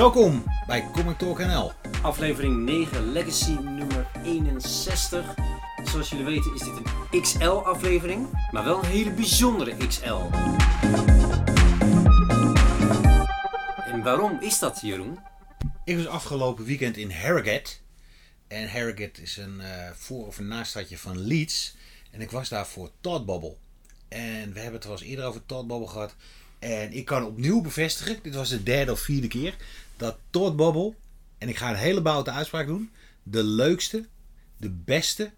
Welkom bij Comic Talk NL. Aflevering 9, Legacy nummer 61. Zoals jullie weten is dit een XL-aflevering, maar wel een hele bijzondere XL. En waarom is dat, Jeroen? Ik was afgelopen weekend in Harrogate. En Harrogate is een eh, voor- of een naastadje van Leeds. En ik was daar voor Todd Bubble. En we hebben het wel eens eerder over Todd Bubble gehad. En ik kan opnieuw bevestigen, dit was de derde of vierde keer, dat Todd Bubble, en ik ga een hele boute uitspraak doen, de leukste, de beste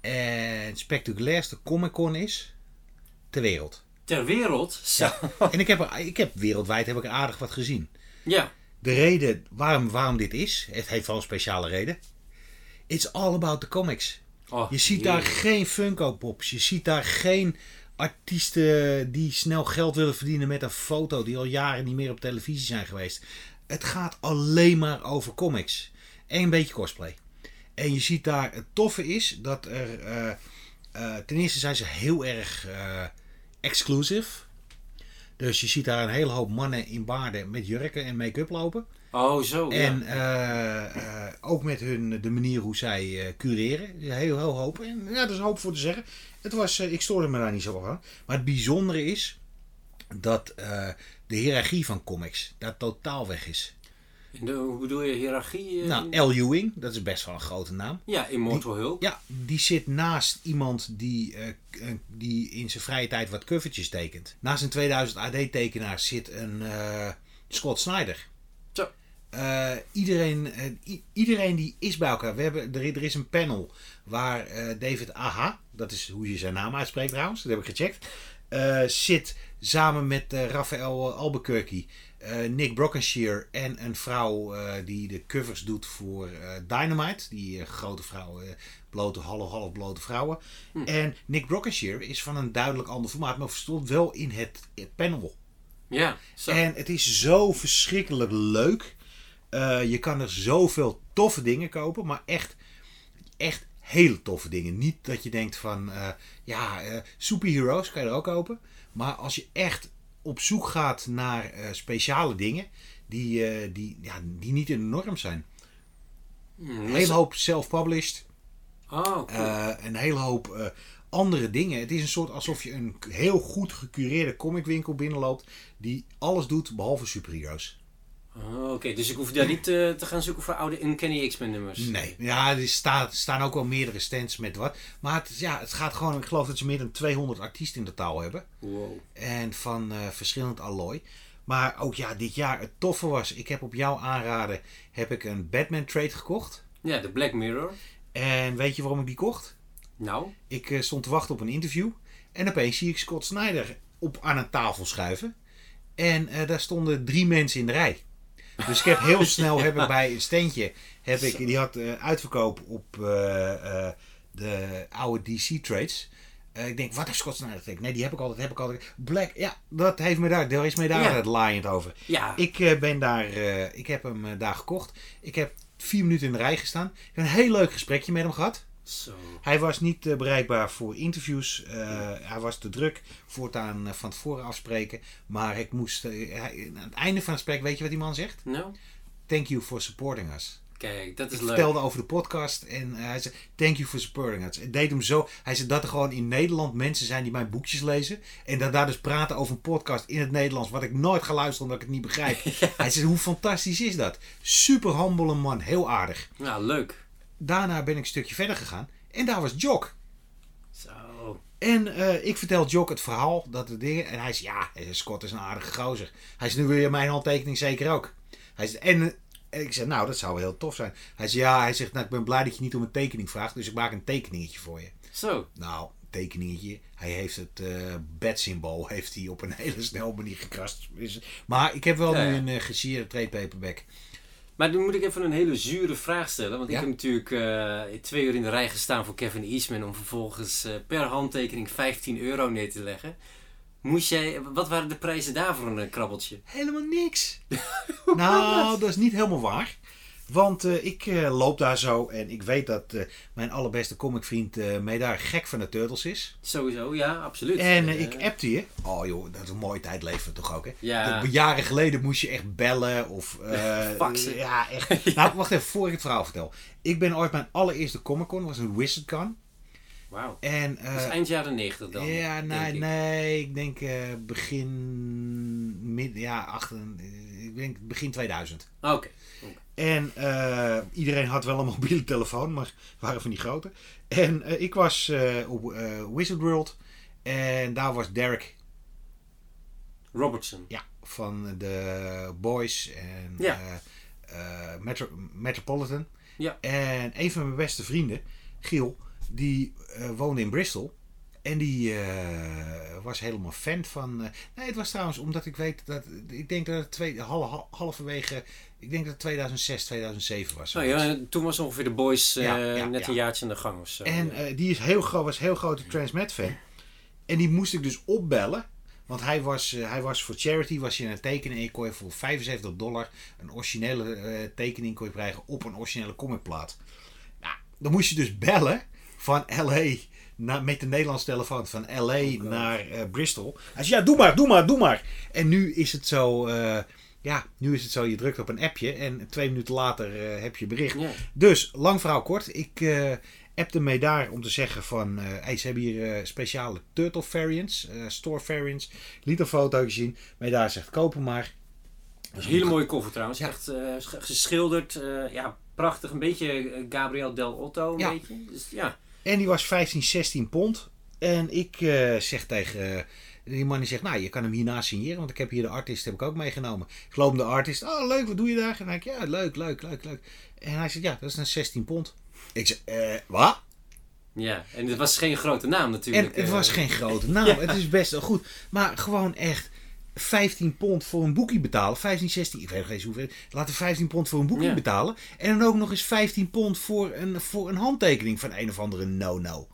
en spectaculairste Comic Con is ter wereld. Ter wereld? Zo. En ik heb, er, ik heb wereldwijd heb ik aardig wat gezien. Ja. De reden waarom, waarom dit is, het heeft wel een speciale reden. It's all about the comics. Oh, Je ziet daar geen Funko Pops. Je ziet daar geen artiesten die snel geld willen verdienen met een foto die al jaren niet meer op televisie zijn geweest. Het gaat alleen maar over comics. En een beetje cosplay. En je ziet daar, het toffe is dat er, eh, eh, ten eerste zijn ze heel erg eh exclusive. Dus je ziet daar een hele hoop mannen in baarden met jurken en make-up lopen. Oh, zo. En ja. ook met hun, de manier hoe zij cureren. Heel, heel hoop. En ja, er is hoop voor te zeggen. Het was, ik stoorde me daar niet zo aan. Maar het bijzondere is dat de hiërarchie van comics daar totaal weg is. De- hoe bedoel je hiërarchie? eh, Nou, L. Ewing, dat is best wel een grote naam. ja, Immortal Hulk. Ja, die zit naast iemand die, eh, eh, die in zijn vrije tijd wat covertjes tekent. Naast een 2000 AD-tekenaar zit een eh, Scott Snyder. Zo. Iedereen, iedereen die is bij elkaar. We hebben, er, er is een panel waar David Aha, dat is hoe je zijn naam uitspreekt trouwens, dat heb ik gecheckt, zit samen met eh Raphaël Albuquerque, eh, Nick Brockenshire en een vrouw eh, die de covers doet voor eh, Dynamite, die eh, grote vrouw, eh, blote, half, half blote vrouwen. En Nick Brockenshire is van een duidelijk ander formaat, maar stond wel in het, panel. Ja, zo. En het is zo verschrikkelijk leuk. Eh, je kan er zoveel toffe dingen kopen, maar echt, echt hele toffe dingen. Niet dat je denkt van, eh, ja, eh, superheroes kan je er ook kopen. Maar als je echt op zoek gaat naar eh, speciale dingen die, eh, die, ja, die niet in de norm zijn. Hmm, Een hele hoop self-published. Oh, cool. Eh, een hele hoop eh, andere dingen. Het is een soort alsof je een heel goed gecureerde comicwinkel binnenloopt. Die alles doet behalve superheroes. Oh, Oké, dus ik hoef daar niet eh, te gaan zoeken voor oude Uncanny X-Men nummers. Nee, ja, er staan, staan ook wel meerdere stands met wat. Maar het, ja, het gaat gewoon, ik geloof dat ze meer dan 200 artiesten in totaal hebben. Wow. En van eh, verschillend allooi. Maar ook ja, dit jaar het toffe was, ik heb op jouw aanraden heb ik een Batman trade gekocht. Ja, de Black Mirror. En weet je waarom ik die kocht? Nou, Ik eh, stond te wachten op een interview. En opeens zie ik Scott Snyder op aan een tafel schuiven. En daar stonden drie mensen in de rij. Dus ik heb heel snel heb ik bij een steentje. Heb ik, die had eh, uitverkoop op eh, eh, de oude DC trades. Ik denk, wat Snyder getekend? Nee, die heb ik altijd, heb ik altijd. Black, ja, dat heeft me daar, daar is me daar Ja. het laaiend over. ja. Ik ben daar, ik heb hem daar gekocht. Ik heb vier minuten in de rij gestaan. Ik heb een heel leuk gesprekje met hem gehad. Zo. Hij was niet eh, bereikbaar voor interviews. Eh, hij was te druk voortaan eh, van tevoren afspreken. Maar ik moest. hij- aan het einde van het gesprek, weet je wat die man zegt? Nou, Thank you for supporting us. kijk, dat is Ik leuk. vertelde over de podcast en hij zei: Thank you for supporting us. Het deed hem zo. Hij zei dat er gewoon in Nederland mensen zijn die mijn boekjes lezen. En dat daar dus praten over een podcast in het Nederlands. Wat ik nooit ga luisteren omdat ik het niet begrijp. Hij zei: Hoe fantastisch is dat? Super humble man, heel aardig. Nou, leuk. Daarna ben ik een stukje verder gegaan. En daar was Jock. Zo. En eh, ik vertel Jock het verhaal, dat de dingen. En hij zegt, ja, eh, Scott is een aardige gozer. Hij zegt, nu wil je mijn handtekening zeker ook. Hij zegt, en eh, ik zeg, nou, dat zou heel tof zijn. Hij zegt, ja, hij zegt, nou, ik ben blij dat je niet om een tekening vraagt. Dus ik maak een tekeningetje voor je. Zo. Nou, tekeningetje. Hij heeft het eh bed-symbool heeft hij op een hele snelle manier gekrast. Maar ik heb wel Ja, nu een uh, gesierde trade paperback. Maar nu moet ik even een hele zure vraag stellen. Want Ja? ik heb natuurlijk eh, twee uur in de rij gestaan voor Kevin Eastman om vervolgens eh, per handtekening 15 euro neer te leggen. Moest jij, wat waren de prijzen daar voor een krabbeltje? Helemaal niks. nou, dat is niet helemaal waar. Want eh, ik eh, loop daar zo en ik weet dat eh, mijn allerbeste comicvriend mee daar gek van de Turtles is. Sowieso, ja, absoluut. En ik appte je. Oh joh, dat is een mooie tijd leven we toch ook hè? Ja. Dat- Jaren geleden moest je echt bellen of... Faxen. Ja, echt. Nou, wacht even, voor ik het verhaal vertel. Ik ben ooit mijn allereerste Comic Con, was een WizardCon. Wauw. En, Dat is eind jaren 90 dan. ja, nee, ik. nee, ik denk begin, mid, ja, achter, ik denk begin 2000. Ah, Oké. En eh, iedereen had wel een mobiele telefoon, maar waren van die grote. En eh, ik was eh, op Wizard World en daar was Derek Robertson. ja, van de Boys en Ja. Metro- Metropolitan. Ja. En een van mijn beste vrienden, Giel, die woonde in Bristol. En die eh, was helemaal fan van. eh, nee, het was trouwens omdat ik weet dat. Ik denk dat het twee, hal- hal- halverwege. Ik denk dat het 2006, 2007 was. Nou ja, toen was ongeveer de Boys eh, Ja, ja, net een jaartje aan de gang of zo. En die is heel groot, was heel grote Transmet fan. En die moest ik dus opbellen. Want hij was, hij was voor charity, was je het tekenen. En je kon je voor 75 dollar een originele tekening kon je krijgen op een originele comicplaat. Nou, dan moest je dus bellen van LA met de Nederlandse telefoon van LA naar eh, Bristol. Hij zei, ja, doe maar, doe maar, doe maar. En nu is het zo, eh, ja, nu is het zo, je drukt op een appje en twee minuten later eh, heb je bericht. Dus, lang verhaal kort. Ik appte mee daar om te zeggen van... hey, ze hebben hier speciale turtle variants, store variants. Liet een foto gezien. Mee daar zegt, kopen maar. Dat is een hele mooie koffer trouwens. Ja. Echt sch- geschilderd. ja, prachtig. Een beetje Gabriel Del Otto. Een Ja. beetje. Dus, ja. En die was 15, 16 pond. En ik eh, zeg tegen... eh, die man die zegt, nou, je kan hem hierna signeren, want ik heb hier de artist heb ik ook meegenomen. Ik loop de artist, oh leuk, wat doe je daar? En ik, ja, leuk, leuk, leuk, leuk. En hij zegt, ja, dat is een 16 pond. Ik zeg, eh, wat? ja. En het was geen grote naam natuurlijk. En het eh. was geen grote naam. Ja. Het is best wel goed. Maar gewoon echt 15 pond voor een boekje betalen. 15, 16, ik weet nog eens hoeveel. Laten we 15 pond voor een boekje Ja. betalen. En dan ook nog eens 15 pond voor een, voor een handtekening van een of andere no-no.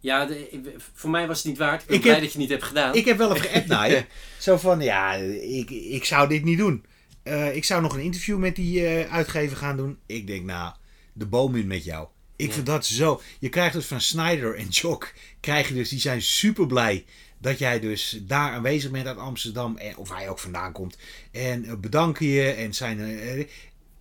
Ja, de- voor mij was het niet waard. Ik ben Ik blij heb- dat je het niet hebt gedaan. Ik heb wel even geappt naar je. Zo van, ja, ik, ik zou dit niet doen. Eh, ik zou nog een interview met die eh, uitgever gaan doen. Ik denk, nou, de boom in met jou. Ik Ja. vind dat zo. Je krijgt dus van Snyder en Jock, krijg je dus, die zijn super blij dat jij dus daar aanwezig bent uit Amsterdam. En, of waar je ook vandaan komt. En eh, bedanken je en zijn eh,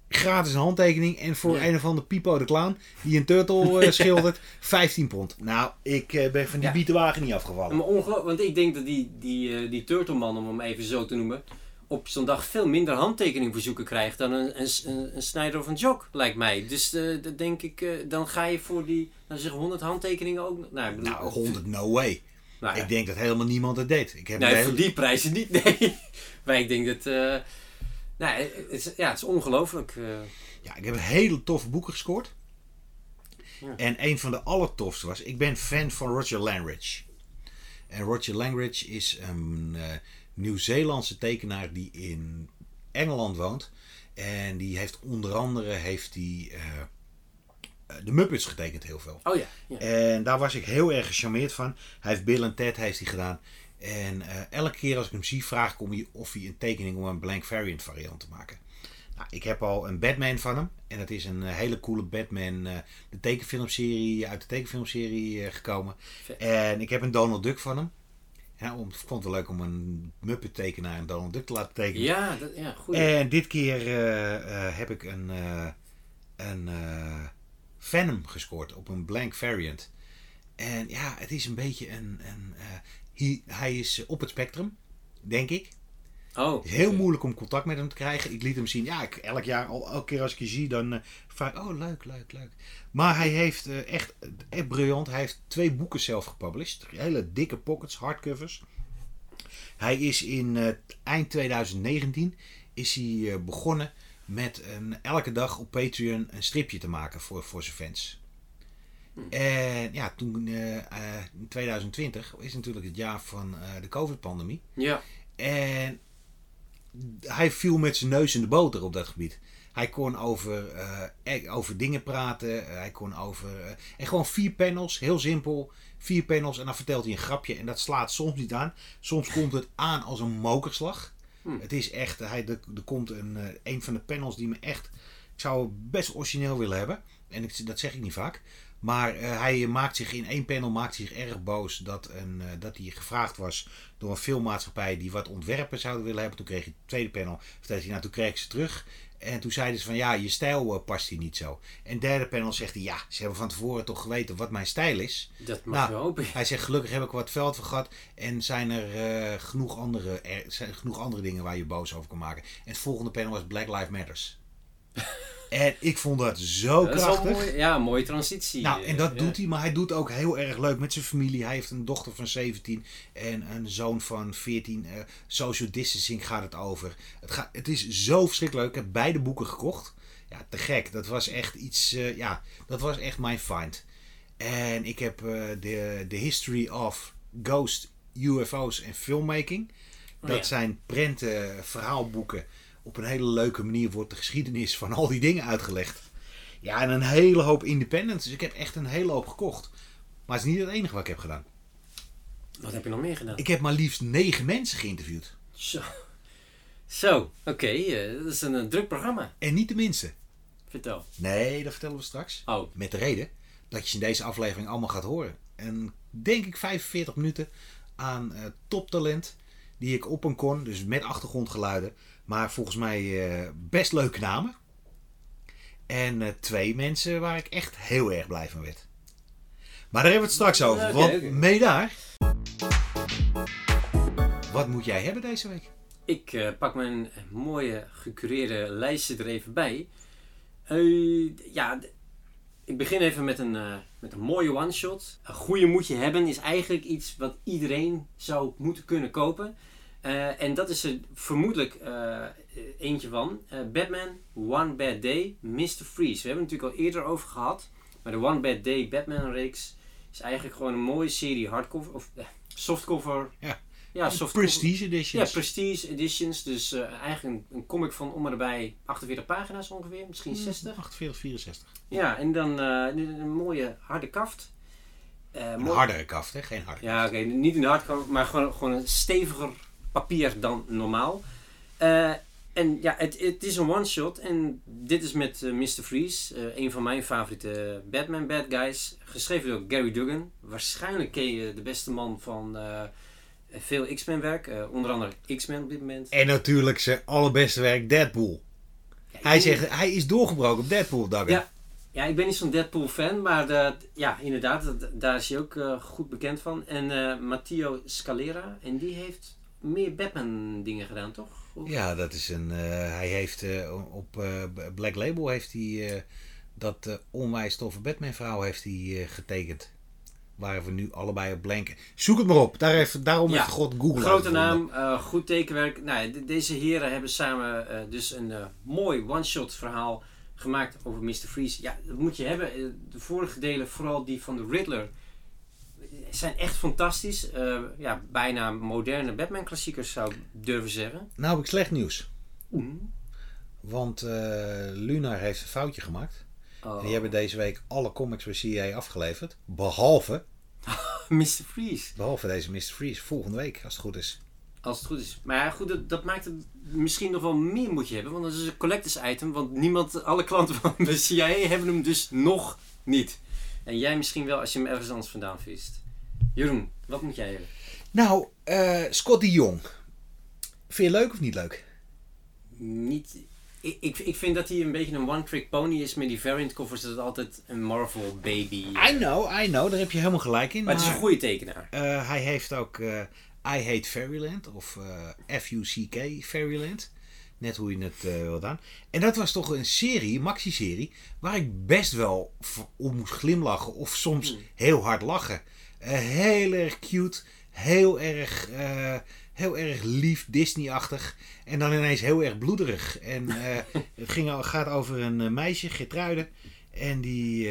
gratis een handtekening. En voor Ja. een of andere Pipo de Clown, die een turtle eh, schildert, 15 pond. Nou, ik ben van die Ja. bietenwagen niet afgevallen. Maar ongelooflijk, want ik denk dat die, die, die Turtleman, om hem even zo te noemen, op zo'n dag veel minder handtekeningverzoeken krijgt dan een, een, een, een Snyder of een Jock, lijkt mij. Dus dat denk ik, dan ga je voor die, nou zeg 100 handtekeningen ook. Nou, bedoel, Nou, 100 no way. Nou, ja. Ik denk dat helemaal niemand het deed. Ik heb Nee, voor die prijzen niet, nee. maar ik denk dat, eh, nou, het is, ja, het is ongelooflijk. eh. ja, ik heb hele toffe boeken gescoord. Ja. En een van de allertofste was... Ik ben fan van Roger Langridge. En Roger Langridge is een eh, Nieuw-Zeelandse tekenaar die in Engeland woont. En die heeft onder andere heeft die, de Muppets getekend heel veel. Oh ja, ja. En daar was ik heel erg gecharmeerd van. Hij heeft Bill en Ted heeft hij gedaan. En eh, elke keer als ik hem zie, vraag ik om hij, of hij een tekening om een blank variant variant te maken. Nou, ik heb al een Batman van hem. En dat is een eh, hele coole Batman, eh, de tekenfilmserie, uit de tekenfilmserie eh, gekomen. Vet. En ik heb een Donald Duck van hem. Ja, om, ik vond het wel leuk om een Muppet tekenaar een Donald Duck te laten tekenen. Ja, dat, ja goed. En dit keer eh, eh, heb ik een, eh, een eh, Venom gescoord op een blank variant. En ja, het is een beetje een. een eh, hij, hij is op het spectrum, denk ik. oh, Het is heel moeilijk om contact met hem te krijgen. Ik liet hem zien. Ja, ik, elk jaar, al, elke keer als ik je zie, dan eh vraag ik, oh leuk, leuk, leuk. Maar hij heeft eh, echt, echt briljant. Hij heeft twee boeken zelf gepublished. Hele dikke pockets, hardcovers. Hij is in eind 2019 is hij, begonnen met een, elke dag op Patreon een stripje te maken voor, voor zijn fans. En ja, toen eh, eh, in 2020 is natuurlijk het jaar van eh, de COVID-pandemie. Ja, En hij viel met zijn neus in de boter op dat gebied. Hij kon over, eh, eh, over dingen praten. eh, hij kon over. eh, en gewoon vier panels, heel simpel. Vier panels en dan vertelt hij een grapje. En dat slaat soms niet aan. Soms komt het aan als een mokerslag. Hm. Het is echt. Hij, er, komt een, eh, een van de panels die me echt Ik zou best origineel willen hebben. En ik, dat zeg ik niet vaak. Maar eh, hij maakt zich in één panel maakt zich erg boos dat, een, eh, dat hij gevraagd was door een filmmaatschappij die wat ontwerpen zouden willen hebben. Toen kreeg hij het tweede panel. Vertelde nou toen kreeg ik ze terug. En toen zeiden ze van ja, je stijl eh, past hier niet zo. En derde panel zegt hij ja, ze hebben van tevoren toch geweten wat mijn stijl is. Dat mag Nou, je hopen. Hij zegt gelukkig heb ik wat veld voor gehad. En zijn er eh, genoeg, andere, er zijn genoeg andere dingen waar je boos over kan maken. En het volgende panel was Black Lives Matters. en ik vond dat zo Dat krachtig. ja, mooie transitie. Nou, en dat Ja. doet hij, maar hij doet ook heel erg leuk met zijn familie. Hij heeft een dochter van 17 en een zoon van 14. Eh, social distancing gaat het over. Het, gaat, het is zo verschrikkelijk leuk. Ik heb beide boeken gekocht. Ja, te gek. Dat was echt iets, eh, ja, dat was echt mijn find. En ik heb eh, de, de History of Ghost, UFO's en Filmmaking. Oh, Dat ja. zijn prenten, verhaalboeken. Op een hele leuke manier wordt de geschiedenis van al die dingen uitgelegd. Ja, en een hele hoop independence. Dus ik heb echt een hele hoop gekocht. Maar het is niet het enige wat ik heb gedaan. Wat heb je nog meer gedaan? Ik heb maar liefst negen mensen geïnterviewd. Zo, Zo oké. eh, dat is een, druk programma. En niet de minste. Vertel. Nee, dat vertellen we straks. Oh, Met de reden dat je ze in deze aflevering allemaal gaat horen. En denk ik 45 minuten aan eh, toptalent. Die ik op een kon. Dus met achtergrondgeluiden. Maar volgens mij eh, best leuke namen. En eh, twee mensen waar ik echt heel erg blij van werd. Maar daar hebben we het straks over. Oké, want mee daar. Wat moet jij hebben deze week? ik eh, pak mijn mooie gecureerde lijstje er even bij. Ja, ik begin even met een, met een mooie one-shot. Een goede moet je hebben is eigenlijk iets wat iedereen zou moeten kunnen kopen. Eh, en dat is er vermoedelijk eh, eentje van. Eh, Batman One Bad Day, Mr. Freeze. We hebben het natuurlijk al eerder over gehad. Maar de One Bad Day Batman reeks is eigenlijk gewoon een mooie serie hardcover of softcover. Ja. ja softcover. Prestige Ja, editions. Prestige Editions. Dus eigenlijk een, een comic van om en erbij 48 pagina's ongeveer, misschien 60. 48, 64. Ja, en dan een, mooie harde kaft. Een mooi- hardere kaft, hè? Geen harde. Ja, oké, niet een hardcover, maar gewoon, gewoon een steviger papier dan normaal. Eh, en ja, het, het is een one-shot en dit is met eh, Mr. Freeze, eh, een van mijn favoriete Batman bad guys. Geschreven door Gary Duggan. Waarschijnlijk ken je de beste man van veel X-Men werk, onder andere X-Men op dit moment. En natuurlijk zijn allerbeste werk, Deadpool. Hij, zegt, hij is doorgebroken op Deadpool, Dagger. Ja. Ja, ik ben niet zo'n Deadpool fan, maar eh, ja, inderdaad, dat- daar is hij ook goed bekend van. En Matteo Scalera, en die heeft meer Batman dingen gedaan, toch? Of- Ja, dat is een. eh, hij heeft eh, op eh, Black Label heeft hij dat onwijs toffe Batman verhaal heeft hij getekend. Waar we nu allebei op blanken. Zoek het maar op. Daar heeft, daarom Ja. heeft God Google Grote naam, goed tekenwerk. Nou, de- deze heren hebben samen dus een mooi one-shot verhaal gemaakt over Mr. Freeze. Ja, dat moet je hebben. De vorige delen, vooral die van de Riddler, zijn echt fantastisch. Eh, ja, bijna moderne Batman-klassiekers zou ik durven zeggen. Nou heb ik slecht nieuws. Want eh, Lunar heeft een foutje gemaakt. Oh. Die hebben deze week alle comics bij CA afgeleverd. Behalve, Mr. Freeze. behalve deze Mr. Freeze. Volgende week, als het goed is. Als het goed is. Maar ja, goed, dat, dat maakt het misschien nog wel meer moet je hebben. Want dat is een collectors item. Want niemand, alle klanten van de CIA hebben hem dus nog niet. En jij misschien wel als je hem ergens anders vandaan vist. Jeroen, wat moet jij hebben? Nou, eh Scotty Jong. Vind je leuk of niet leuk? Niet... Ik, ik, ik vind dat hij een beetje een one-trick pony is. Met die variant covers is het altijd een Marvel baby. I know, I know. Daar heb je helemaal gelijk in. Maar het is een goede tekenaar. Eh, hij heeft ook eh, I Hate Fairyland of eh F-U-C-K Fairyland. Net hoe je het eh wil aan. En dat was toch een serie, een maxi-serie, waar ik best wel om moest glimlachen of soms Hmm. heel hard lachen. Eh, heel erg cute, heel erg, eh, heel erg lief, Disney-achtig. En dan ineens heel erg bloederig. En eh, het ging, gaat over een meisje, Gertruide. En die,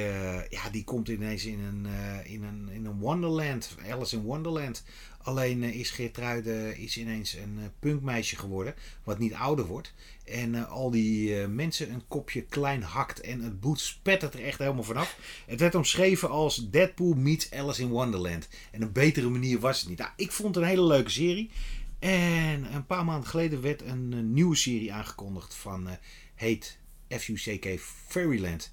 ja, die komt ineens in een, in, een, in een Wonderland, Alice in Wonderland. Alleen eh, is Geertruide is ineens een eh, punkmeisje geworden, wat niet ouder wordt. En eh, al die eh, mensen een kopje klein hakt en het bloed spettert er echt helemaal vanaf. Het werd omschreven als Deadpool meets Alice in Wonderland. En een betere manier was het niet. Nou, ik vond het een hele leuke serie. En een paar maanden geleden werd een, eh, nieuwe serie aangekondigd van eh, heet F-U-C-K Fairyland.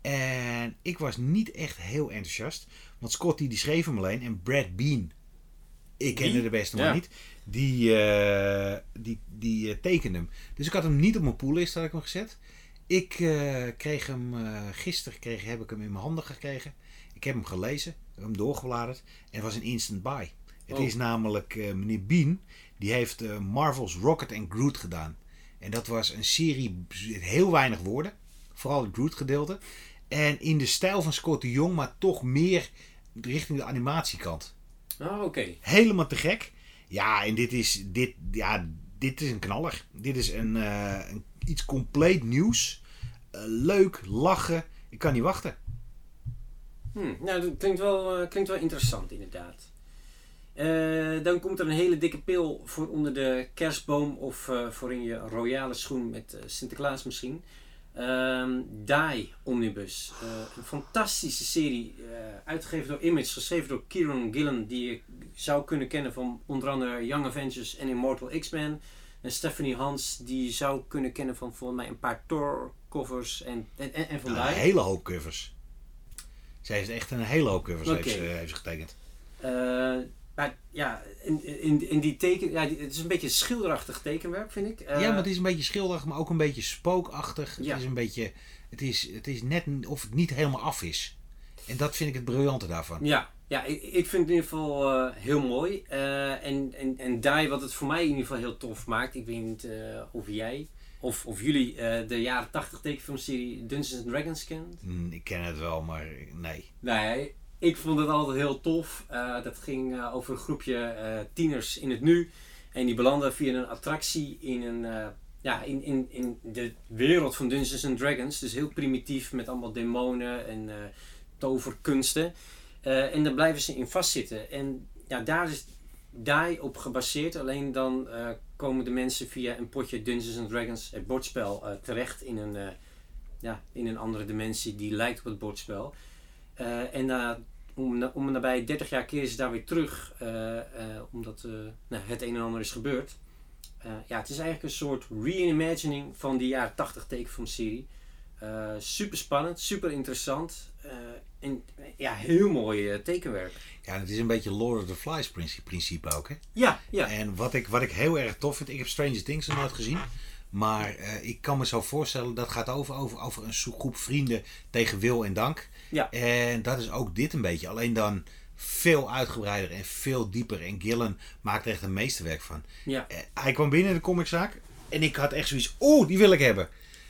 En ik was niet echt heel enthousiast. Want Scotty die schreef hem alleen. En Brad Bean, ik kende de beste Ja. man niet. Die, eh, die, die eh, tekende hem. Dus ik had hem niet op mijn poollist had ik hem gezet. Ik eh, kreeg hem gisteren kreeg, heb ik hem in mijn handen gekregen. Ik heb hem gelezen, heb hem doorgebladerd. En het was een instant buy. Het Oh. is namelijk meneer Bean. Die heeft Marvel's Rocket and Groot gedaan. En dat was een serie, heel weinig woorden. Vooral het Groot gedeelte. En in de stijl van Scott de Jong, maar toch meer richting de animatiekant. Oh, oké. Helemaal te gek. Ja, en dit is, dit, ja, dit is een knaller. Dit is een, eh, een, iets compleet nieuws. Eh, leuk, lachen. Ik kan niet wachten. Hm, nou, dat klinkt wel, eh, klinkt wel interessant inderdaad. Dan komt er een hele dikke pil voor onder de kerstboom of eh, voor in je royale schoen met Sinterklaas misschien. Ehm Die Omnibus. Eh, een fantastische serie, eh, uitgegeven door Image, geschreven door Kieron Gillen, die je zou kunnen kennen van onder andere Young Avengers en Immortal X-Men. En Stephanie Hans, die je zou kunnen kennen van volgens mij een paar Thor covers en, en, en, en van Nou, een Die. hele hoop covers. Zij heeft echt een hele hoop covers Oké. heeft, ze, heeft ze getekend. Eh, maar ja, in, in, in die teken, ja, het is een beetje schilderachtig tekenwerk, vind ik. Eh, ja, maar het is een beetje schilderig, maar ook een beetje spookachtig. Ja. Het is een beetje... Het is, het is net of het niet helemaal af is. En dat vind ik het briljante daarvan. Ja, ja ik, ik vind het in ieder geval eh, heel mooi. Eh, en, en, en Die, wat het voor mij in ieder geval heel tof maakt, ik weet niet eh, of jij of, of jullie eh, de jaren 80 tekenfilmserie Dungeons and Dragons kent. Hm, ik ken het wel, maar nee. Nee, ik vond het altijd heel tof. Eh, dat ging eh, over een groepje eh, tieners in het nu. En die belanden via een attractie in, een, ja, in, in, in de wereld van Dungeons and Dragons. Dus heel primitief met allemaal demonen en toverkunsten. En daar blijven ze in vastzitten. En ja, daar is Die op gebaseerd. Alleen dan komen de mensen via een potje Dungeons and Dragons, het bordspel, terecht in een, ja, in een andere dimensie die lijkt op het bordspel. En na, om, om nabij 30 jaar keren ze daar weer terug, eh, eh, omdat eh, nou, het een en ander is gebeurd. Ja, het is eigenlijk een soort reimagining van die jaren 80 tekenfilmserie. Eh super spannend, super interessant. en ja, heel mooi tekenwerk. Ja, het is een beetje Lord of the Flies principe, principe ook, hè? Ja, ja. En wat ik, wat ik heel erg tof vind, ik heb Stranger Things nog nooit gezien. Maar eh, ik kan me zo voorstellen, dat gaat over, over, over een groep vrienden tegen wil en dank. Ja. En dat is ook dit een beetje. Alleen dan veel uitgebreider en veel dieper. En Gillen maakt er echt een meesterwerk van. ja. Eh, hij kwam binnen in de comiczaak en ik had echt zoiets, oeh, die wil ik hebben.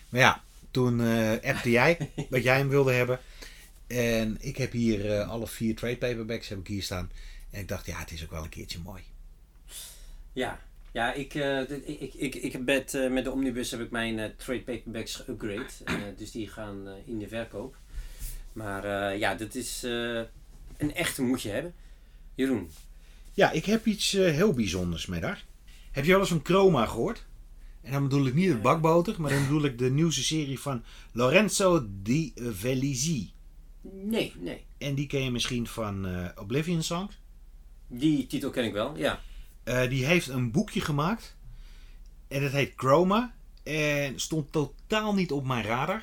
Maar ja, toen eh appte jij dat jij hem wilde hebben. En ik heb hier alle vier trade paperbacks heb ik hier staan. En ik dacht, ja, het is ook wel een keertje mooi. Ja, ja ik, eh, dit- ik, ik, ik, met, eh, met de Omnibus heb ik mijn eh, trade paperbacks geüpgrade. Eh, dus die gaan eh, in de verkoop. Maar eh, ja, dit is eh, een echte moet je hebben. Jeroen, Ja, ik heb iets heel bijzonders met haar. Heb je wel eens van Chroma gehoord? En dan bedoel ik niet het bakboter, maar dan bedoel ik de nieuwste serie van Lorenzo Di Velizzi. nee, nee. En die ken je misschien van eh, Oblivion Songs. Die titel ken ik wel, ja. Eh, die heeft een boekje gemaakt. En het heet Chroma. En stond totaal niet op mijn radar.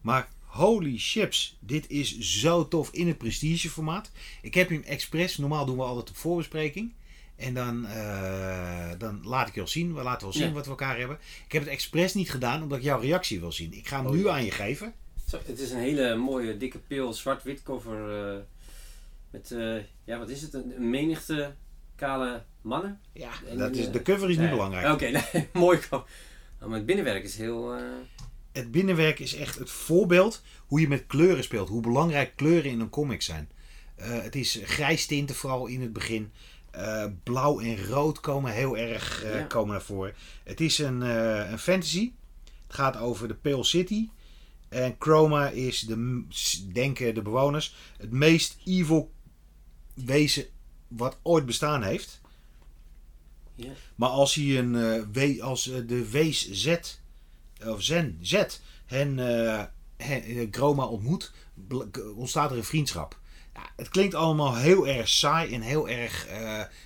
Maar holy chips, dit is zo tof in het prestige formaat. Ik heb hem expres, normaal doen we altijd op voorbespreking. En dan, eh, dan laat ik je wel zien. We laten wel zien Ja. wat we elkaar hebben. Ik heb het expres niet gedaan omdat ik jouw reactie wil zien. Ik ga hem Oh, nu ja. aan je geven. Zo, het is een hele mooie dikke pil, zwart-wit cover. eh, met, ja wat is het, een menigte kale mannen. Ja, En, dat is, eh, de cover is niet belangrijk. Oké, nee, mooi. Nou, maar het binnenwerk is heel... eh, het binnenwerk is echt het voorbeeld hoe je met kleuren speelt. Hoe belangrijk kleuren in een comic zijn. Eh, het is grijs tinten vooral in het begin. Blauw en rood komen heel erg Ja. komen naar voren. Het is een, een fantasy. Het gaat over de Pale City. En Chroma is, de, denken de bewoners, het meest evil wezen wat ooit bestaan heeft. ja. Maar als, hij een, eh, we, als eh, de wees Z, of Zen, Z, hen, eh, hen eh, Groma ontmoet, ontstaat er een vriendschap. Ja, het klinkt allemaal heel erg saai en heel erg...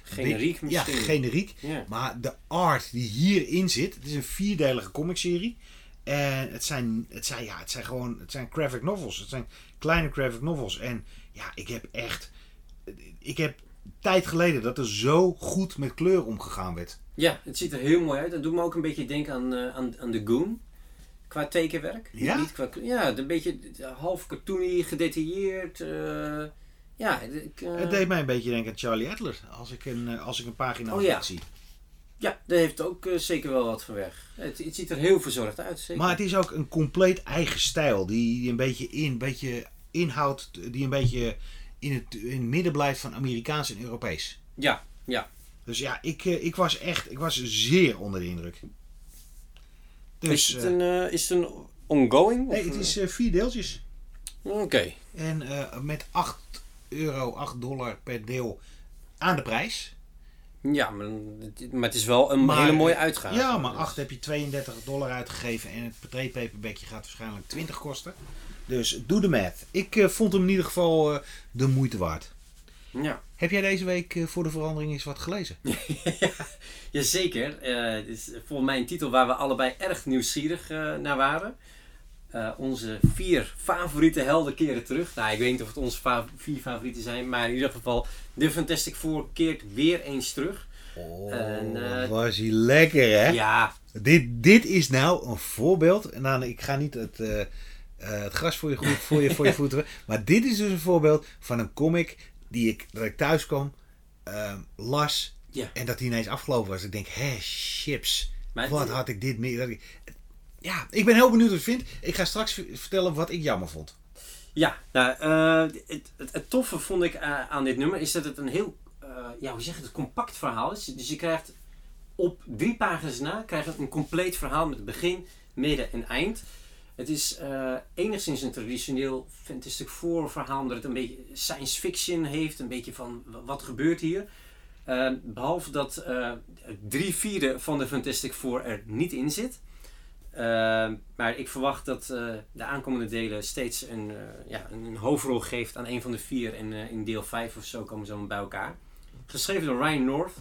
Generiek dik- Ja, misschien. generiek. Ja. Maar de art die hierin zit, het is een vierdelige comicserie. En het zijn, het zijn, ja, het zijn gewoon het zijn graphic novels. Het zijn kleine graphic novels. En ja, ik heb echt. Ik heb tijd geleden dat er zo goed met kleur omgegaan werd. Ja, het ziet er heel mooi uit. Dat doet me ook een beetje denken aan, eh, aan, aan de Goon. Qua tekenwerk. Ja? Niet qua, ja, een beetje half cartoony, gedetailleerd. eh, ja, ik, eh, Het deed mij een beetje denken aan Charlie Adler. Als ik een, eh, als ik een pagina Oh, ja. zie. ja, daar heeft ook eh, zeker wel wat van weg. Het, het ziet er heel verzorgd uit, zeker. Maar het is ook een compleet eigen stijl. Die, die een beetje in, een beetje inhoudt. Die een beetje in het, in het midden blijft van Amerikaans en Europees. Ja, ja. Dus ja, ik, eh, ik was echt. Ik was zeer onder de indruk. Dus. is, het eh, een, eh, is het een ongoing? nee, het is vier deeltjes. Oké. En met 8 euro, 8 dollar per deel aan de prijs. Ja, maar, het- maar het is wel een Maar- hele mooie uitgave. Ja, maar Dus- 8 heb je 32 dollar uitgegeven. En het trade paperbackje gaat waarschijnlijk 20 kosten. Dus doe de math. Ik eh, vond hem in ieder geval eh, de moeite waard. Ja. Heb jij deze week eh, voor de verandering eens wat gelezen? Jazeker. Eh het is volgens mij een titel waar we allebei erg nieuwsgierig naar waren. Onze vier favoriete helden keren terug. Nou, ik weet niet of het onze fa- vier favorieten zijn, maar in ieder geval, de Fantastic Four keert weer eens terug. Oh, En, was hij lekker hè? Ja, Dit, dit is nou een voorbeeld. En dan, ik ga niet het, eh, het gras voor je, goed, voor, je, voor je voeten. Maar dit is dus een voorbeeld van een comic die ik, dat ik thuis kwam, ehm, las. Ja. En dat die ineens afgelopen was. Ik denk, hé, chips. Maar wat had ik dit meer. Ja, ik ben heel benieuwd wat je vindt. Ik ga straks vertellen wat ik jammer vond. Ja, nou, eh, het, het, het toffe vond ik eh, aan dit nummer is dat het een heel, ja, hoe zeg je het, compact verhaal is. Dus je krijgt op drie pagina's na krijg je een compleet verhaal met begin, midden en eind. Het is eh, enigszins een traditioneel Fantastic Four verhaal, omdat het een beetje science fiction heeft, een beetje van wat gebeurt hier. Eh, behalve dat eh, drie vierde van de Fantastic Four er niet in zit. Uh, maar ik verwacht dat uh, de aankomende delen steeds een, ja, een, hoofdrol geeft aan een van de vier. En in deel 5 of zo komen ze allemaal bij elkaar. Geschreven door Ryan North.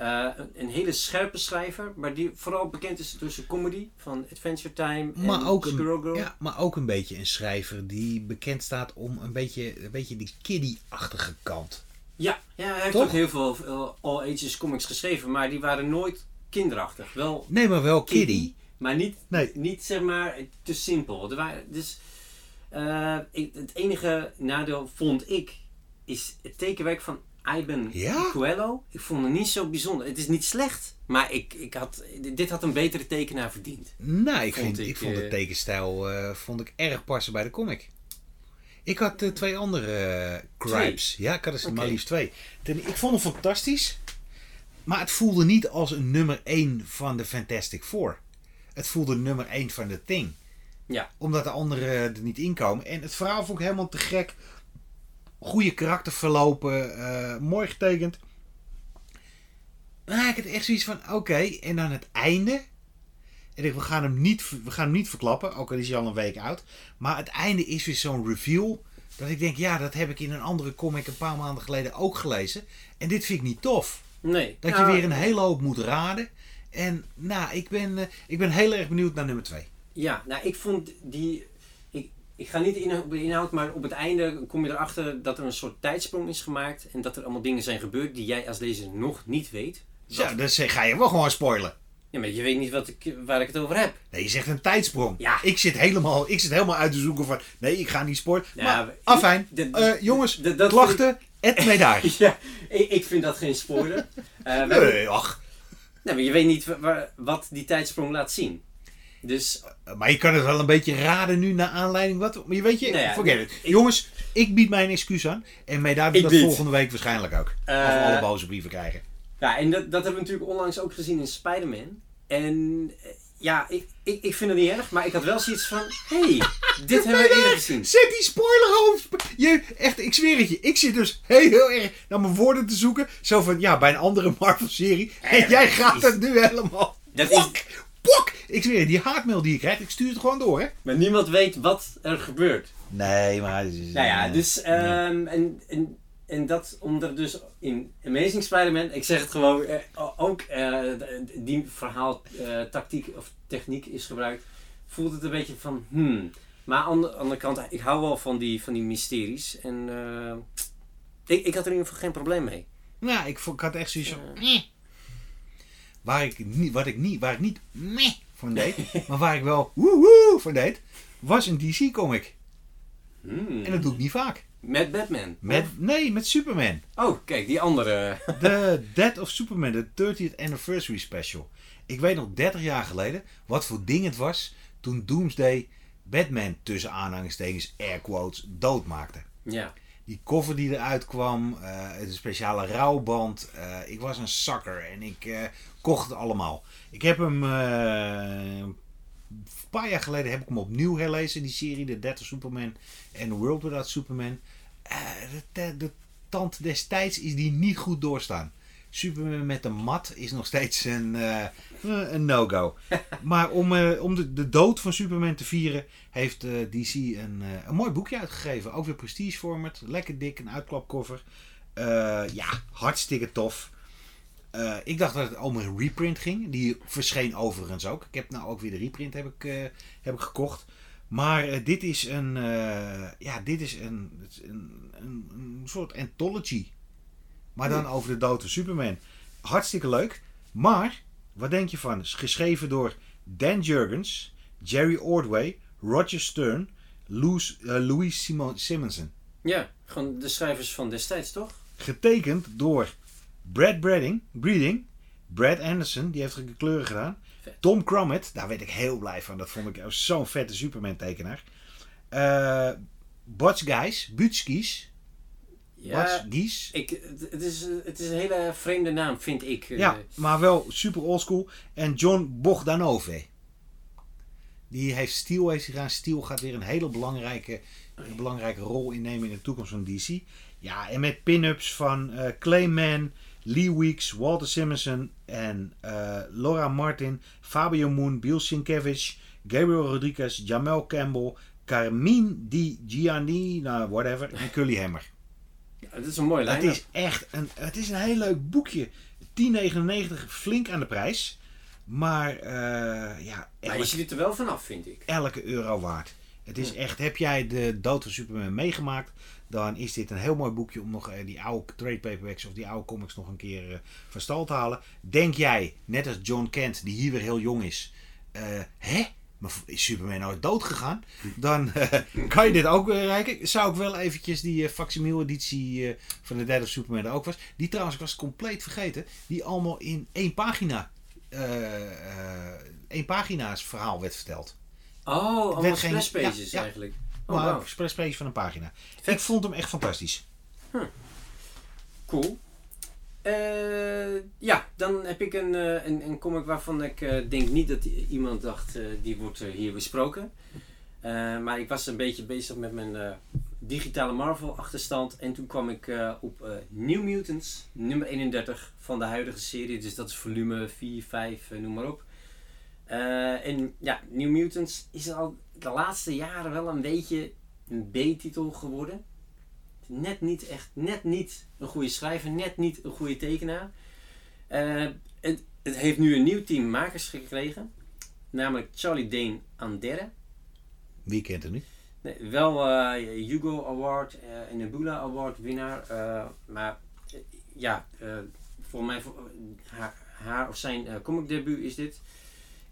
Uh, een, een, hele scherpe schrijver, maar die vooral bekend is door zijn comedy van Adventure Time maar en ook Squirrel een, Girl. Ja, maar ook een beetje een schrijver die bekend staat om een beetje, een beetje die kiddie-achtige kant. Ja, ja, hij heeft Toch? ook heel veel uh, all ages comics geschreven, maar die waren nooit kinderachtig. Wel Nee, maar wel kiddie. kiddie, maar niet, Nee. niet zeg maar te simpel. Er waren, dus, uh, ik, het enige nadeel vond ik is het tekenwerk van Iben Ja? Coelho. Ik vond het niet zo bijzonder. Het is niet slecht, maar ik, ik had, dit had een betere tekenaar verdiend. Nou, ik, Vond vind, ik, ik, vond de eh, tekenstijl eh, vond ik erg passen bij de comic. Ik had eh, twee andere eh cripes. Ja, ik had er maar liefst twee. Ten, ik vond hem fantastisch. Maar het voelde niet als een nummer 1 van de Fantastic Four. Het voelde nummer 1 van de Thing. Ja. Omdat de anderen er niet in komen. En het verhaal vond ik helemaal te gek. Goede karakterverlopen. eh, mooi getekend. Maar ik had echt zoiets van, oké. En dan het einde. En ik, we, gaan hem niet, we gaan hem niet verklappen. Ook al is hij al een week oud. Maar het einde is weer zo'n reveal. Dat ik denk, ja, dat heb ik in een andere comic een paar maanden geleden ook gelezen. En dit vind ik niet tof. Nee. Dat Nou, je weer een hele hoop moet raden. En nou, ik ben, eh, ik ben heel erg benieuwd naar nummer 2. Ja, nou ik vond die. Ik, ga niet in op de inhoud, maar op het einde kom je erachter dat er een soort tijdsprong is gemaakt. En dat er allemaal dingen zijn gebeurd die jij als lezer nog niet weet. Zo, dus eh, ga je wel gewoon spoilen. Ja, maar je weet niet wat ik, waar ik het over heb. Nee, je zegt een tijdsprong. Ja. Ik, zit helemaal, ik zit helemaal uit te zoeken van... Nee, ik ga niet spoilen. Ja, maar, afijn. Eh, jongens, dat klachten, et mij daar. Ja, ik, ik vind dat geen spoiler. Hebben- Nee, ach. nee, maar je weet niet wa- wa- wat die tijdsprong laat zien. Dus Maar je kan het wel een beetje raden nu naar aanleiding wat... Maar je weet je, Nou ja, forget ik- it. Jongens, ik bied mijn excuus aan. En mij daar dat bied. volgende week waarschijnlijk ook. Als we Eh, alle boze brieven krijgen. ja, en dat, dat hebben we natuurlijk onlangs ook gezien in Spider-Man. En eh, ja, ik, ik, ik vind het niet erg, maar ik had wel zoiets van: hé, hey, dit hebben we eerder gezien. Zet die spoiler hoofd. Je, echt, ik zweer het je. Ik zit dus heel, heel erg naar mijn woorden te zoeken. Zo van, ja, bij een andere Marvel-serie. En jij gaat het nu helemaal. Dat is- Pok. Ik zweer je, die haatmail die je krijgt, ik stuur het gewoon door, hè. Maar niemand weet wat er gebeurt. Nee, maar... Nou ja, dus, ehm, en, en, en dat omdat er dus in Amazing Spider-Man, ik zeg het gewoon, eh, ook eh, die verhaaltactiek of techniek is gebruikt. voelt het een beetje van, hmm. Maar aan de andere kant, ik hou wel van die, van die mysteries. En eh, ik, ik had er in ieder geval geen probleem mee. Nou, ik, ik had echt zoiets van... Waar ik niet, wat ik niet, waar ik niet meh van deed, maar waar ik wel woehoe van deed, was een DC-comic. Hmm. En dat doe ik niet vaak. Met Batman. Met, Of- nee, met Superman. Oh, kijk, die andere. De Death of Superman, de 30th Anniversary Special. Ik weet nog 30 jaar geleden wat voor ding het was toen Doomsday Batman tussen aanhalingstekens air quotes doodmaakte. Ja. Die cover die eruit kwam, eh de speciale rouwband. eh, ik was een zakker en ik eh, kocht het allemaal. Ik heb hem een paar jaar geleden heb ik hem opnieuw herlezen, die serie, de Death of Superman en The World Without Superman. De, de, de tand destijds is die niet goed doorstaan. Superman met een mat is nog steeds een, eh, een no-go. maar om, eh, om de, de dood van Superman te vieren, heeft eh, DC een, eh, een mooi boekje uitgegeven. Ook weer prestige format. Lekker dik, een uitklapcover. Eh, ja, hartstikke tof. Eh, ik dacht dat het om een reprint ging. Die verscheen overigens ook. Ik heb nou ook weer de reprint heb ik, eh, heb ik gekocht. Maar eh, dit is een, eh, ja, dit is een, een, een, een soort anthology. Maar dan over de dood van Superman. Hartstikke leuk. Maar, wat denk je van? Geschreven door Dan Jurgens, Jerry Ordway, Roger Stern, Louis, Louis Simon, Simonson. Ja, gewoon de schrijvers van destijds, toch? Getekend door Brad Breeding, Breeding Brad Anderson, die heeft de kleuren gedaan. Vet. Tom Crummett, daar werd ik heel blij van. Dat vond ik zo'n vette Superman tekenaar. Eh Butch Guys, Butchkies, Ja, Gies. ik, het, is, het is een hele vreemde naam, vind ik. eh. Ja, maar wel super oldschool. En John Bogdanove. Die heeft Steel heeft gedaan. Steel gaat weer een hele belangrijke, een belangrijke rol innemen in de toekomst van DC. Ja, en met pin-ups van eh Clayman, Lee Weeks, Walter Simonson en eh, Laura Martin, Fabio Moon, Bill Sienkiewicz, Gabriel Rodriguez, Jamel Campbell, Carmine Di Gianni, nou whatever, en Cully Hammer. Het is een mooie lijn. Het is echt een, het is een heel leuk boekje. 10,99 flink aan de prijs. Maar eh, ja, Maar je ziet er wel vanaf, vind ik. elke euro waard. Het is Ja. echt, heb jij de dood van Superman meegemaakt, dan is dit een heel mooi boekje om nog eh, die oude trade paperbacks of die oude comics nog een keer eh, van stal te halen. Denk jij, net als John Kent, die hier weer heel jong is, hè? Maar is Superman nooit dood gegaan? Dan eh, kan je dit ook weer kijken. Zou ik wel eventjes die eh, facsimile editie eh, van de derde of Superman er ook was. Die trouwens, ik was compleet vergeten. Die allemaal in één pagina. eh, eh, één pagina's verhaal werd verteld. Oh, allemaal werd geen- pages ja, ja. eigenlijk. Oh, maar wauw. express page van een pagina. Vet. Ik vond hem echt fantastisch. Cool. Eh, ja, dan heb ik een, eh, een, comic waarvan ik eh, denk niet dat iemand dacht, die wordt hier besproken. Maar ik was een beetje bezig met mijn digitale Marvel achterstand. En toen kwam ik op New Mutants, nummer 31 van de huidige serie. Dus dat is volume 4, 5, eh, noem maar op. En ja, New Mutants is al de laatste jaren wel een beetje een B-titel geworden net niet echt, net niet een goede schrijver, net niet een goede tekenaar. Eh, het, het heeft nu een nieuw team makers gekregen, namelijk Charlie Dane Andere. Wie kent het niet? Nee, wel eh, Hugo Award eh, en Nebula Award winnaar, maar ja, voor mij voor, haar, haar of zijn comic debuut is dit.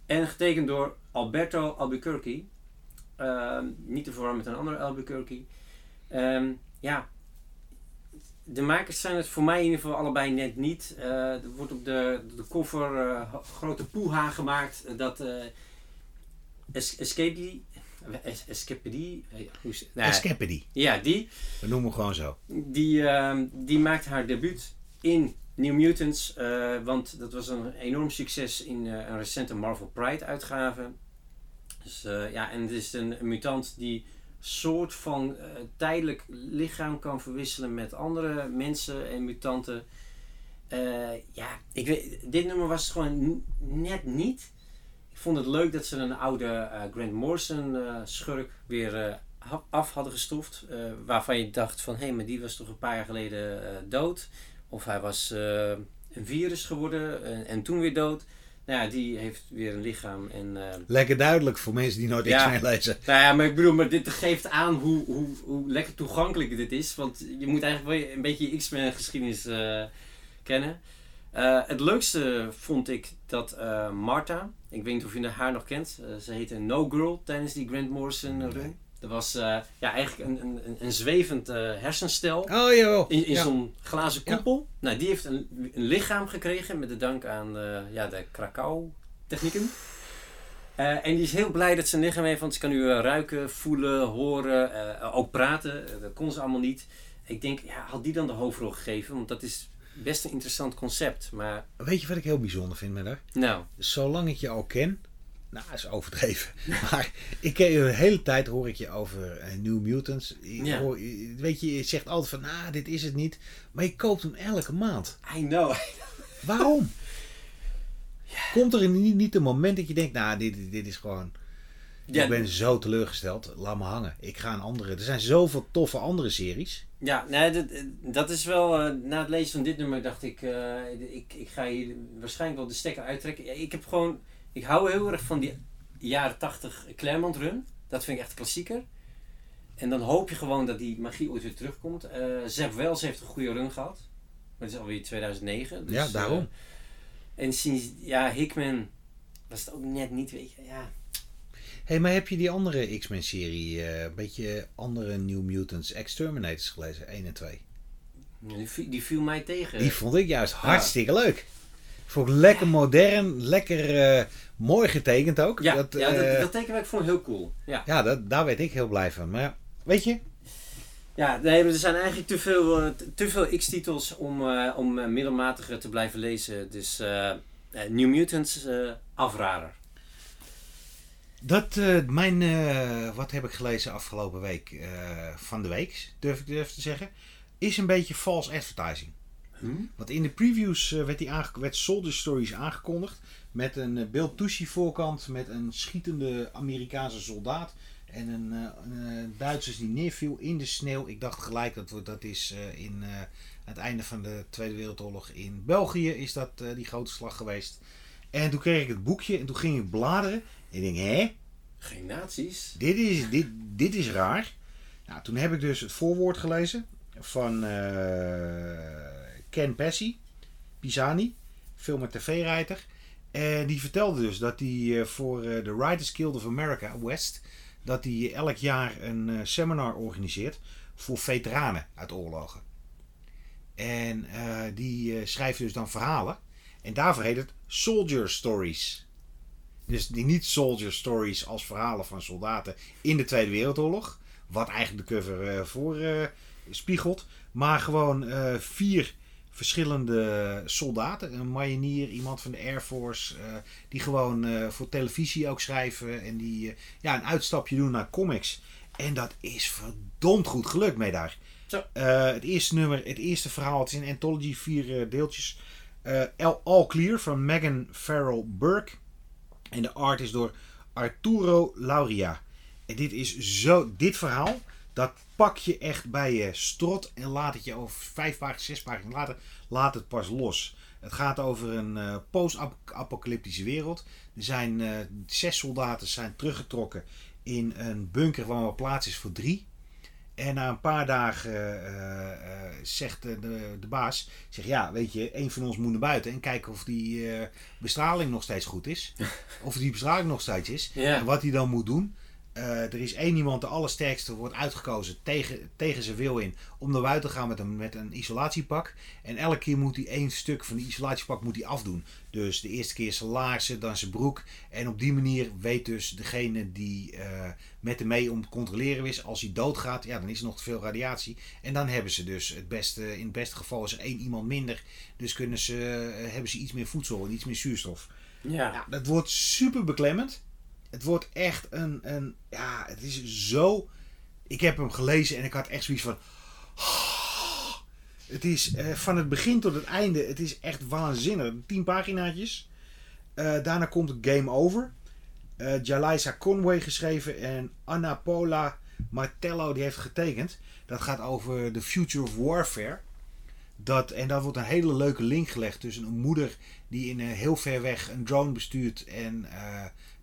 En getekend door Alberto Albuquerque. Niet te verwarren met een andere Albuquerque. Ehm, ja, de makers zijn het voor mij in ieder geval allebei net niet. Eh, er wordt op de, de cover eh, grote poeha gemaakt eh, dat es, Escape es? Nee, Escapedy. ja, die, We noemen hem gewoon zo. die, ehm, die maakt haar debuut in New Mutants. want dat was een enorm succes in een recente Marvel Pride uitgave. Dus ja, en het is een, een mutant die soort van eh, tijdelijk lichaam kan verwisselen met andere mensen en mutanten. Eh, ja, ik weet, dit nummer was gewoon net niet. Ik vond het leuk dat ze een oude eh, Grant Morrison schurk weer af hadden gestoft. waarvan je dacht van, hé, maar die was toch een paar jaar geleden dood. Of hij was een virus geworden en, en toen weer dood. Nou ja, die heeft weer een lichaam en... eh, Lekker duidelijk voor mensen die nooit Ja. X-Men lezen. Nou ja, maar ik bedoel, maar dit geeft aan hoe, hoe, hoe lekker toegankelijk dit is. Want je moet eigenlijk wel een beetje je X-Men geschiedenis eh, kennen. Eh, het leukste vond ik dat eh, Martha, ik weet niet of je haar nog kent, ze heette No Girl tijdens die Grant Morrison Nee. Dat was eh, ja, eigenlijk een, een, een- zwevend eh, hersenstel. Oh joh. In, in Ja. zo'n glazen Ja. koepel. Nou, die heeft een, een lichaam gekregen met de dank aan eh, ja, de Krakau-technieken. En die is heel blij dat ze een lichaam heeft, want ze kan nu ruiken, voelen, horen, ook praten. Dat kon ze allemaal niet. Ik denk, ja, had die dan de hoofdrol gegeven? Want dat is best een interessant concept. Maar, Weet je wat ik heel bijzonder vind met haar? nou, Zolang ik je al ken. Nou, dat is overdreven. Maar ik ken je de hele tijd hoor ik je over eh, New Mutants. Ja. hoor- weet je, je zegt altijd van, nou, dit is het niet. Maar je koopt hem elke maand. I know. Waarom? Komt er niet, niet een moment dat je denkt, nou, dit, dit is gewoon... Ja, Ik ben zo teleurgesteld. Laat me hangen. Ik ga een andere... Er zijn zoveel toffe andere series. Ja, nee, dat, dat is wel. eh, na het lezen van dit nummer dacht ik, eh, ik, ik ga hier waarschijnlijk wel de stekker uittrekken. Ja, Ik heb gewoon. Ik hou heel erg van die jaren 80 Claremont run. Dat vind ik echt klassieker. En dan hoop je gewoon dat die magie ooit weer terugkomt. Eh Zeb Wells heeft een goede run gehad. Maar het is alweer 2009. Dus, Ja, daarom. eh, en sinds, ja, Hickman was het ook net niet, weet je. Ja, hey, maar heb je die andere X-Men serie, eh, een beetje andere New Mutants, Exterminators gelezen? 1 en 2. die, viel- die viel mij tegen. Die vond ik juist hartstikke leuk. Vond ik lekker modern, lekker eh, mooi getekend ook. ja, dat, ja eh, dat, dat teken ik vond heel cool. Ja. ja dat, daar werd ik heel blij van. Maar ja, weet je, Ja, nee, er zijn eigenlijk te veel, eh, te- veel X-titels om, eh, om eh, middelmatig te blijven lezen. Dus New Mutants, eh afrader. dat, mijn, wat heb ik gelezen afgelopen week? van de week, durf ik durf te zeggen. Is een beetje false advertising. Want in de previews eh, werd, die werd Soldier Stories aangekondigd. Met een eh, Bill Tushy voorkant. Met een schietende Amerikaanse soldaat. En een, eh, een Duitsers die neerviel in de sneeuw. Ik dacht gelijk dat dat is in het einde van de Tweede Wereldoorlog in België. Is dat die grote slag geweest. En toen kreeg ik het boekje. En toen ging ik bladeren. En ik denk, hè? Geen nazi's. Dit is, dit, dit is raar. Nou, toen heb ik dus het voorwoord gelezen van Ken Pesci, Pisani, film- en tv-writer. En die vertelde dus dat hij eh, voor eh, de Writers Guild of America, West, dat hij elk jaar een eh, seminar organiseert voor veteranen uit oorlogen. En die schrijven dus dan verhalen. En daarvoor heet het Soldier Stories. Dus die niet soldier stories als verhalen van soldaten in de Tweede Wereldoorlog. Wat eigenlijk de cover eh, voor spiegelt. Maar gewoon vier verschillende soldaten. Een marinier, iemand van de Air Force. eh, die gewoon eh, voor televisie ook schrijven. En die eh, ja, een uitstapje doen naar comics. En dat is verdomd goed gelukt mee daar. Zo. Het eerste nummer, het eerste verhaal. Het is een anthology, vier deeltjes. All Clear van Megan Farrell Burke. En de art is door Arturo Lauria. En dit is zo, dit verhaal, dat pak je echt bij je strot en laat het je over vijf pagina's, zes pagina's later, laat het pas los. Het gaat over een eh, post-apocalyptische wereld. Er zijn eh, zes soldaten zijn teruggetrokken in een bunker waar maar plaats is voor drie. En na een paar dagen eh, zegt de, de, baas, zegt ja, weet je, één van ons moet naar buiten en kijken of die bestraling nog steeds goed is. of die bestraling nog steeds is. Ja. En wat hij dan moet doen. Eh, er is één iemand, de allersterkste, wordt uitgekozen tegen, tegen zijn wil in. Om naar buiten te gaan met een, met een isolatiepak. En elke keer moet hij één stuk van die isolatiepak moet hij afdoen. Dus de eerste keer zijn laarzen, dan zijn broek. En op die manier weet dus degene die eh, met hem mee om te controleren is. Als hij doodgaat, ja, dan is er nog te veel radiatie. En dan hebben ze dus het beste, in het beste geval is er één iemand minder. Dus kunnen ze, eh, hebben ze iets meer voedsel en iets meer zuurstof. Ja. Ja, dat wordt super beklemmend. Het wordt echt een, een. Ja, het is zo. Ik heb hem gelezen en ik had echt zoiets van. Het is eh, van het begin tot het einde. Het is echt waanzinnig. Tien paginaatjes. Eh, daarna komt het Game Over. Eh Jalisa Conway geschreven en Anna Paula Martello die heeft getekend. Dat gaat over The Future of Warfare. Dat, en daar wordt een hele leuke link gelegd tussen een moeder die in, heel ver weg een drone bestuurt en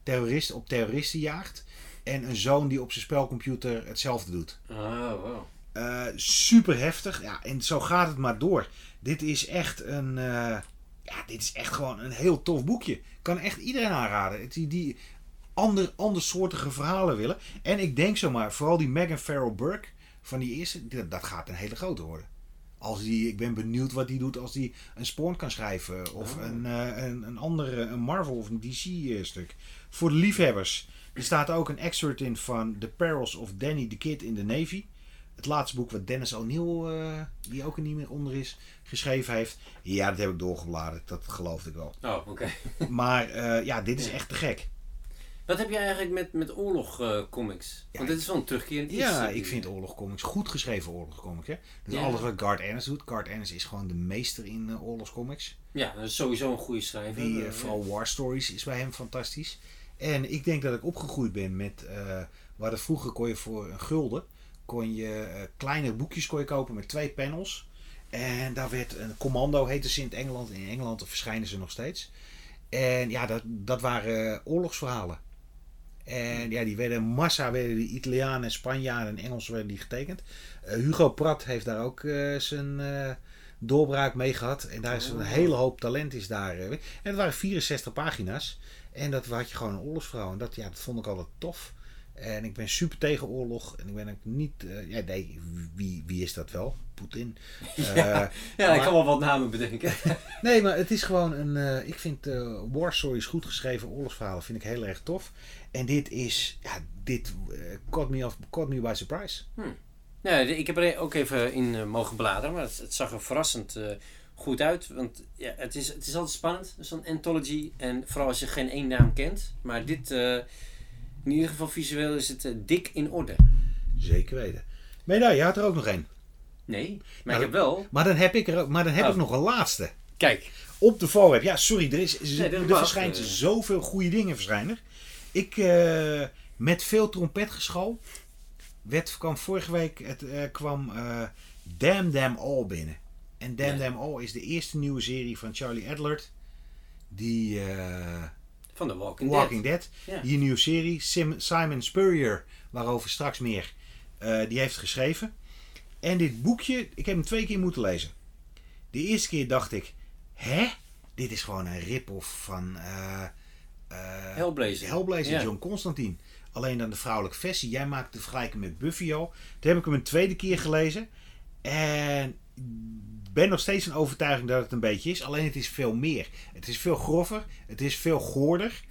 terrorist, op terroristen jaagt. En een zoon die op zijn spelcomputer hetzelfde doet. Oh, wow. Eh, super heftig. Ja, en zo gaat het maar door. Dit is echt een. eh, ja, dit is echt gewoon een heel tof boekje. Kan echt iedereen aanraden. Die, die ander, andersoortige verhalen willen. En ik denk zomaar, vooral die Megan Farrell Burke van die eerste, dat, dat gaat een hele grote worden. Als die, ik ben benieuwd wat hij doet als hij een Spawn kan schrijven. Of Oh. een, eh, een, een andere, een Marvel of een DC stuk. Voor de liefhebbers. Er staat ook een excerpt in van The Perils of Danny the Kid in the Navy. Het laatste boek wat Dennis O'Neill, eh, die ook er niet meer onder is, geschreven heeft. Ja, dat heb ik doorgebladerd. Dat geloofde ik wel. Oh, oké. Maar eh, ja, dit is echt te gek. Wat heb je eigenlijk met, met oorlogcomics? Ja, Want dit is wel een terugkerend iets. Ja, eh, ik vind oorlogscomics goed geschreven oorlogscomics. Hè? Dus Ja. alles wat Garth Ennis doet. Garth Ennis is gewoon de meester in eh, oorlogscomics. Ja, dat is sowieso een goede schrijver. Die, eh, Eh, vooral War Stories is bij hem fantastisch. En ik denk dat ik opgegroeid ben met... eh waar het vroeger kon je voor een gulden... kon je eh, kleine boekjes kon je kopen met twee panels. En daar werd een commando, heette ze in het Engeland. In Engeland verschijnen ze nog steeds. En ja, dat, dat waren oorlogsverhalen. En ja, die werden massa, werden die Italianen, en Spanjaarden en Engelsen werden die getekend. Eh, Hugo Pratt heeft daar ook zijn doorbraak mee gehad. En daar is een Oh. hele hoop talent is daar. en het waren 64 pagina's. En dat had je gewoon een oorlogsverhaal. En dat, ja, dat vond ik altijd tof. En ik ben super tegen oorlog. En ik ben ook niet... eh, ja, nee, wie, wie is dat wel? Poetin. Eh, ja, ik maar- kan wel wat namen bedenken. Nee, maar het is gewoon een. eh, ik vind War Stories goed geschreven oorlogsverhalen vind ik heel erg tof. En dit is. Ja, dit caught, me off, caught me by surprise. ja, ik heb er ook even in mogen bladeren, maar het, het zag er verrassend goed uit. Want ja, het, is, het is altijd spannend, zo'n anthology. En vooral als je geen één naam kent. Maar dit, eh, in ieder geval visueel, is het eh, dik in orde. Zeker weten. Maar nou, je had er ook nog één. Nee, maar Nou, ik heb wel. Maar dan heb ik er ook, maar dan heb Oh. ik nog een laatste. Kijk, Op de voorweb. Ja, sorry, er, is, Nee, er verschijnt eh. zoveel goede dingen verschijnen. Ik, met veel trompetgeschal, werd, kwam vorige week het, kwam Damn Them All binnen. En Damn. Them All is de eerste nieuwe serie van Charlie Adlert. Die eh, van The Walking, Walking Dead. Dead. Ja. Die nieuwe serie. Sim- Simon Spurrier, waarover straks meer, eh, die heeft geschreven. En dit boekje, ik heb hem twee keer moeten lezen. De eerste keer dacht ik, hè? Dit is gewoon een rip-off van eh eh, Hellblazer. Hellblazer, Ja. John Constantine. Alleen dan de vrouwelijke versie. Jij maakt de vergelijking met Buffy al. Toen heb ik hem een tweede keer gelezen. En ben nog steeds een overtuiging dat het een beetje is. Alleen het is veel meer. Het is veel grover. Het is veel goorder.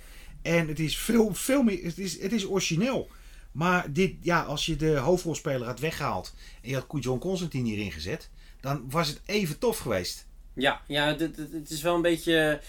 En het is veel, veel meer. Het is, het is origineel. Maar dit, ja, als je de hoofdrolspeler had weggehaald. En je had John Constantine hierin gezet. Dan was het even tof geweest. Ja, ja dit- dit- het is wel een beetje,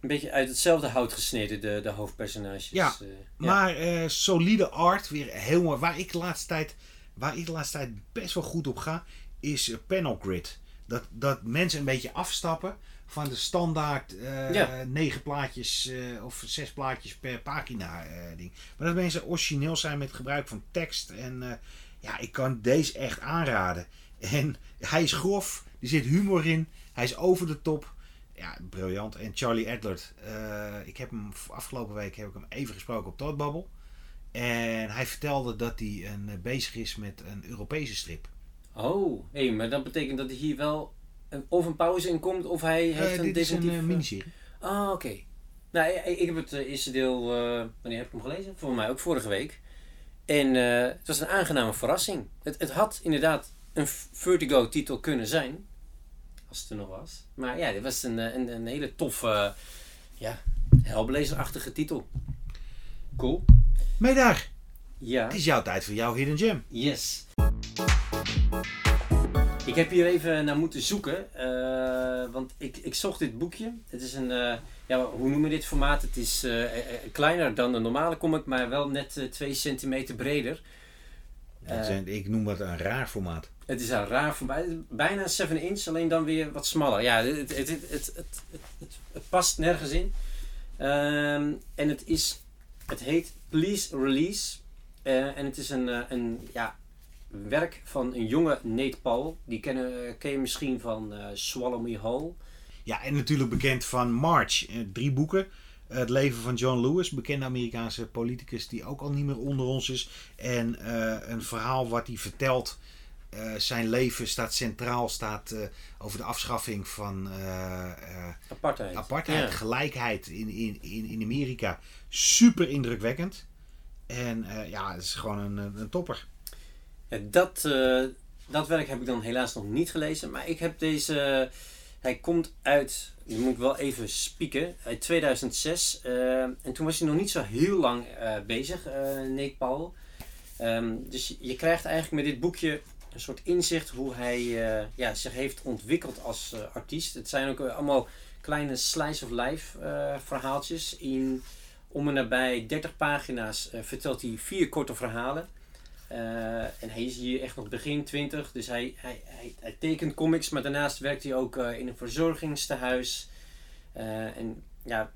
een beetje uit hetzelfde hout gesneden, de, de hoofdpersonages. Ja, Eh, Maar eh, solide art, weer mooi. Waar ik de laatste tijd, waar ik de laatste tijd best wel goed op ga, is eh, panel grid. Dat, dat mensen een beetje afstappen van de standaard eh, Ja. negen plaatjes eh, of zes plaatjes per pagina eh, ding. Maar dat mensen origineel zijn met gebruik van tekst. En ja, ik kan deze echt aanraden. En hij is grof, er zit humor in, hij is over de top. Ja, briljant. En Charlie Adlert, eh, ik heb hem afgelopen week heb ik hem even gesproken op Toadbubble. En hij vertelde dat hij een, bezig is met een Europese strip. Oh, hé, maar dat betekent dat er hier wel een, of een pauze in komt, of hij heeft Eh, een dit is een definitief... eh, eh, miniserie. Ah, oké. Nou, ik, ik heb het eh, eerste deel, eh, wanneer heb ik hem gelezen? Volgens mij ook vorige week. En eh, het was een aangename verrassing. Het, het had inderdaad een Vertigo-titel kunnen zijn. Als het er nog was. Maar ja, dit was een, eh, een, een hele toffe, eh, ja, Hellblazer-achtige titel. Cool. Daar, Ja. het is jouw tijd voor jouw Hidden Gem. Yes. Ik heb hier even naar moeten zoeken, eh, want ik, ik zocht dit boekje. Het is een, eh, ja, hoe noemen we dit formaat? Het is eh, kleiner dan een normale comic, maar wel net 2 centimeter breder. Een- ik noem dat een raar formaat. Het is een raar formaat, bijna 7 inch, alleen dan weer wat smaller. Ja, het, het, het, het, past nergens in. Ehm, en het is, het heet Please Release. En het is een, een ja, werk van een jonge Nate Paul. Die kennen, ken je misschien van eh, Swallow Me Whole. Ja, en natuurlijk bekend van March. Eh, drie boeken. Het leven van John Lewis, bekende Amerikaanse politicus die ook al niet meer onder ons is. En eh, een verhaal wat hij vertelt. zijn leven staat centraal, staat over de afschaffing van Apartheid. apartheid, Ja. gelijkheid in, in, in, in Amerika. Super indrukwekkend. En ja, het is gewoon een, een topper. Ja, dat, eh, dat werk heb ik dan helaas nog niet gelezen. Maar ik heb deze... hij komt uit... Nu moet ik wel even spieken. Uit 2006. eh, en toen was hij nog niet zo heel lang eh, bezig, Nate Paul. Ehm, dus je krijgt eigenlijk met dit boekje een soort inzicht hoe hij ja, zich heeft ontwikkeld als artiest. Het zijn ook allemaal kleine slice of life verhaaltjes. In om en nabij 30 pagina's vertelt hij vier korte verhalen. Eh, en hij is hier echt nog begin 20, dus hij, hij, hij, hij tekent comics, maar daarnaast werkt hij ook eh, in een verzorgingstehuis. Eh, en ja,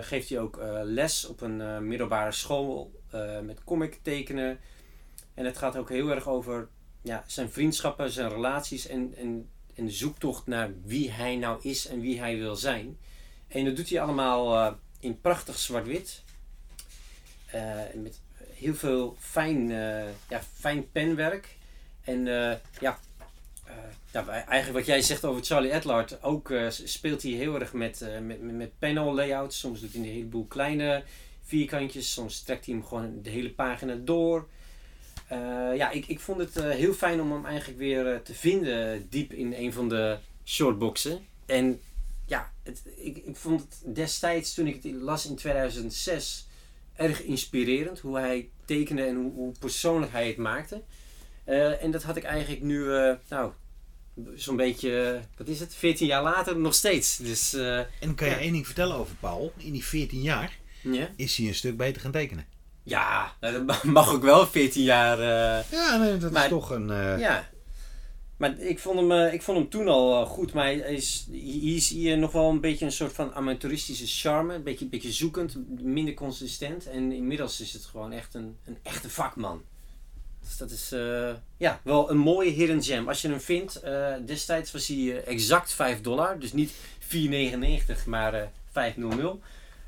geeft hij ook les op een middelbare school met comic tekenen. En het gaat ook heel erg over ja, zijn vriendschappen, zijn relaties en, en, en de zoektocht naar wie hij nou is en wie hij wil zijn. En dat doet hij allemaal in prachtig zwart-wit. Met heel veel fijn, eh, ja, fijn penwerk. En eh, ja, eh, ja, wij- eigenlijk wat jij zegt over Charlie Edlard, ook speelt hij heel erg met, met, met, panel layouts. Soms doet hij een heleboel kleine vierkantjes, soms trekt hij hem gewoon de hele pagina door. Ja, ik, ik vond het heel fijn om hem eigenlijk weer te vinden diep in een van de shortboxen. En ja, het, ik, ik vond het destijds toen ik het las in 2006 erg inspirerend hoe hij tekende en hoe, hoe persoonlijk hij het maakte. Eh, en dat had ik eigenlijk nu, eh, nou, zo'n beetje, eh, wat is het, 14 jaar later nog steeds. Dus eh, En kan je Ja. één ding vertellen over Paul? In die 14 jaar ja, is hij een stuk beter gaan tekenen. ja nou, dat mag ook wel 14 jaar. Ja, nee, dat Maar- is toch een... Ja. Maar ik vond hem, eh, ik vond hem toen al eh, goed. Maar is, hier is hier nog wel een beetje een soort van amateuristische charme. Een beetje, beetje zoekend, minder consistent. En inmiddels is het gewoon echt een, een echte vakman. Dus dat is eh, ja, wel een mooie hidden gem. Als je hem vindt, destijds was hij exact 5 dollar. Dus niet 4,99 maar eh 500.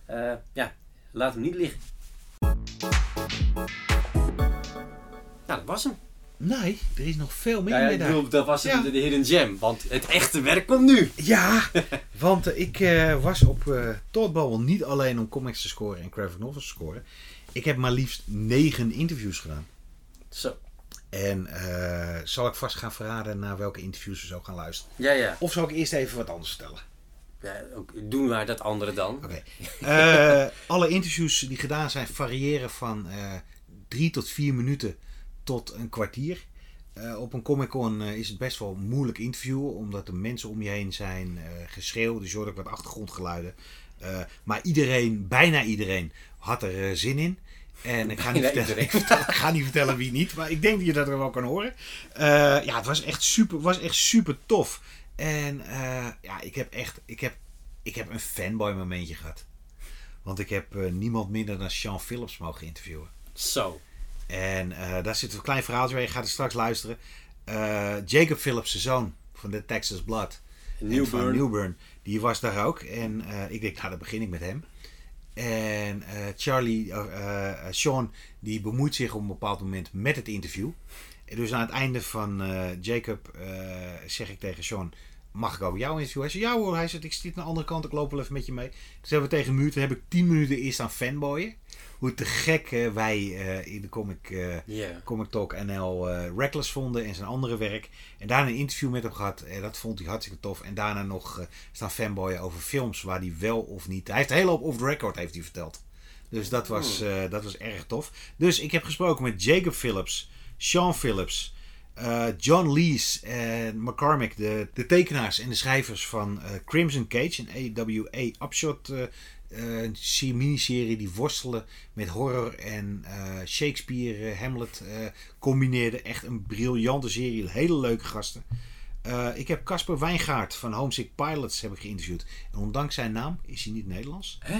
Eh, ja, laat hem niet liggen. Nou, dat was hem. Nee, er is nog veel meer Ja, ik bedoel, dat was Ja. de, de hidden gem. Want het echte werk komt nu. Ja, want eh, ik eh, was op uh, Bubble niet alleen om comics te scoren en graphic novels te scoren. Ik heb maar liefst negen interviews gedaan. Zo. En zal ik vast gaan verraden naar welke interviews we zo gaan luisteren? Ja, ja. Of zal ik eerst even wat anders vertellen? ja doen maar dat andere dan. Oké. Alle interviews die gedaan zijn variëren van drie tot vier minuten tot een kwartier. Eh, op een Comic Con eh, is het best wel moeilijk interviewen, omdat er mensen om je heen zijn, eh geschreeuw, dus je hoort ook wat achtergrondgeluiden. Maar iedereen, bijna iedereen, had er zin in. En ik ga, niet vertellen, ik, vertel- ik ga niet vertellen wie niet, maar ik denk dat je dat er wel kan horen. Ja, het was echt super, was echt super tof. En ja, ik heb echt, ik heb, ik heb een fanboy momentje gehad. Want ik heb niemand minder dan Sean Phillips mogen interviewen. Zo. En eh, daar zit een klein verhaaltje bij. Je gaat er straks luisteren. Eh, Jacob Phillips, de zoon van de Texas Blood. En van Newburn. Newburn. Die was daar ook. En eh, ik denk, nou, dan begin ik met hem. En Charlie, Sean, die bemoeit zich op een bepaald moment met het interview. En dus aan het einde van Jacob zeg ik tegen Sean, mag ik ook jouw interview? Hij zei, ja hoor. Hij zegt, ik zit aan de andere kant, ik loop wel even met je mee. Dus hebben we tegen een muur, toen heb ik tien minuten eerst aan fanboyen. Hoe te gek wij eh, in de comic... eh. Comic Talk NL eh, Reckless vonden en zijn andere werk. En daarna een interview met hem gehad. En dat vond hij hartstikke tof. En daarna nog staan fanboyen over films waar hij wel of niet... Hij heeft een hele hoop off the record heeft hij verteld. Dus dat was, eh, dat was erg tof. Dus ik heb gesproken met Jacob Phillips, Sean Phillips, John Lees en McCormick, de, de tekenaars en de schrijvers van Crimson Cage, een AWA Upshot serie- miniserie die worstelen met horror en eh, Shakespeare, eh, Hamlet eh, combineerde. Echt een briljante serie, hele leuke gasten. Ik heb Casper Wijngaard van Homesick Pilots heb ik geïnterviewd. En ondanks zijn naam is hij niet Nederlands. Hè?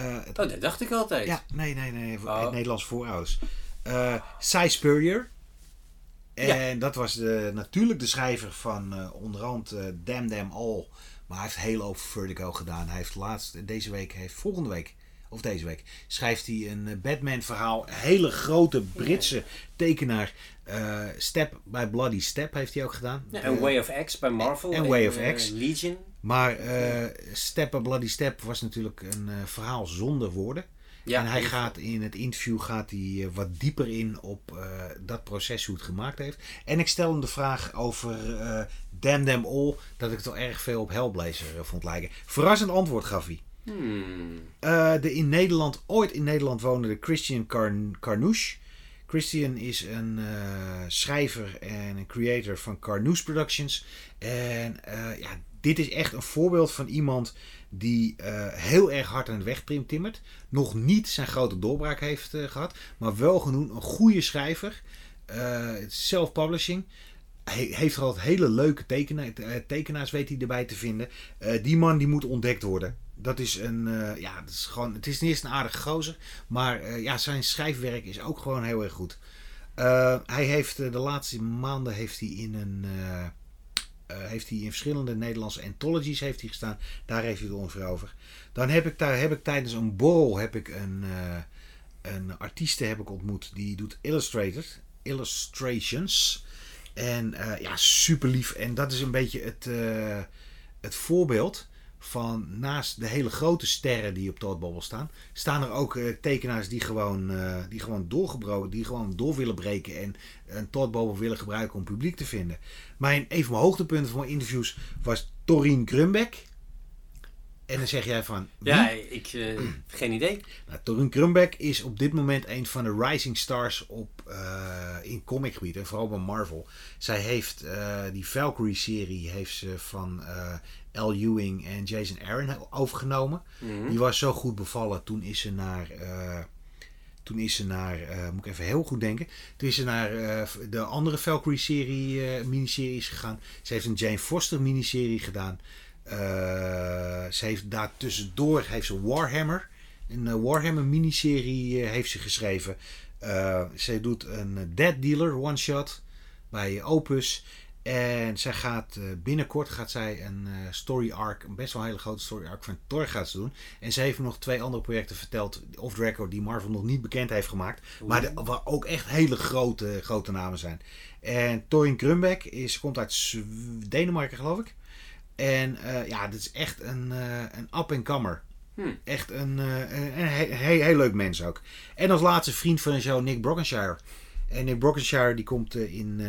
Het Oh, dat dacht ik altijd. ja, nee, nee, nee. Oh. Het Nederlands voorouders. Eh Cy Spurrier. En dat was de, natuurlijk de schrijver van uh, onderhand uh, Damn Damn All. Maar hij heeft heel over Vertigo gedaan. Hij heeft laatst, deze week, heeft volgende week, of deze week, schrijft hij een Batman verhaal. Hele grote Britse tekenaar. Uh, Step by Bloody Step heeft hij ook gedaan. Ja, en Way of X bij Marvel. En, Way of X. Legion. Maar Step by Bloody Step was natuurlijk een verhaal zonder woorden. Ja, en hij gaat in het interview gaat hij eh, wat dieper in op uh, dat proces, hoe het gemaakt heeft. En ik stel hem de vraag over uh, Damn Them All, dat ik toch erg veel op Hellblazer vond lijken. Verrassend antwoord gaf hij. Hmm. de in Nederland, ooit in Nederland wonende Christian Carn Carnouche. Christian is een schrijver en een creator van Carnouche Productions. En ja, dit is echt een voorbeeld van iemand die uh, heel erg hard aan de weg timmert. Nog niet zijn grote doorbraak heeft uh, gehad, maar wel genoeg een goede schrijver. Uh, self-publishing. Hij heeft er altijd hele leuke tekena tekenaars weet hij erbij te vinden. die man die moet ontdekt worden. Dat is een, ja, dat is gewoon, het is niet eens een aardige gozer, maar ja, zijn schrijfwerk is ook gewoon heel erg goed. hij heeft de laatste maanden heeft hij in een heeft hij in verschillende Nederlandse anthologies heeft hij gestaan. Daar heeft hij het ongeveer over. Dan heb ik, daar, heb ik tijdens een borrel heb ik een, uh, een artieste heb ik ontmoet. Die doet illustrated, illustrations. En uh, ja, super lief. En dat is een beetje het, het voorbeeld van naast de hele grote sterren die op Toadbubble staan, staan er ook uh, tekenaars die gewoon, uh, die gewoon doorgebroken, die gewoon door willen breken en een Toadbubble willen gebruiken om publiek te vinden. Mijn, een van mijn hoogtepunten van mijn interviews was Torien Grumbeck. En dan zeg jij van. Ja, ik. Uh, geen idee. Nou, Torun Grumbeck is op dit moment een van de rising stars op, uh, in comicgebied. En vooral bij Marvel. Zij heeft uh, die Valkyrie-serie heeft ze van L. Ewing en Jason Aaron overgenomen. Mm -hmm. Die was zo goed bevallen. Toen is ze naar. toen is ze naar, moet ik even heel goed denken. Toen is ze naar de andere Valkyrie-serie, miniseries gegaan. Ze heeft een Jane Foster miniserie gedaan. Ze heeft daar tussendoor heeft ze Warhammer. Een Warhammer miniserie uh, heeft ze geschreven. ze doet een Dead Dealer one shot bij Opus. En zij gaat binnenkort gaat zij een story arc, een best wel een hele grote story arc van Thor gaat ze doen. En ze heeft nog twee andere projecten verteld, off the record, die Marvel nog niet bekend heeft gemaakt. Maar de, waar ook echt hele grote, grote namen zijn. En Torin Grunbeck is, komt uit Denemarken geloof ik. En uh, ja, dit is echt een, uh, een up-and-comer. Hmm. Echt een, uh, een, een heel, heel, leuk mens ook. En als laatste vriend van de show Nick Brockenshire. En Nick Brockenshire die komt in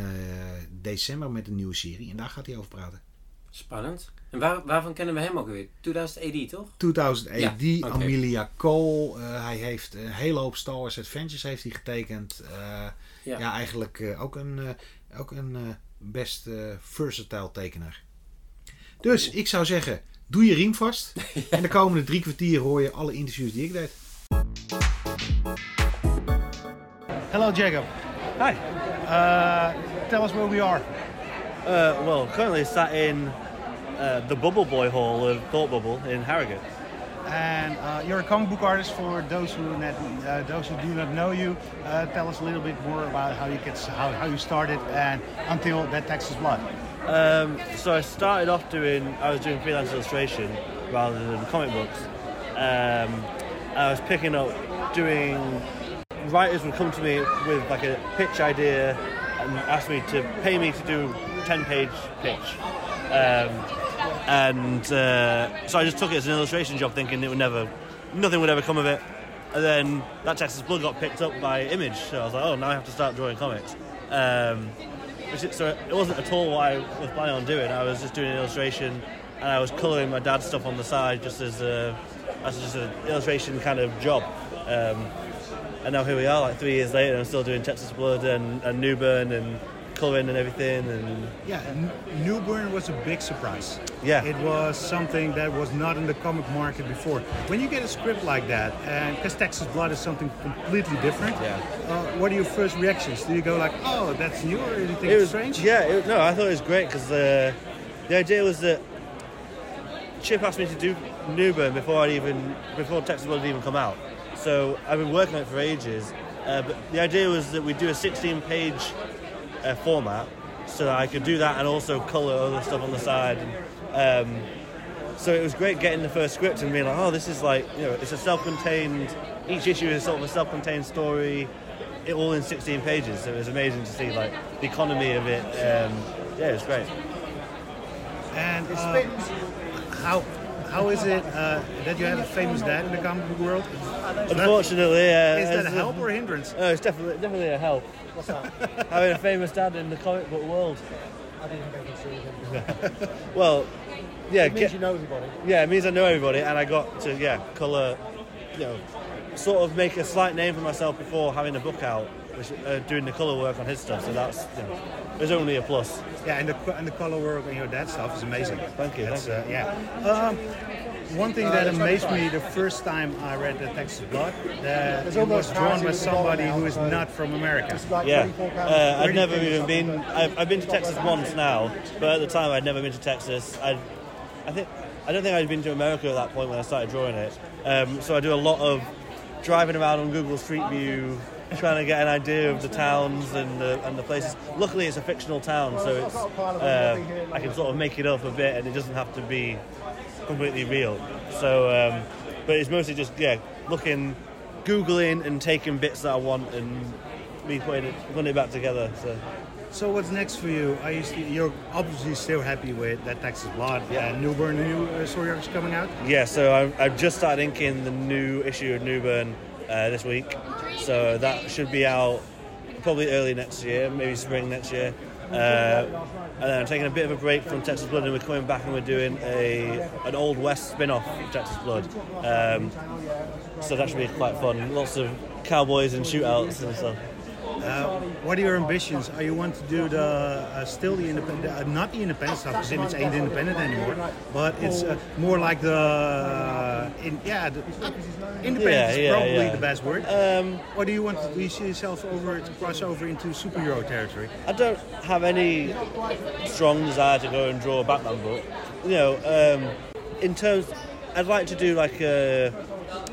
december met een nieuwe serie. En daar gaat hij over praten. Spannend. En waar, waarvan kennen we hem ook weer? 2000 AD toch? 2000 AD, ja, okay. Amelia Cole. hij heeft een hele hoop Star Wars Adventures heeft hij getekend. ja. ja. eigenlijk ook een, ook een best versatile tekenaar. Dus ik zou zeggen, doe je riem vast. En de komende drie kwartier hoor je alle interviews die ik deed. Hello Jacob. Hi. Uh, tell us where we are. Uh, well, currently sat in uh, the Bubble Boy Hall of Thought Bubble in Harrogate. And uh, you're a comic book artist. For those who not, uh, those who do not know you, uh, tell us a little bit more about how you get how, how you started and until that Texas Blood. Um, so I started off doing, I was doing freelance illustration rather than comic books. Um, I was picking up doing, writers would come to me with like a pitch idea and ask me to pay me to do 10 page pitch. Um, and uh, so I just took it as an illustration job thinking it would never, nothing would ever come of it. And then that Texas Blood got picked up by Image, so I was like, oh, now I have to start drawing comics. Um, so it wasn't at all what I was planning on doing. I was just doing an illustration, and I was colouring my dad's stuff on the side just as a as just an illustration kind of job. Um, and now here we are, like three years later, and I'm still doing Texas Blood and, and Newburn and colouring and everything. And yeah, Newburn was a big surprise. Yeah, it was something that was not in the comic market before. When you get a script like that, and because Texas Blood is something completely different, yeah. Uh, what are your first reactions? Do you go like, "Oh, that's new," or anything it was, strange? Yeah, it, no, I thought it was great because uh, the idea was that Chip asked me to do Newburn before I even before Texas Blood had even come out. So I've been working on it for ages. Uh, but the idea was that we'd do a 16 page uh, format, so that I could do that and also color other stuff on the side. And, um, so it was great getting the first script and being like, oh, this is like, you know, it's a self-contained. Each issue is sort of a self-contained story, it all in 16 pages. So it was amazing to see like the economy of it. Um, yeah, it was great. And uh, how how is it uh, that you have a famous dad in the comic book world? Unfortunately, yeah. Is that a help or a hindrance? Oh, it's definitely definitely a help. What's that? Having a famous dad in the comic book world. I didn't have anything to do with him. Well, yeah, It means get- you know everybody. yeah, it means I know everybody, and I got to yeah color, you know, sort of make a slight name for myself before having a book out, which uh, doing the color work on his stuff. So that's you know, there's only a plus. Yeah, and the and the color work on your dad's stuff is amazing. Thank you, That's, thank uh, yeah. Um, one thing that amazed me the first time I read the Texas Blood, that There's it was drawn by somebody bottom who now, is so- not from America. Like Yeah, uh, I've never even been. I've, I've been to Texas once now, but at the time I'd never been to Texas. I, I think I don't think I'd been to America at that point when I started drawing it. Um, so I do a lot of driving around on Google Street View, trying to get an idea of the towns and the, and the places. Luckily, it's a fictional town, so it's uh, I can sort of make it up a bit, and it doesn't have to be completely real. So, um, but it's mostly just yeah, looking, googling, and taking bits that I want and me putting it putting it back together. So. So what's next for you? Are you st- you're obviously still happy with that Texas Blood Yeah. and Newburn new uh, story arcs coming out? Yeah, so I, I've just started inking the new issue of Newburn uh, this week, so that should be out probably early next year, maybe spring next year. Uh, and then I'm taking a bit of a break from Texas Blood, and we're coming back and we're doing a an Old West spin-off of Texas Blood. Um, so that should be quite fun. Lots of cowboys and shootouts and stuff. Uh, what are your ambitions? Are you want to do the uh, still the independent, uh, not the independent stuff because Image ain't independent anymore, but it's uh, more like the uh, in, yeah, the, independent Yeah, is probably yeah. the best word. Um, or do you want to do you see yourself over to cross over into superhero territory? I don't have any strong desire to go and draw a Batman book. You know, um, in terms, I'd like to do like a,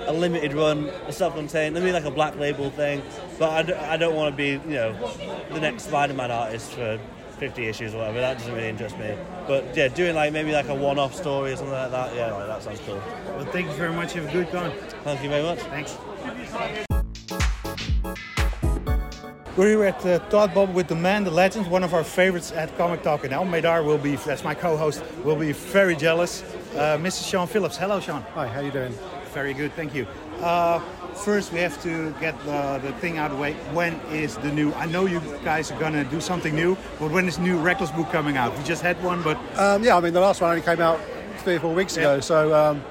a limited run, a self-contained, maybe like a black label thing. But I don't, I don't want to be, you know, the next Spider-Man artist for 50 issues or whatever. That doesn't really interest me. But yeah, doing like maybe like a one-off story or something like that. Yeah, like, that sounds cool. Well, thank you very much. Have a good con. Thank you very much. Thanks. We're here at uh, Thought Bubble with the man, the legend, one of our favorites at Comic Talk. And El Medar will be, that's my co-host, will be very jealous. Uh, Mr. Sean Phillips. Hello, Sean. Hi, how you doing? Very good, thank you. Uh, first, we have to get the, the thing out of the way. When is the new? I know you guys are gonna do something new, but when is the new Reckless book coming out? We just had one, but Um, yeah, I mean, the last one only came out three or four weeks ago, Yeah. so um,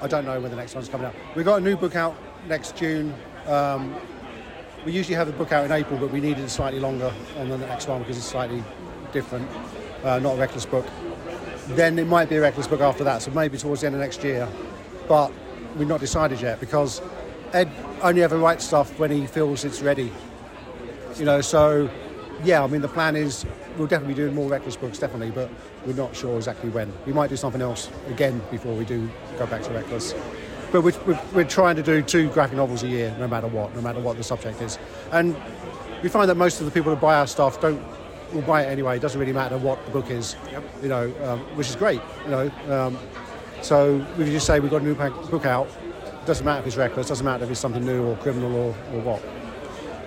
I don't know when the next one's coming out. We've got a new book out next June. Um, we usually have the book out in April, but we needed it slightly longer on the next one because it's slightly different, uh, not a Reckless book. Then it might be a Reckless book after that, so maybe towards the end of next year. But we've not decided yet because Ed only ever writes stuff when he feels it's ready. You know, so yeah, I mean, the plan is we'll definitely be doing more Reckless books, definitely, but we're not sure exactly when. We might do something else again before we do go back to Reckless. But we're, we're, we're trying to do two graphic novels a year, no matter what, no matter what the subject is. And we find that most of the people who buy our stuff don't will buy it anyway. It doesn't really matter what the book is, you know, um, which is great, you know. Um, so if you just say we've got a new book out. Doesn't matter if it's Reckless, doesn't matter if it's something new or criminal or, or what.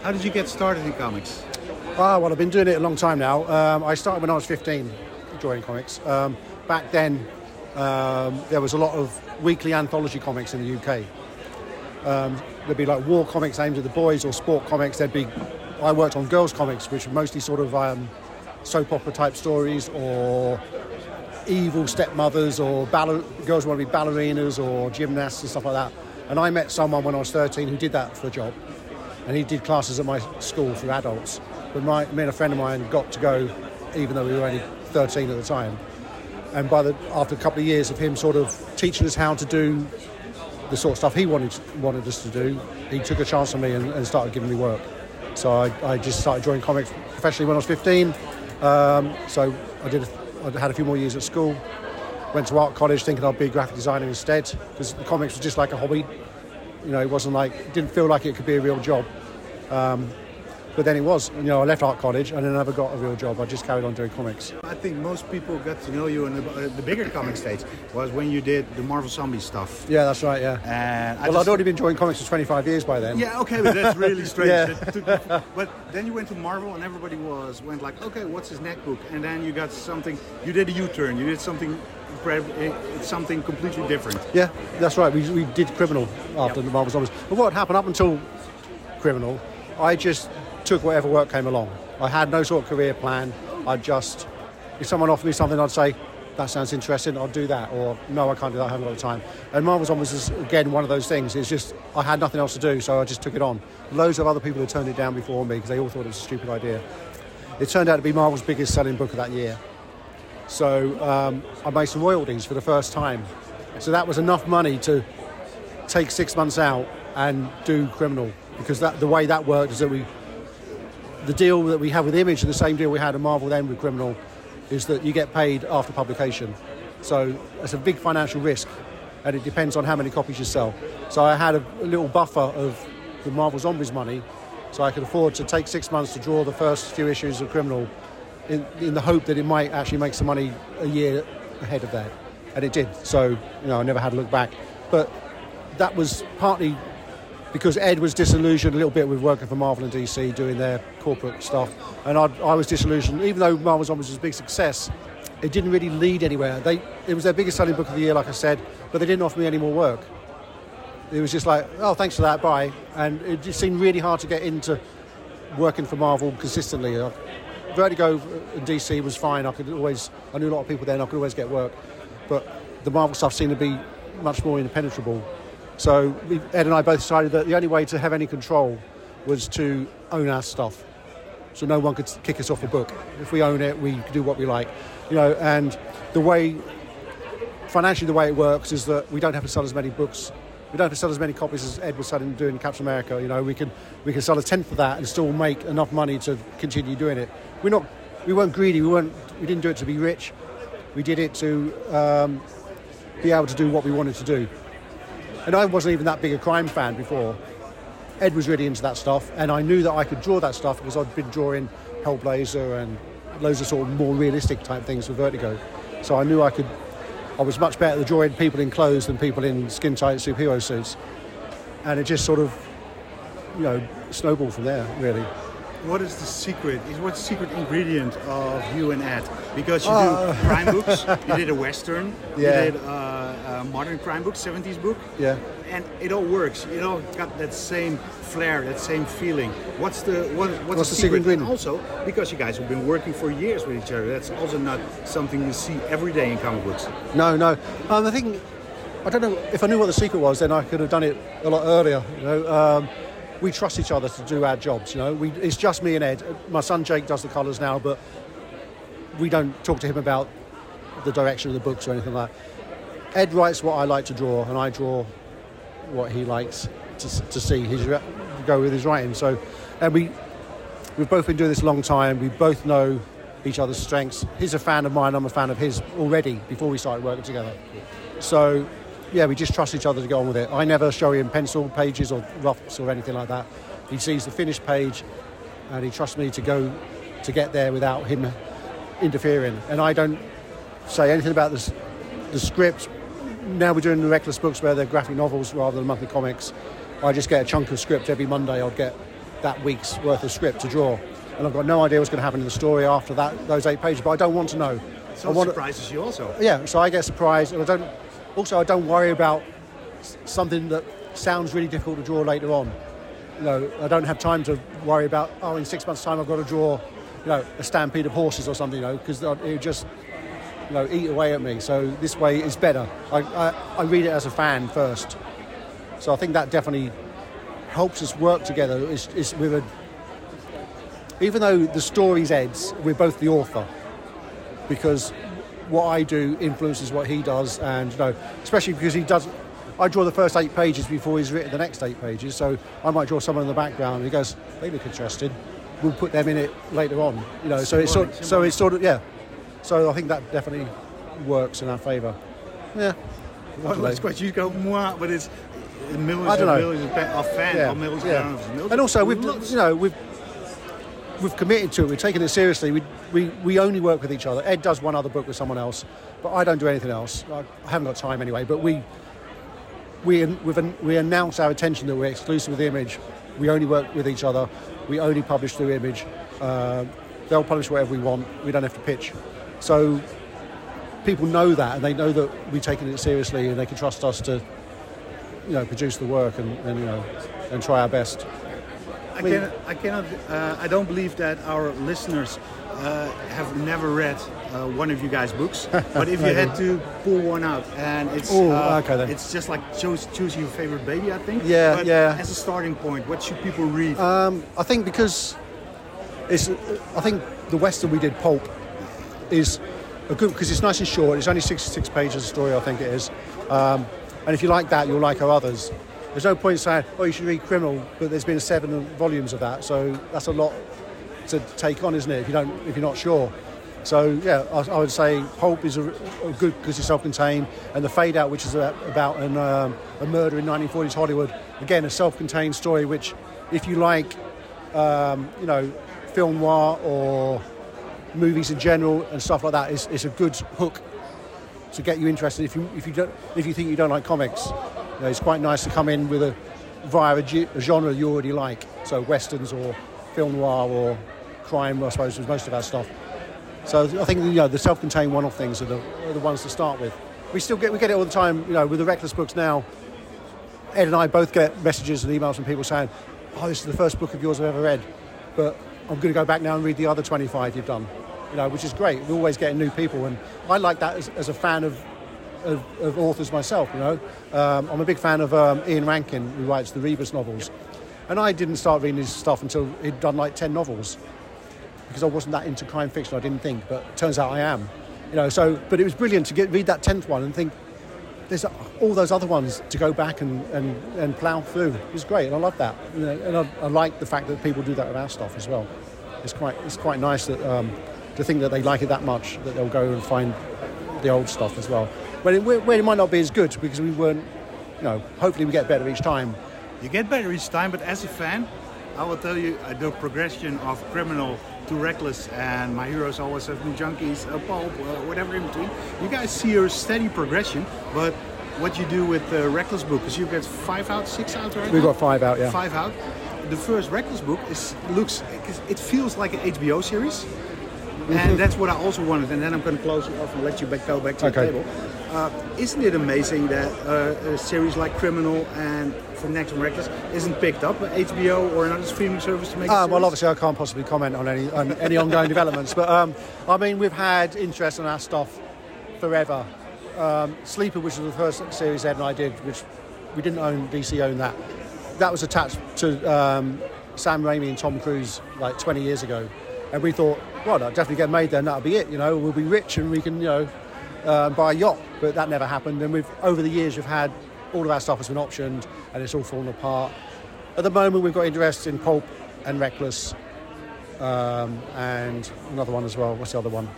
how did you get started in comics? Ah, well, I've been doing it a long time now. Um, I started when I was 15, drawing comics. Um, back then, um, there was a lot of weekly anthology comics in the UK. Um, there'd be like war comics aimed at the boys or sport comics. There'd be, I worked on girls comics, which were mostly sort of um, soap opera type stories or evil stepmothers or baller- girls want to be ballerinas or gymnasts and stuff like that. And I met someone when I was 13 who did that for a job and he did classes at my school for adults. But my, me and a friend of mine got to go, even though we were only 13 at the time. And by the after a couple of years of him sort of teaching us how to do the sort of stuff he wanted wanted us to do, he took a chance on me and, and started giving me work. So I, I just started drawing comics professionally when I was 15. Um, so I did. A, I had a few more years at school. Went to art college thinking I'd be a graphic designer instead because the comics was just like a hobby. You know, it wasn't like didn't feel like it could be a real job. Um, But then it was, you know, I left art college and I never got a real job. I just carried on doing comics. I think most people got to know you in the, uh, the bigger comic stage was when you did the Marvel Zombie stuff. Yeah, that's right. Yeah. And I Well, just- I'd already been drawing comics for 25 years by then. Yeah, okay, but that's really strange. Yeah. Took- but then you went to Marvel, and everybody was went like, okay, what's his neck book? And then you got something. You did a U-turn. You did something. It's something completely different. Yeah, that's right. We, we did Criminal after the Marvel Zombies. But what happened up until Criminal, I just took whatever work came along. I had no sort of career plan. I just, if someone offered me something, I'd say, that sounds interesting, I'll do that. Or, no, I can't do that, I haven't got the time. And Marvel Zombies is, again, one of those things. It's just, I had nothing else to do, so I just took it on. Loads of other people had turned it down before me because they all thought it was a stupid idea. It turned out to be Marvel's biggest selling book of that year. So um, I made some royalties for the first time. So that was enough money to take six months out and do criminal because that the way that worked is that we the deal that we have with Image and the same deal we had at Marvel then with criminal is that you get paid after publication. So it's a big financial risk and it depends on how many copies you sell. So I had a, a little buffer of the Marvel Zombies money so I could afford to take six months to draw the first few issues of criminal in, in the hope that it might actually make some money a year ahead of that. And it did. So, you know, I never had to look back. But that was partly because Ed was disillusioned a little bit with working for Marvel and DC doing their corporate stuff. And I, I was disillusioned. Even though Marvel Zombies was a big success, it didn't really lead anywhere. They, it was their biggest selling book of the year, like I said, but they didn't offer me any more work. It was just like, oh, thanks for that, bye. And it just seemed really hard to get into working for Marvel consistently. Like, Vertigo and DC was fine. I could always, I knew a lot of people there, and I could always get work. But the Marvel stuff seemed to be much more impenetrable. So Ed and I both decided that the only way to have any control was to own our stuff. So no one could kick us off a book. If we own it, we do what we like, you know. And the way, financially, the way it works is that we don't have to sell as many books. We don't have to sell as many copies as Ed was selling doing Captain America. You know, we can we can sell a tenth of that and still make enough money to continue doing it. We're not, we weren't greedy. We weren't, we didn't do it to be rich. We did it to um, be able to do what we wanted to do. And I wasn't even that big a crime fan before. Ed was really into that stuff, and I knew that I could draw that stuff because I'd been drawing Hellblazer and loads of sort of more realistic type things for Vertigo. So I knew I could. I was much better at drawing people in clothes than people in skin tight superhero suits, and it just sort of, you know, snowballed from there. Really. What is the secret? Is what's the secret ingredient of you and Ed? Because you Uh. do crime books. You did a western. Yeah. You did uh, a modern crime book, 70s book. Yeah. And it all works. It all got that same flair, that same feeling. What's the what, what's, What's the, the secret ingredient? also, because you guys have been working for years with each other, that's also not something you see every day in comic books. No, no. Um, I think I don't know if I knew what the secret was, then I could have done it a lot earlier. You know, um, we trust each other to do our jobs. You know, we, it's just me and Ed. My son Jake does the colours now, but we don't talk to him about the direction of the books or anything like that. Ed writes what I like to draw, and I draw what he likes to, to see. Re- go with his writing. So, and we we've both been doing this a long time. We both know each other's strengths. He's a fan of mine. I'm a fan of his already before we started working together. So, yeah, we just trust each other to go on with it. I never show him pencil pages or roughs or anything like that. He sees the finished page, and he trusts me to go to get there without him interfering. And I don't say anything about this, the script. Now we're doing the Reckless books where they're graphic novels rather than monthly comics. I just get a chunk of script every Monday. I'll get that week's worth of script to draw, and I've got no idea what's going to happen in the story after that those eight pages. But I don't want to know. So I want surprises you also. yeah, so I get surprised, and I don't. Also, I don't worry about something that sounds really difficult to draw later on. You know, I don't have time to worry about. Oh, in six months' time, I've got to draw, you know, a stampede of horses or something. You know, because it just, you know, eat away at me. So this way is better. I, I, I read it as a fan first. So I think that definitely helps us work together. Is, is with a, even though the story's Ed's, we're both the author because what I do influences what he does, and you know, especially because he does. I draw the first eight pages before he's written the next eight pages, so I might draw someone in the background. And he goes, "They look interested. We'll put them in it later on." You know, so it's sort, Symbolic, so it's sort of yeah. So I think that definitely works in our favour. Yeah. Well, it's quite you go moi, but it's millions I don't and know. millions of fa- of fans, Yeah, or millions yeah. of millions. And also, we've you know we've we've committed to it. We're taking it seriously. We, we, we only work with each other. Ed does one other book with someone else, but I don't do anything else. I, I haven't got time anyway. But we we we've, we announce our intention that we're exclusive with the Image. We only work with each other. We only publish through Image. Uh, they'll publish whatever we want. We don't have to pitch. So people know that, and they know that we're taking it seriously, and they can trust us to, you know, produce the work and, and you know, and try our best. I mean- cannot. I cannot. Uh, I don't believe that our listeners uh, have never read uh, one of you guys' books. but if you had to pull one out, and it's Oh, uh, okay it's just like choose choose your favorite baby, I think. Yeah, But yeah. As a starting point, what should people read? Um, I think because it's, I think the western we did, Pulp, is a good because it's nice and short. It's only 66 pages of story, I think it is. Um, and if you like that, you'll like our others. There's no point saying, oh, you should read Criminal, but there's been seven volumes of that, so that's a lot to take on, isn't it? If you don't, if you're not sure. So yeah, I, I would say Pulp is a, a good because it's self-contained, and the Fade Out, which is a, about an, um, a murder in 1940s Hollywood, again a self-contained story. Which, if you like, um, you know, film noir or movies in general and stuff like that, is, is a good hook to get you interested. If you if you don't if you think you don't like comics, you know, it's quite nice to come in with a via a, genre you already like. So westerns or film noir or crime, I suppose, is most of our stuff. So I think you know the self-contained one-off things are the, are the ones to start with. We still get we get it all the time. You know, with the Reckless books now, Ed and I both get messages and emails from people saying, "Oh, this is the first book of yours I've ever read, but I'm going to go back now and read the other 25 you've done." You know, which is great. We're always getting new people, and I like that as, as a fan of, of, of authors myself. You know, um, I'm a big fan of um, Ian Rankin, who writes the Rebus novels, and I didn't start reading his stuff until he'd done like 10 novels because I wasn't that into crime fiction. I didn't think, but turns out I am. You know, so but it was brilliant to get read that tenth one and think there's all those other ones to go back and, and, and plough through. It was great, and I love that. You know, and I, I like the fact that people do that with our stuff as well. It's quite it's quite nice that um, to think that they like it that much that they'll go and find the old stuff as well. When it, it might not be as good because we weren't, you know, hopefully we get better each time. You get better each time, but as a fan, I will tell you uh, the progression of criminal to reckless and my heroes always have been junkies, uh, pulp, uh, whatever in between. You guys see your steady progression, but what you do with the reckless book is you get five out, six out right We've now? got five out, yeah. Five out. The first reckless book is looks, it feels like an HBO series. And that's what I also wanted. And then I'm going to close you off and let you back, go back to Okay. the table. Uh, isn't it amazing that uh, a series like Criminal and from Next and Reckless isn't picked up by HBO or another streaming service to make? Uh, well, obviously, I can't possibly comment on any on any ongoing developments, but um, I mean, we've had interest in our stuff forever. Um, Sleeper, which was the first series Ed and I did, which we didn't own, DC owned that. That was attached to um, Sam Raimi and Tom Cruise like 20 years ago, and we thought, well, that'll definitely get made then. That'll be it. You know, we'll be rich and we can, you know, uh, buy a yacht. But that never happened. And we've over the years, we've had all of our stuff has been optioned, and it's all fallen apart. At the moment, we've got interest in Pulp and Reckless, um, and another one as well. What's the other one?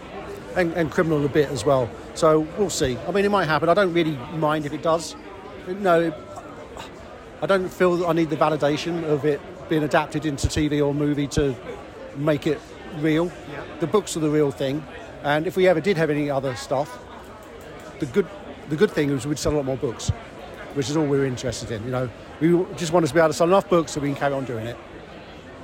And, and Criminal a bit as well. So we'll see. I mean, it might happen. I don't really mind if it does. No, I don't feel that I need the validation of it being adapted into TV or movie to make it real. The books are the real thing, and if we ever did have any other stuff, the good the good thing is we'd sell a lot more books, which is all we're interested in. You know, we just want us to be able to sell enough books so we can carry on doing it.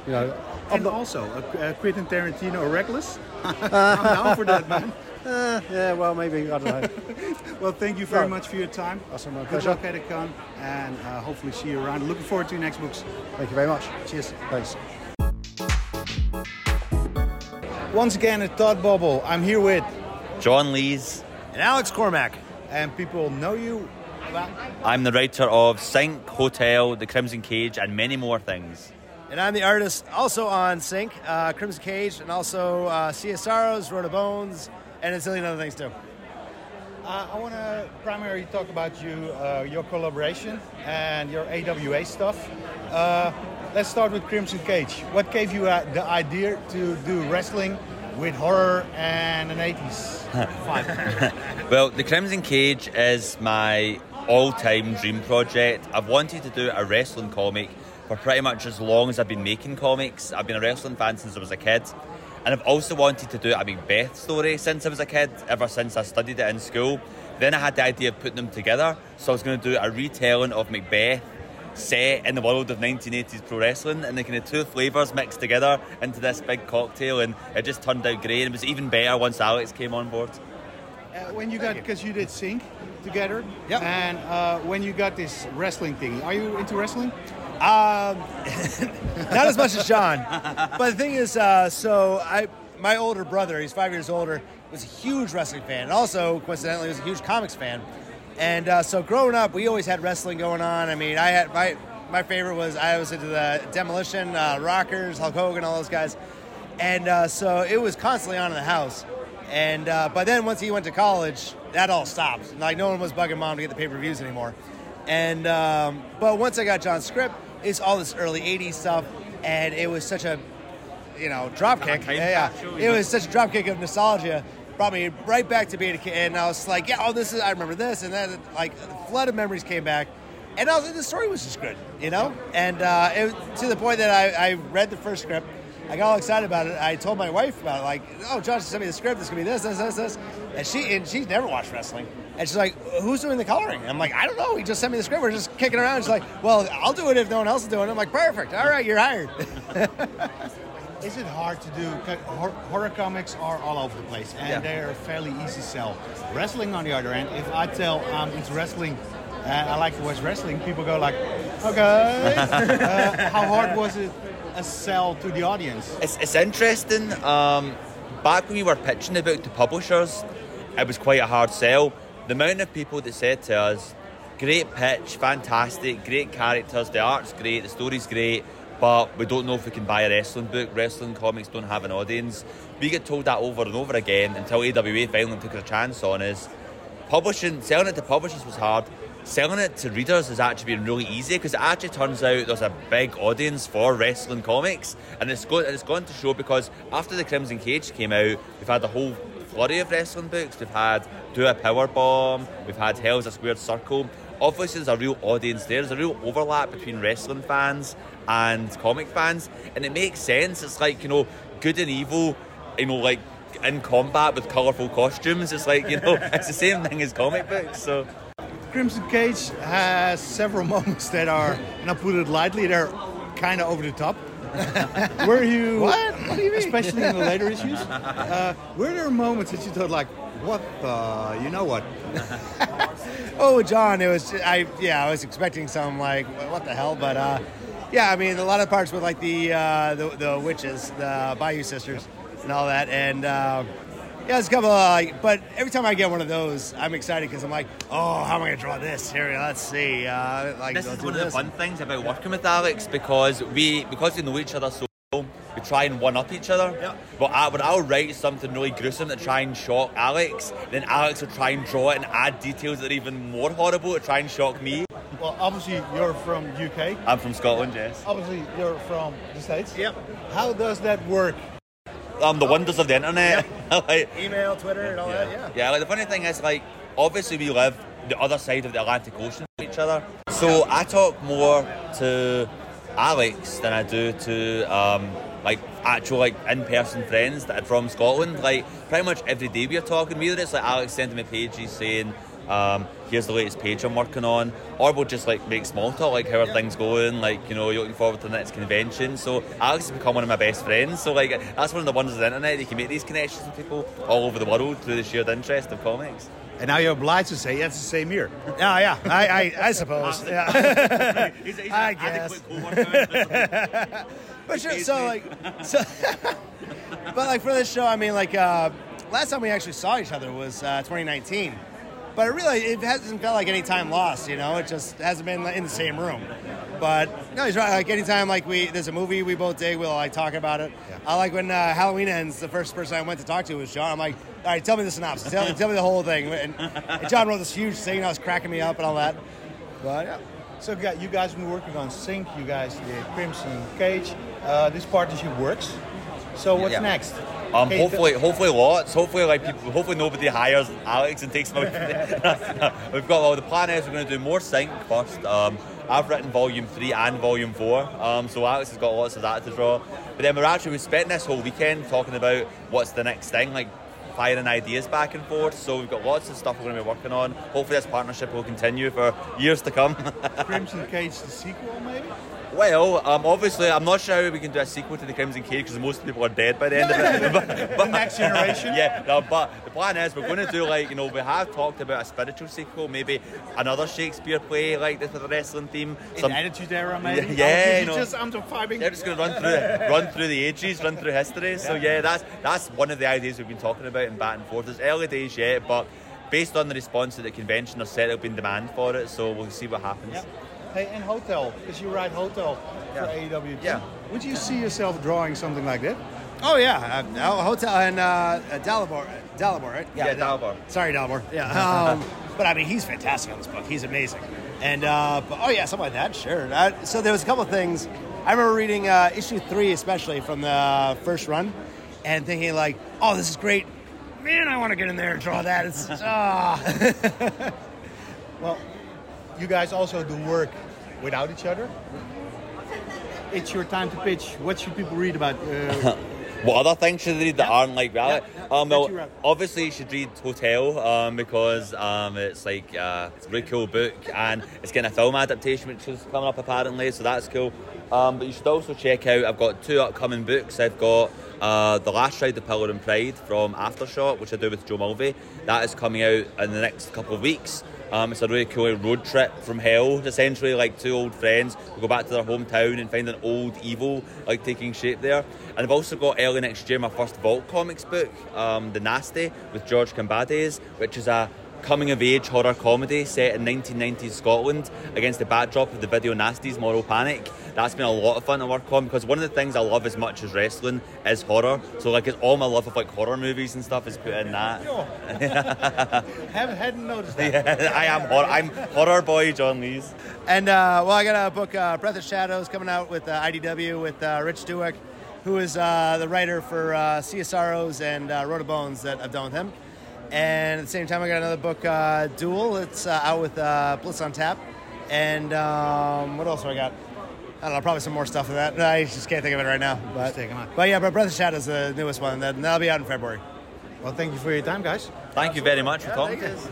You know, And not- also, uh, Quentin Tarantino or Reckless? I'm down for that, man. uh, yeah, well, maybe I don't know. Well, thank you very No. much for your time. That's my pleasure. Good pleasure. luck at con, and uh, hopefully see you around. Looking forward to your next books. Thank you very much. Cheers. Thanks. Once again at Thought Bubble, I'm here with, John Lees. And Alex Cormack. and people know you. I'm the writer of Sink, Hotell, The Crimson Cage, and many more things. And I'm the artist also on Sink, uh, Crimson Cage, and also uh, Sea of Sorrows, Road of Bones, and a zillion other things too. Uh, I want to primarily talk about you, uh, your collaboration, and your AWA stuff. Uh, let's start with Crimson Cage. What gave you uh, the idea to do wrestling with horror and an 80s vibe? Well, The Crimson Cage is my all-time dream project. I've wanted to do a wrestling comic for pretty much as long as I've been making comics. I've been a wrestling fan since I was a kid. And I've also wanted to do a Macbeth story since I was a kid, ever since I studied it in school. Then I had the idea of putting them together, so I was going to do a retelling of Macbeth set in the world of 1980s pro wrestling, and the kind of two flavours mixed together into this big cocktail, and it just turned out great. And it was even better once Alex came on board. Uh, when you got because you did Sink together, Yep. and uh, when you got this wrestling thing, are you into wrestling? Um, not as much as John, but the thing is, uh, so I, my older brother, he's five years older, was a huge wrestling fan, and also coincidentally was a huge comics fan. And uh, so growing up, we always had wrestling going on. I mean, I had my my favorite was I was into the Demolition, uh, Rockers, Hulk Hogan, all those guys, and uh, so it was constantly on in the house. And uh, but then once he went to college, that all stopped. Like no one was bugging mom to get the pay per views anymore. And um, but once I got John's script, it's all this early '80s stuff, and it was such a you know dropkick. Yeah, yeah. it was such a dropkick of nostalgia. Brought me right back to being a kid, and I was like, yeah, oh, this is I remember this, and then like a flood of memories came back. And I was, the story was just good, you know. And uh, it to the point that I, I read the first script, I got all excited about it. I told my wife about it, like, oh, Josh sent me the script. It's gonna be this, this, this, this. And she and she's never watched wrestling. And she's like, who's doing the coloring? And I'm like, I don't know. He just sent me the script. We're just kicking around. She's like, well, I'll do it if no one else is doing it. I'm like, perfect. All right, you're hired. Is it hard to do? hor- Horror comics are all over the place, and Yeah. they're fairly easy sell. Wrestling, on the other hand, if I tell I'm into wrestling and I like to watch wrestling, people go like, "Okay." uh, how hard was it a sell to the audience? It's, it's interesting. Um, back when we were pitching the book to publishers, it was quite a hard sell. The amount of people that said to us, great pitch, fantastic, great characters, the art's great, the story's great, but we don't know if we can buy a wrestling book. Wrestling comics don't have an audience. We get told that over and over again until AWA finally took a chance on us. Publishing, selling it to publishers was hard. Selling it to readers has actually been really easy because it actually turns out there's a big audience for wrestling comics, and it's go- it's gone to show because after the Crimson Cage came out, we've had a whole flurry of wrestling books. We've had Do a Power Bomb, we've had Hell's a Squared Circle. Obviously, there's a real audience there. There's a real overlap between wrestling fans and comic fans, and it makes sense. It's like you know, good and evil, you know, like in combat with colourful costumes. It's like you know, it's the same thing as comic books. So. Crimson Cage has several moments that are, and I put it lightly, they're kind of over the top. were you? What? What do you mean? Especially in the later issues, uh, were there moments that you thought like, "What the? You know what?" Oh, John, it was I. Yeah, I was expecting some like what the hell, but uh, yeah, I mean a lot of parts with like the uh, the, the witches, the Bayou sisters, and all that, and uh, yeah, it's a couple. Of, like, but every time I get one of those, I'm excited because I'm like, oh, how am I gonna draw this? Here, let's see. Uh, like, This is do one of the fun things about working with Alex because we because we know each other so well, we try and one up each other. Yeah. But I, but I'll write something really gruesome to try and shock Alex, then Alex will try and draw it and add details that are even more horrible to try and shock me. Well, obviously you're from UK. I'm from Scotland, yes. Obviously you're from the states. Yep. How does that work? Um, the wonders of the internet. like, Email, Twitter, and all that. Yeah. Yeah, like the funny thing is, like, obviously we live the other side of the Atlantic Ocean from each other. So I talk more to Alex than I do to um, like actual like in-person friends that are from Scotland. Like pretty much every day we're talking. Either it's like Alex sending me pages saying. Um, here's the latest page I'm working on, or we'll just like make small talk, like how are things going, like you know, you're looking forward to the next convention. So Alex has become one of my best friends. So like that's one of the wonders of the internet. You can make these connections with people all over the world through the shared interest of comics. And now you're obliged to say that's the same year. Yeah, yeah. I, I, I suppose. Yeah. I guess. But sure, so like, so, but like for this show, I mean, like, uh, last time we actually saw each other was uh, 2019. But it really, it hasn't felt like any time lost, you know. It just hasn't been in the same room. But no, he's right. Like anytime, like we there's a movie we both dig, we'll like talk about it. I like when uh, Halloween ends. The first person I went to talk to was John. I'm like, all right, tell me the synopsis. Tell, tell me the whole thing. And, and John wrote this huge thing. I was cracking me up and all that. But yeah. So you guys been working on Sink. You guys did Crimson Cage. Uh, this partnership works. So what's Yeah. next? Um, Okay, hopefully, hopefully lots. Hopefully, like people. Hopefully, nobody hires Alex and takes my. We've got. Well, the plan is we're going to do more Sink first. Um, I've written volume three and volume four. Um, so Alex has got lots of that to draw. But then we're actually we spent this whole weekend talking about what's the next thing, like firing ideas back and forth. So we've got lots of stuff we're going to be working on. Hopefully, this partnership will continue for years to come. Crimson Cage, the sequel, maybe? Well, um, obviously, I'm not sure how we can do a sequel to the Crimson Cage because most people are dead by the end of it. but, but- next generation? yeah, no, but the plan is we're going to do like you know we have talked about a spiritual sequel, maybe another Shakespeare play like this with a wrestling theme. In Attitude Era, maybe? Yeah, is you know. just I'm. Yeah, just going to run through run through the ages, run through history. So yeah, that's that's one of the ideas we've been talking about in back and forth. It's early days yet, but based on the response at the convention, there's certainly been demand for it. So we'll see what happens. Yeah. Hey, and Hotell, because you write Hotell Yeah. for AEW. Yeah. Would you see yourself drawing something like that? Oh yeah, uh, uh, hotel and uh, uh, Dalibor, Dalibor, right? Yeah, Dalibor. Sorry, Dalibor. Yeah. Um, but I mean, he's fantastic on this book. He's amazing. And uh, but, oh yeah, something like that. Sure. Uh, so there was a couple of things. I remember reading uh, issue three, especially from the first run, and thinking like, oh, this is great. Man, I want to get in there and draw that. It's ah. Well, you guys also do work without each other. It's your time to pitch. What should people read about? Uh, What other things should they read that aren't like reality? Yeah, yeah. Um, That well, you obviously you should read Hotell um, because um, it's like uh, it's a really cool book and it's getting a film adaptation which is coming up apparently, so that's cool. Um, but you should also check out. I've got two upcoming books. I've got uh, the Last Ride, the Pillar and Pride from Aftershock, which I do with Joe Mulvey. That is coming out in the next couple of weeks. Um, it's a really cool road trip from hell. Essentially, like two old friends who go back to their hometown and find an old evil like taking shape there. And I've also got early next year my first Vault Comics book, um, The Nasty, with George Kambadais, which is a coming of age horror comedy set in 1990s Scotland against the backdrop of the video Nasties Moral Panic. That's been a lot of fun to work on because one of the things I love as much as wrestling is horror. So like it's all my love of like horror movies and stuff is put in that. haven't hadn't noticed that. I am horror. I'm horror boy John Lees. And uh, well, I got a book, uh, Breath of Shadows, coming out with uh, IDW with uh, Rich Douek, who is uh, the writer for uh, Sea of Sorrows and uh, Road of Bones that I've done with him. And at the same time, I got another book, uh, Duel. It's uh, out with uh, Blitz on Tap. And um, what else do I got? I don't know, probably some more stuff of that. I just can't think of it right now. But, Just take 'em out. but yeah, but Breath of Shadows is the newest one. That, that'll be out in February. Well, thank you for your time, guys. Thank you very much for talking to us.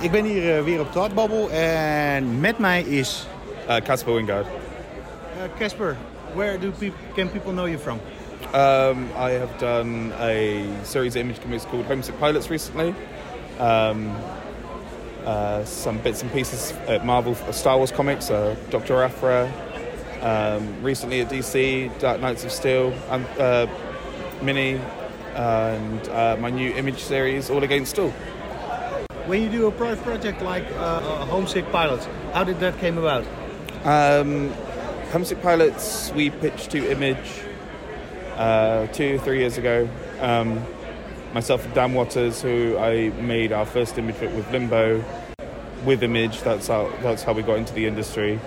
Ik ben hier eh, weer op Thought Bubble en met mij is Uh, Caspar Wijngaard. eh, Casper. Where do people can people know you from? Um, I have done a series of image comics called Homesick Pilots recently. Um, uh, some bits and pieces at Marvel uh, Star Wars comics, uh, Doctor Aphra. Um, recently at DC, Dark Knights of Steel, and uh, Mini, and uh, my new image series, All Against All. When you do a pro- project like Homesick Pilots, how did that came about? Um, Homesick Pilots, we pitched to Image uh, two, three years ago. Um, myself and Dan Watters, who I made our first image with, with Limbo, with Image. That's how that's how we got into the industry.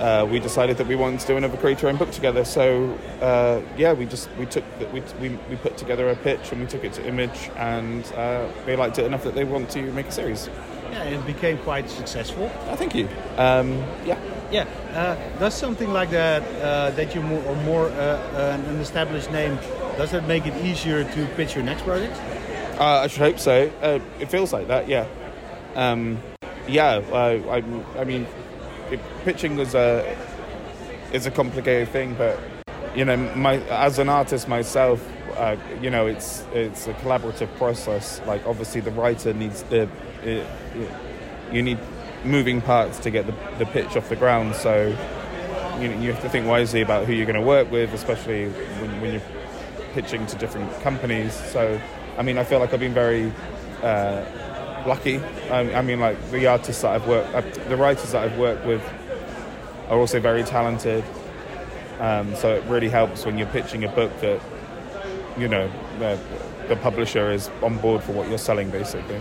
Uh, we decided that we wanted to do another creator-owned book together. So uh, yeah, we just we took the, we, we we put together a pitch and we took it to Image, and uh, they liked it enough that they want to make a series. Yeah, it became quite successful. Oh, thank you. Um, yeah. Yeah, uh, does something like that, uh, that you're more, or more uh, an established name, does that make it easier to pitch your next project? Uh, I should hope so. Uh, it feels like that, yeah. Um, yeah, I, I, I mean, it, pitching is a is a complicated thing, but you know, my as an artist myself, uh, you know, it's it's a collaborative process. Like, obviously, the writer needs the it, it, you need moving parts to get the, the pitch off the ground. So you know, you have to think wisely about who you're going to work with, especially when, when you're pitching to different companies. So, I mean, I feel like I've been very uh, lucky. Um, I mean, like the artists that I've worked, uh, the writers that I've worked with are also very talented. Um, so it really helps when you're pitching a book that, you know, the, the publisher is on board for what you're selling, basically.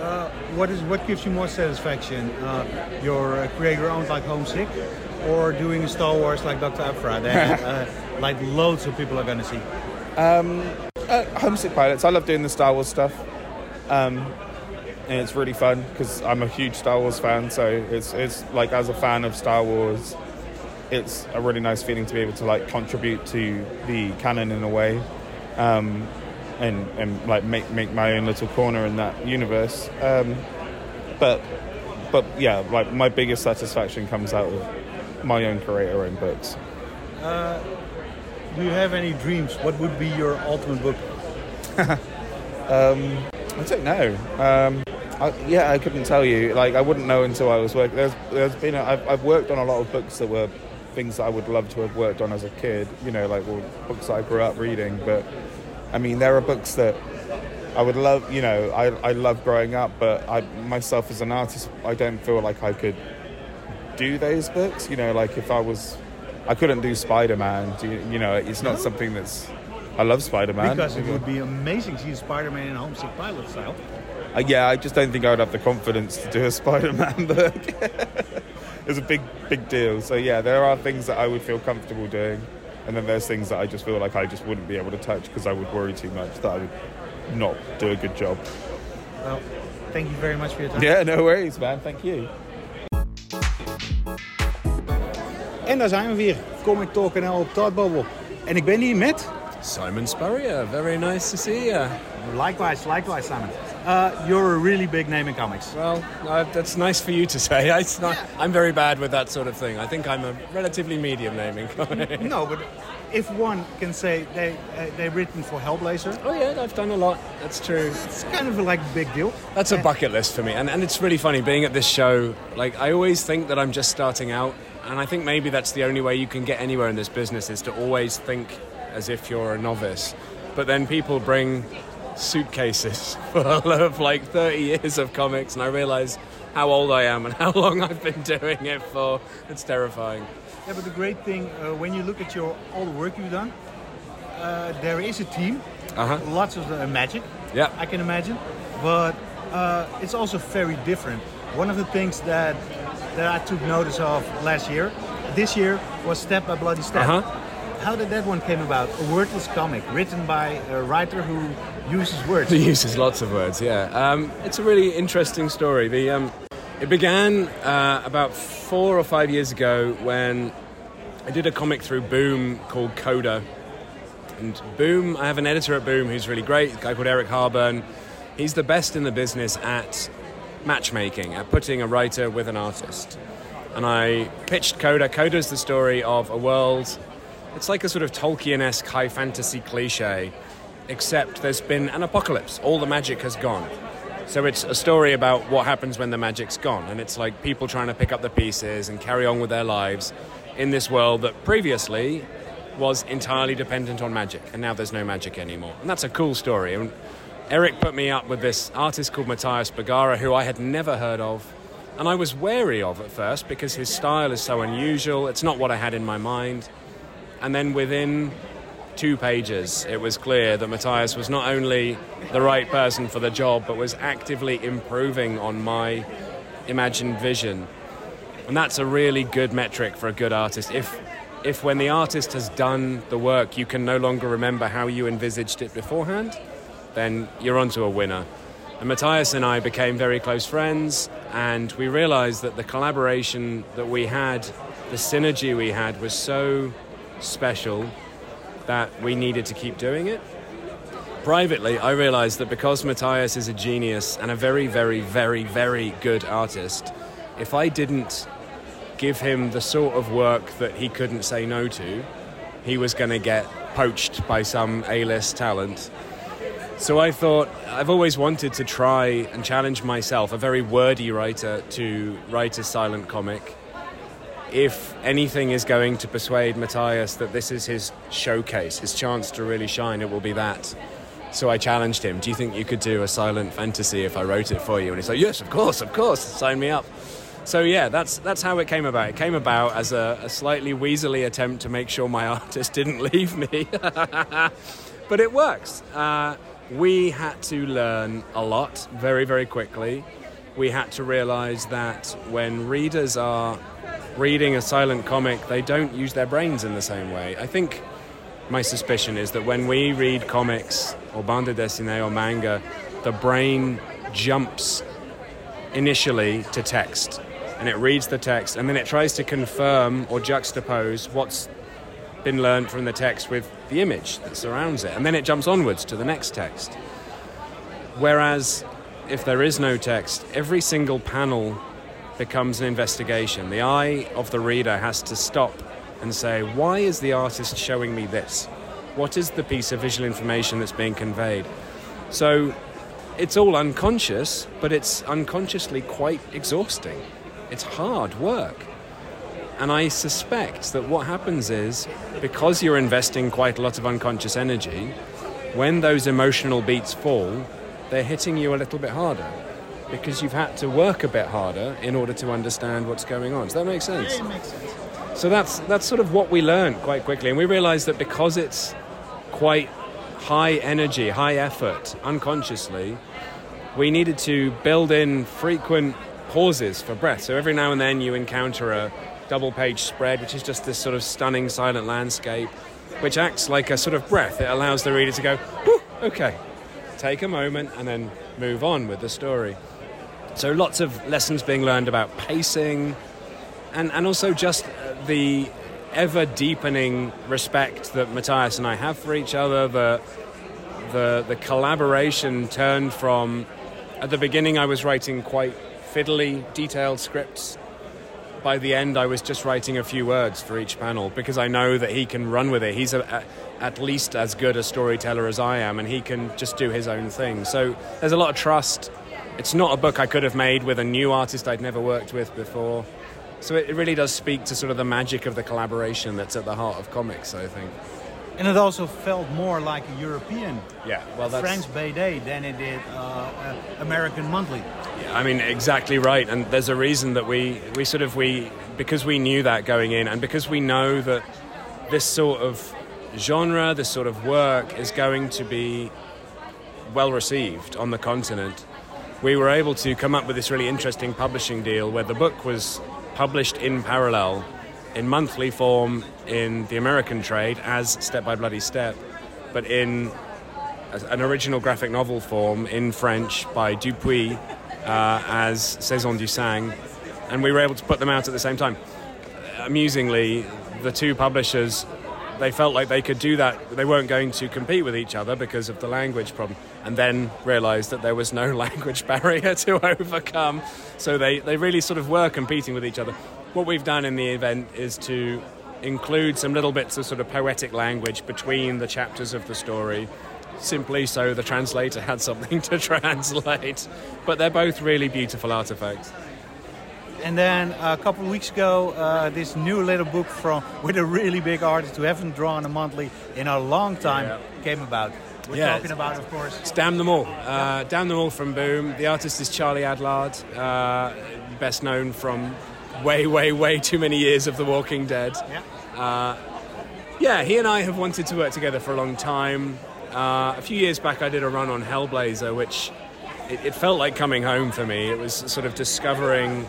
Uh, what is what gives you more satisfaction? Uh, your uh, creator-owned like Homesick, or doing Star Wars like Dr. Aphra that uh, like loads of people are gonna see? Um, uh, Homesick Pilots. I love doing the Star Wars stuff. Um, and it's really fun because I'm a huge Star Wars fan. So it's it's like as a fan of Star Wars, it's a really nice feeling to be able to like contribute to the canon in a way, um, and and like make make my own little corner in that universe. Um, but but yeah, like my biggest satisfaction comes out of my own creator own books. Uh, do you have any dreams? What would be your ultimate book? Um, I don't know. Um, I, yeah, I couldn't tell you. Like, I wouldn't know until I was working. There's, there's been. A, I've, I've worked on a lot of books that were things that I would love to have worked on as a kid. You know, like well, books I grew up reading. But I mean, there are books that I would love. You know, I I love growing up, but I myself as an artist, I don't feel like I could do those books. You know, like if I was, I couldn't do Spider Man. You, you know, it's not something that's. I love Spider Man Because it would be amazing to see Spider-Man in a Homesick Pilot style. Uh, yeah, I just don't think I would have the confidence to do a Spider-Man book. it's a big, big deal. So yeah, there are things that I would feel comfortable doing, and then there's things that I just feel like I just wouldn't be able to touch because I would worry too much that I would not do a good job. Well, thank you very much for your time. Yeah, no worries, man. Thank you. En daar zijn we weer. Comic Talk NL op Thought Bubble. En ik ben hier met... Simon Spurrier, very nice to see you. Likewise, likewise, Simon. Uh, you're a really big name in comics. Well, uh, that's nice for you to say. Not, I'm very bad with that sort of thing. I think I'm a relatively medium name in comics. No, but if one can say they uh, they've written for Hellblazer, Oh yeah, I've done a lot. That's true. it's kind of like a big deal. That's a bucket list for me, and and it's really funny being at this show. Like I always think that I'm just starting out, and I think maybe that's the only way you can get anywhere in this business is to always think as if you're a novice. But then people bring suitcases full of like 30 years of comics, and I realize how old I am and how long I've been doing it for. It's terrifying. Yeah, but the great thing uh, when you look at your all the work you've done, uh, there is a team, Uh-huh. lots of uh, magic. Yeah. I can imagine, but uh, it's also very different. One of the things that that I took notice of last year, this year, was Step by Bloody Step. Uh-huh. How did that one came about? A wordless comic written by a writer who uses words. He uses lots of words, yeah. Um, it's a really interesting story. The, um, it began uh, about four or five years ago when I did a comic through Boom called Coda. And Boom, I have an editor at Boom who's really great, a guy called Eric Harburn. He's the best in the business at matchmaking, at putting a writer with an artist. And I pitched Coda. Coda is the story of a world, it's like a sort of Tolkien esque high fantasy cliche, except there's been an apocalypse. All the magic has gone. So it's a story about what happens when the magic's gone. And it's like people trying to pick up the pieces and carry on with their lives in this world that previously was entirely dependent on magic. And now there's no magic anymore. And that's a cool story. And Eric put me up with this artist called Matías Bergara, who I had never heard of. And I was wary of at first because his style is so unusual. It's not what I had in my mind. And then within two pages, it was clear that Matías was not only the right person for the job, but was actively improving on my imagined vision. And that's a really good metric for a good artist. If, if when the artist has done the work, you can no longer remember how you envisaged it beforehand, then you're onto a winner. And Matías and I became very close friends, and we realized that the collaboration that we had, the synergy we had, was so special that we needed to keep doing it. Privately, I realized that because Matías is a genius and a very, very, very, very good artist, if I didn't give him the sort of work that he couldn't say no to, he was going to get poached by some A list talent. So I thought I've always wanted to try and challenge myself, a very wordy writer, to write a silent comic. If anything is going to persuade Matías that this is his showcase, his chance to really shine, it will be that. So I challenged him, Do you think you could do a silent fantasy if I wrote it for you? And he's like, Yes, of course, of course, sign me up. So yeah, that's that's how it came about. It came about as a, a slightly weaselly attempt to make sure my artist didn't leave me, but it works. Uh, we had to learn a lot very, very quickly. We had to realize that when readers are reading a silent comic, they don't use their brains in the same way. I think my suspicion is that when we read comics or bande dessinée or manga, the brain jumps initially to text and it reads the text and then it tries to confirm or juxtapose what's been learned from the text with the image that surrounds it and then it jumps onwards to the next text. Whereas if there is no text every single panel becomes an investigation. The eye of the reader has to stop and say why is the artist showing me this? What is the piece of visual information that's being conveyed? So it's all unconscious but it's unconsciously quite exhausting. It's hard work. And I suspect that what happens is because you're investing quite a lot of unconscious energy, when those emotional beats fall, they're hitting you a little bit harder because you've had to work a bit harder in order to understand what's going on. Does that make sense? Yeah, it makes sense. So that's that's sort of what we learned quite quickly, and we realised that because it's quite high energy, high effort, unconsciously, we needed to build in frequent pauses for breath. So every now and then you encounter a double page spread, which is just this sort of stunning silent landscape, which acts like a sort of breath. It allows the reader to go, okay, take a moment and then move on with the story. So lots of lessons being learned about pacing and, and also just uh, the ever deepening respect that Matías and I have for each other, the, the, the collaboration turned from, at the beginning I was writing quite fiddly, detailed scripts. By the end, I was just writing a few words for each panel because I know that he can run with it. He's a, a, at least as good a storyteller as I am, and he can just do his own thing. So there's a lot of trust. It's not a book I could have made with a new artist I'd never worked with before. So it, it really does speak to sort of the magic of the collaboration that's at the heart of comics, I think. And it also felt more like a European Yeah, well, that's French BD than it did uh, uh, American monthly. I mean, exactly right. And there's a reason that we, we sort of, we, because we knew that going in and because we know that this sort of genre, this sort of work is going to be well received on the continent, we were able to come up with this really interesting publishing deal where the book was published in parallel in monthly form in the American trade as Step by Bloody Step, but in an original graphic novel form in French by Dupuis uh, as Saison du Sang, and we were able to put them out at the same time. Amusingly, the two publishers they felt like they could do that. They weren't going to compete with each other because of the language problem, and then realised that there was no language barrier to overcome. So they, they really sort of were competing with each other. What we've done in the event is to include some little bits of sort of poetic language between the chapters of the story simply so the translator had something to translate. But they're both really beautiful artifacts. And then a couple of weeks ago, uh, this new little book from with a really big artist who haven't drawn a monthly in a long time Yeah. came about. We're Yeah, talking about, of course. It's Damn Them All. Uh, Damn Them All from Boom. The artist is Charlie Adlard, uh, best known from way, way, way too many years of The Walking Dead. Yeah. Uh, yeah, he and I have wanted to work together for a long time. Uh, a few years back, I did a run on Hellblazer, which it, it felt like coming home for me. It was sort of discovering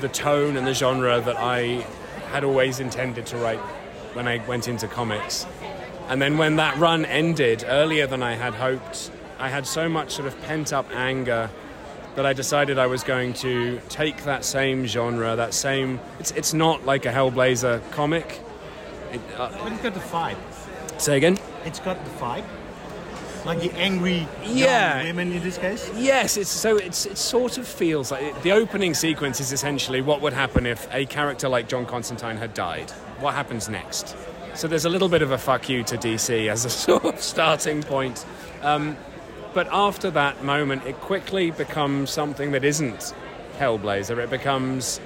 the tone and the genre that I had always intended to write when I went into comics. And then when that run ended earlier than I had hoped, I had so much sort of pent up anger that I decided I was going to take that same genre, that same. It's, it's not like a Hellblazer comic. It, uh, But it's got the vibe. say again? It's got the vibe. Like the angry young Yeah. women in this case. Yes, it's so it's it sort of feels like the opening sequence is essentially what would happen if a character like John Constantine had died. What happens next? So there's a little bit of a fuck you to DC as a sort of starting point. Um, but after that moment, it quickly becomes something that isn't Hellblazer. It becomes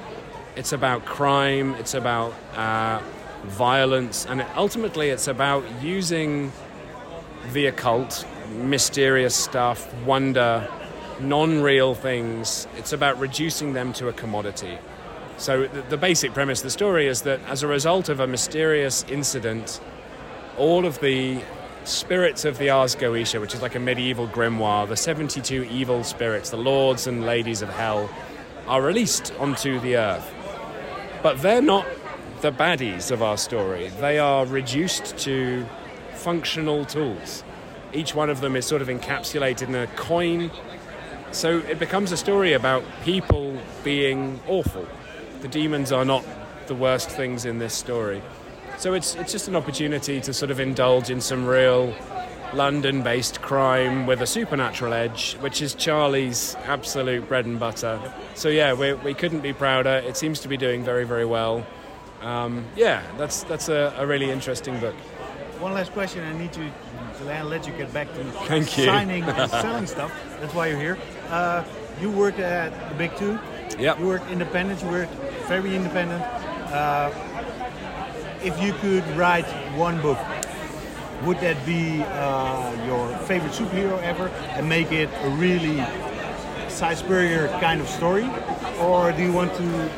it's about crime, it's about uh, violence, and it, ultimately it's about using the occult, mysterious stuff, wonder, non real things. It's about reducing them to a commodity. So, the, the basic premise of the story is that as a result of a mysterious incident, all of the spirits of the Ars Goetia, which is like a medieval grimoire, the 72 evil spirits, the lords and ladies of hell, are released onto the earth. But they're not the baddies of our story. They are reduced to functional tools. Each one of them is sort of encapsulated in a coin. So it becomes a story about people being awful. The demons are not the worst things in this story. So it's, it's just an opportunity to sort of indulge in some real London based crime with a supernatural edge, which is Charlie's absolute bread and butter. So, yeah, we, we couldn't be prouder. It seems to be doing very, very well. Um, yeah, that's, that's a, a really interesting book. One last question. I need to let you get back to Thank you. signing and selling stuff. That's why you're here. Uh, you work at the Big Two. Yep. You work independent. You work very independent. Uh, if you could write one book, would that be uh, your favorite superhero ever and make it a really Si Spurrier kind of story? Or do you want to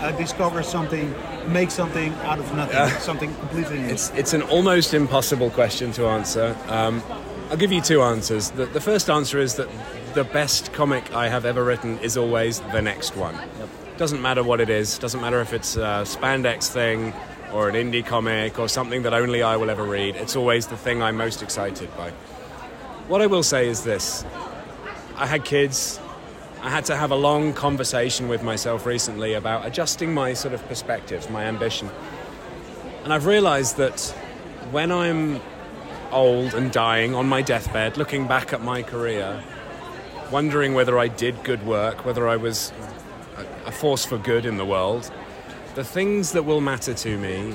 uh, discover something, make something out of nothing, Uh, something completely new? It's, it's an almost impossible question to answer. Um, I'll give you two answers. The, the first answer is that the best comic I have ever written is always the next one. Doesn't matter what it is, doesn't matter if it's a spandex thing or an indie comic or something that only I will ever read. It's always the thing I'm most excited by. What I will say is this I had kids. I had to have a long conversation with myself recently about adjusting my sort of perspectives, my ambition. And I've realized that when I'm old and dying on my deathbed, looking back at my career, wondering whether I did good work, whether I was a, force for good in the world, the things that will matter to me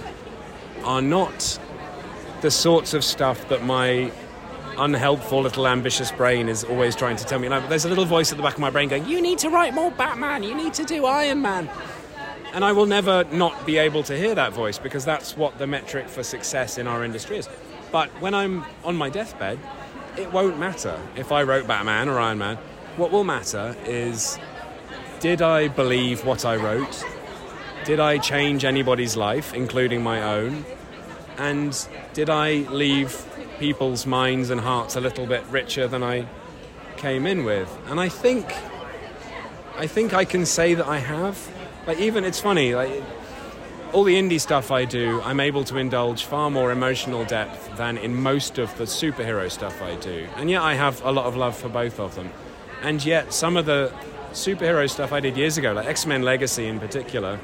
are not the sorts of stuff that my unhelpful little ambitious brain is always trying to tell me. Like, there's a little voice at the back of my brain going, You need to write more Batman, you need to do Iron Man. And I will never not be able to hear that voice because that's what the metric for success in our industry is. But when I'm on my deathbed, it won't matter if I wrote Batman or Iron Man. What will matter is did I believe what I wrote? Did I change anybody's life, including my own? And did I leave people's minds and hearts a little bit richer than I came in with? And I think I think I can say that I have. Like even it's funny, like all the indie stuff I do, I'm able to indulge far more emotional depth than in most of the superhero stuff I do. And yet I have a lot of love for both of them. And yet some of the superhero stuff I did years ago, like X-Men Legacy in particular,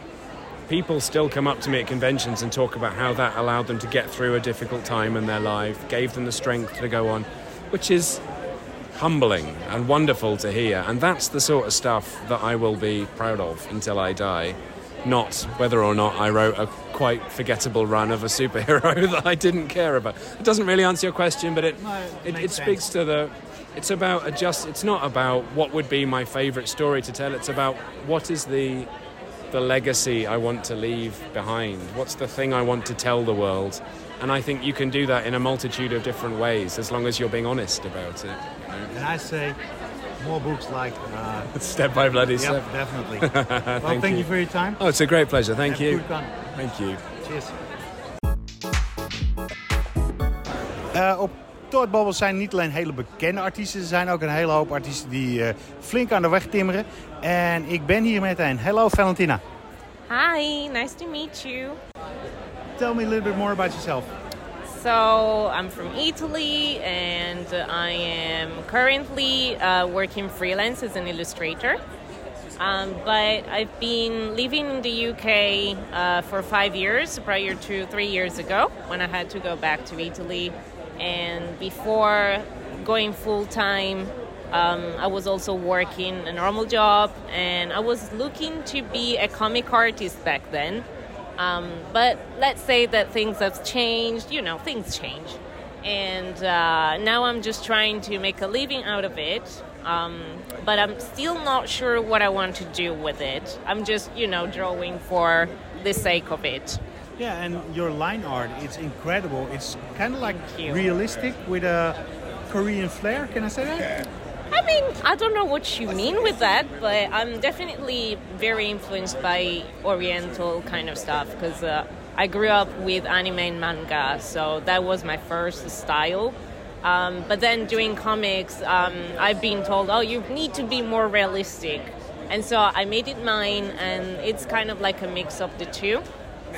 people still come up to me at conventions and talk about how that allowed them to get through a difficult time in their life, gave them the strength to go on, which is humbling and wonderful to hear. And that's the sort of stuff that I will be proud of until I die. Not whether or not I wrote a quite forgettable run of a superhero that I didn't care about. It doesn't really answer your question, but it No, it it, it speaks to the. It's about adjust. It's not about what would be my favourite story to tell. It's about what is the the legacy I want to leave behind. What's the thing I want to tell the world? And I think you can do that in a multitude of different ways, as long as you're being honest about it. And I say more books like. Uh, Step by bloody Yep, step. definitely. well, Thank thank, you. you. for your time. Oh, it's a great pleasure. Thank Have you. good con. Thank you. Cheers. Op Thought Bubble zijn niet alleen hele bekende artiesten, er zijn ook een hele hoop artiesten die eh, flink aan de weg timmeren. En ik ben hier met een. Hello Valentina. Hi, nice to meet you. Tell me a little bit more about yourself. So, I'm from Italy and I am currently uh, working freelance as an illustrator. Um, but I've been living in the UK uh, for five years prior to three years ago when I had to go back to Italy. And before going full time, um, I was also working a normal job and I was looking to be a comic artist back then. Um, but let's say that things have changed, you know, things change. And uh, now I'm just trying to make a living out of it. Um, but I'm still not sure what I want to do with it. I'm just, you know, drawing for the sake of it. Yeah, and your line art, it's incredible. It's kind of like realistic with a Korean flair. Can I say that? I mean, I don't know what you mean with that, but I'm definitely very influenced by Oriental kind of stuff because uh, I grew up with anime and manga, so that was my first style. Um, but then doing comics, um, I've been told, oh, you need to be more realistic. And so I made it mine, and it's kind of like a mix of the two.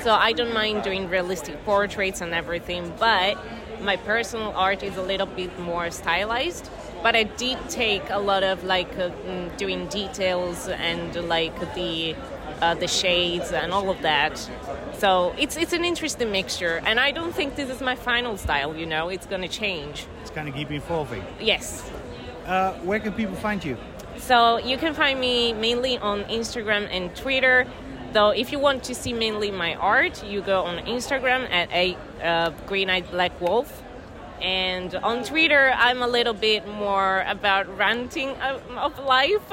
So I don't mind doing realistic portraits and everything, but my personal art is a little bit more stylized. But I did take a lot of like uh, mm, doing details and like the uh, the shades and all of that. So it's it's an interesting mixture, and I don't think this is my final style. You know, it's going to change. It's going to keep evolving. Yes. Uh, where can people find you? So you can find me mainly on Instagram and Twitter. Though if you want to see mainly my art, you go on Instagram at a uh, Green Eyed Black Wolf. And on Twitter, I'm a little bit more about ranting of, of life.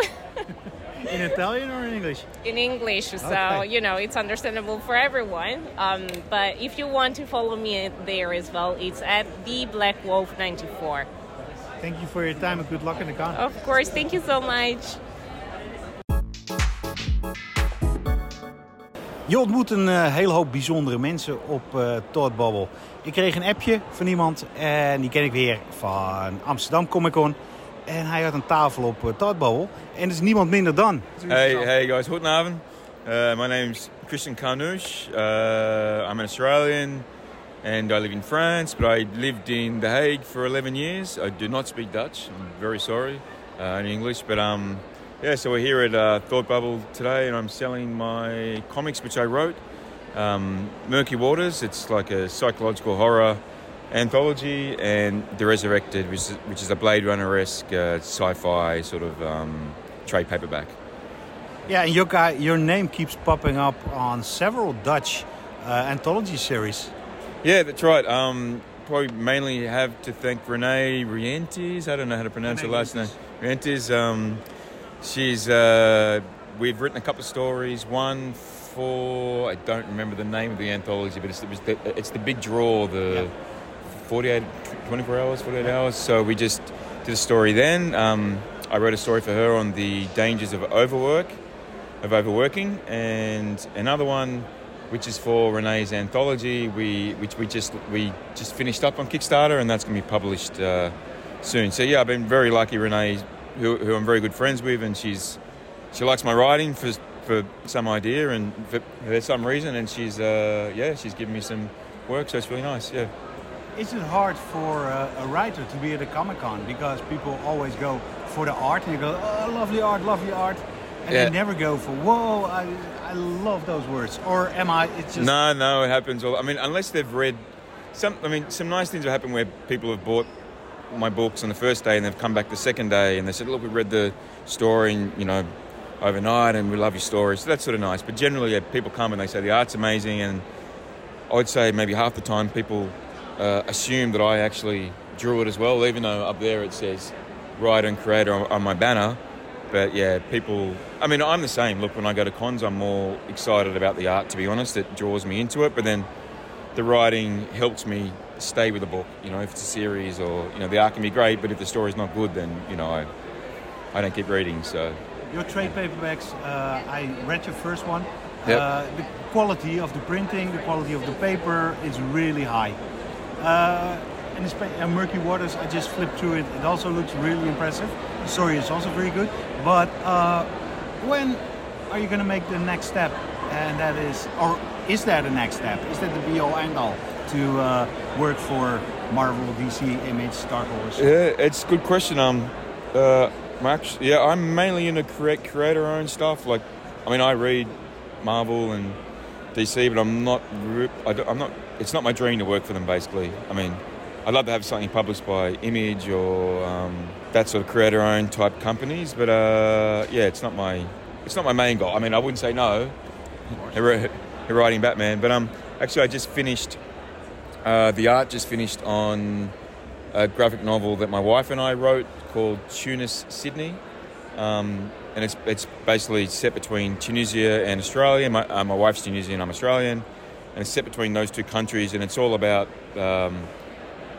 In Italian or in English? in English, so Okay. you know it's understandable for everyone. Um, but if you want to follow me there as well, it's at the Black Wolf 94. Thank you for your time and good luck in the con. Of course, thank you so much. Je ontmoet een eh, hele hoop bijzondere mensen op eh Todd Bubble. Ik kreeg een appje van iemand en die ken ik weer van Amsterdam Comic Con. En hij had een tafel op uh, Todd Bubble. En het is niemand minder dan. Hey, hey guys, goedenavond. Uh, my name's Christian Carnouche. Uh, I'm an Australian and I live in France, but I lived in The Hague for 11 years. I do not speak Dutch. I'm very sorry, uh, only English. But um, yeah, so we're here at uh, Thought Bubble today, and I'm selling my comics which I wrote. Um, Murky Waters. It's like a psychological horror anthology, and The Resurrected, which is, which is a Blade Runner-esque uh, sci-fi sort of um, trade paperback. Yeah, and your guy, your name keeps popping up on several Dutch uh, anthology series. Yeah, that's right. Um, probably mainly have to thank Renee Rientes. I don't know how to pronounce her last name. Rientes. Um, she's. Uh, we've written a couple of stories. One for I don't remember the name of the anthology, but it's, it was the, it's the big draw. The 48, 24 hours, 48 hours. So we just did a story then. Um, I wrote a story for her on the dangers of overwork, of overworking, and another one which is for Renee's anthology. We which we just we just finished up on Kickstarter, and that's going to be published uh, soon. So yeah, I've been very lucky. Renee, who, who I'm very good friends with, and she's she likes my writing for for some idea and for, for some reason, and she's uh, yeah she's given me some work, so it's really nice. Yeah. Is it hard for uh, a writer to be at a Comic Con because people always go for the art and you go, oh, lovely art, lovely art, and Yeah. they never go for, whoa, I, I love those words. Or am I? It's just No, no, it happens. All, I mean, unless they've read some. I mean, some nice things have happened where people have bought my books on the first day and they've come back the second day and they said, "Look, we read the story, and, you know, overnight, and we love your story." So that's sort of nice. But generally, yeah, people come and they say the art's amazing, and I'd say maybe half the time people uh, assume that I actually drew it as well, even though up there it says writer and creator on, on my banner. But yeah, people. I mean, I'm the same. Look, when I go to cons, I'm more excited about the art. To be honest, it draws me into it. But then, the writing helps me stay with the book. You know, if it's a series or you know, the art can be great, but if the story's not good, then you know, I, I don't keep reading. So Your trade paperbacks, uh, I read your first one. Yep. Uh, the quality of the printing, the quality of the paper is really high. Uh, and it's, uh, Murky Waters, I just flipped through it. It also looks really impressive. The story is also very good. But uh, when are you going to make the next step? And that is, or is that the next step? Is that the be all end all to uh, work for Marvel, DC, Image, Star Wars? Yeah, it's a good question. Um, uh, actually, yeah, I'm mainly into create creator-owned stuff. Like, I mean, I read Marvel and DC, but I'm not. I don't- I'm not. It's not my dream to work for them. Basically, I mean, I'd love to have something published by Image or um, that sort of creator-owned type companies. But uh, yeah, it's not my. It's not my main goal. I mean, I wouldn't say no. Writing Batman, but um, actually, I just finished. Uh, the art just finished on a graphic novel that my wife and I wrote called Tunis Sydney. Um, and it's, it's basically set between Tunisia and Australia. My, uh, my wife's Tunisian, I'm Australian. And it's set between those two countries, and it's all about um,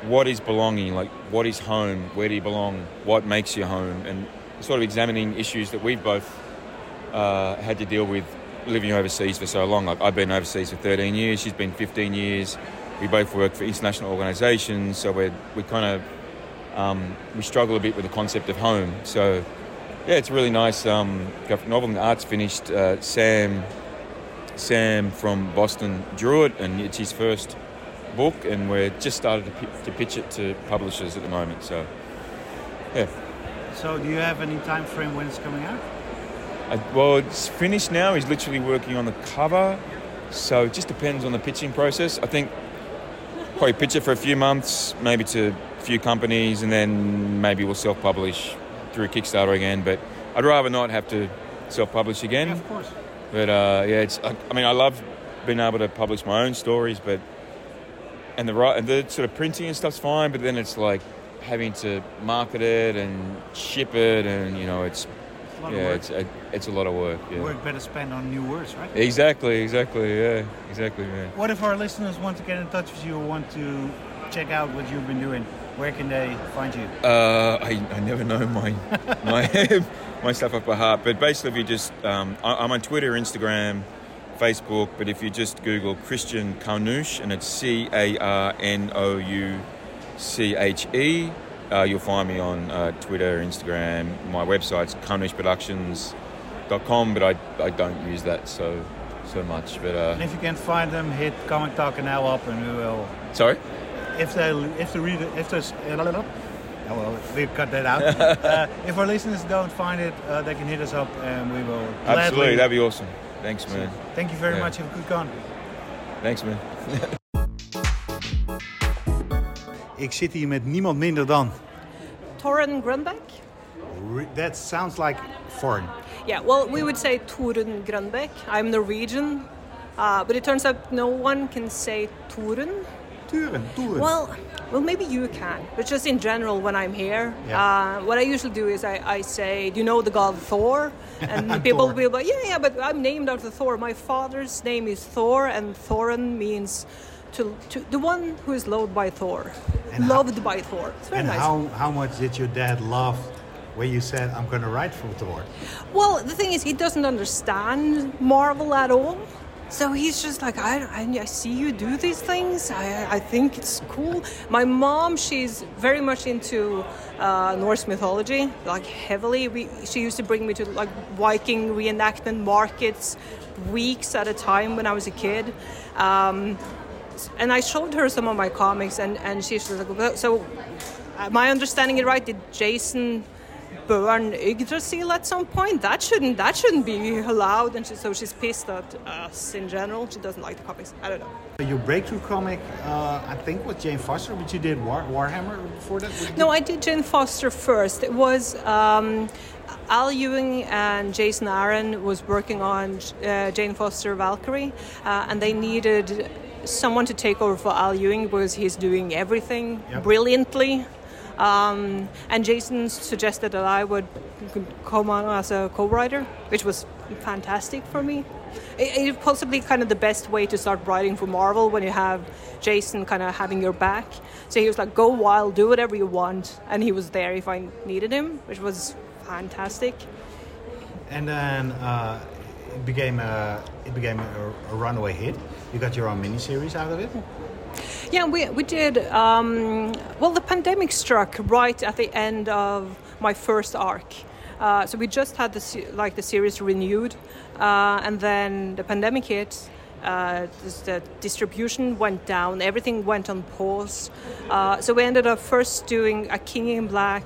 what is belonging, like what is home, where do you belong, what makes you home, and sort of examining issues that we've both uh, had to deal with living overseas for so long. Like I've been overseas for 13 years. She's been 15 years. We both work for international organisations, so we're we kind of um, we struggle a bit with the concept of home. So yeah, it's a really nice. Um, graphic novel and the art's finished. Uh, Sam Sam from Boston drew it, and it's his first book, and we're just started to, pi- to pitch it to publishers at the moment. So yeah. So, do you have any time frame when it's coming out? Uh, well, it's finished now. He's literally working on the cover, so it just depends on the pitching process. I think probably pitch it for a few months, maybe to a few companies, and then maybe we'll self-publish through Kickstarter again. But I'd rather not have to self-publish again. Yeah, of course. But uh, yeah, it's. I, I mean, I love being able to publish my own stories, but and the right and the sort of printing and stuff's fine, but then it's like having to market it and ship it, and you know, it's a lot of yeah, it's a, it's a lot of work. Yeah. Work better spent on new words, right? Exactly, exactly, yeah, exactly, man. What if our listeners want to get in touch with you or want to check out what you've been doing? Where can they find you? Uh, I, I never know my my my stuff off by heart, but basically, if you just um, I, I'm on Twitter, Instagram, Facebook, but if you just Google Christian Carnouche and it's C A R N O U C H E, uh, you'll find me on uh, Twitter, Instagram. My website's carnoucheproductions.com, but I, I don't use that so so much. But uh, And if you can't find them, hit Comic Talk now up and we will. sorry. If they, if the reader, if there's, oh well, we cut that out. uh, if our listeners don't find it, uh, they can hit us up and we will. Absolutely, gladly- that'd be awesome. Thanks, man. Thank you very Yeah. much. Have a good con. Thanks, man. Ik zit hier met niemand minder dan. Torren Grunbeck? That sounds like foreign. Yeah, well, we would say Torunn Grønbekk. I'm Norwegian, uh, but it turns out no one can say Torun. Turen, Turen. Well, well, maybe you can, but just in general, when I'm here, Yeah. uh, what I usually do is I, I say, "Do you know the god Thor?" And people will be like, "Yeah, yeah, but I'm named after Thor. My father's name is Thor, and Torunn means to, to the one who is loved by Thor, And how- loved by Thor." It's very and nice. how, how much did your dad love when you said, I'm going to write for Thor? Well, the thing is, he doesn't understand Marvel at all. So he's just like, I, I, I see you do these things. I, I think it's cool. My mom, she's very much into uh, Norse mythology, like heavily. We, she used to bring me to like Viking reenactment markets weeks at a time when I was a kid. Um, and I showed her some of my comics, and, and she's like, so am I understanding it right? Did Jason burn Yggdrasil at some point? That shouldn't that shouldn't be allowed. And she, so she's pissed at us in general. She doesn't like the comics. I don't know. Your breakthrough comic, uh, I think, was Jane Foster, but you did War, Warhammer before that? No, I did Jane Foster first. It was um, Al Ewing and Jason Aaron was working on uh, Jane Foster Valkyrie, uh, and they needed someone to take over for Al Ewing because he's doing everything Yep. brilliantly. Um, and Jason suggested that I would come on as a co-writer, which was fantastic for me. It, it possibly kind of the best way to start writing for Marvel when you have Jason kind of having your back. So he was like, "Go wild, do whatever you want," and he was there if I needed him, which was fantastic. And then uh, it became a it became a, a runaway hit. You got your own miniseries out of it. Yeah, we, we did. Um, well, the pandemic struck right at the end of my first arc. Uh, so we just had the like the series renewed, uh, and then the pandemic hit. Uh, the distribution went down. Everything went on pause. Uh, so we ended up first doing a King in Black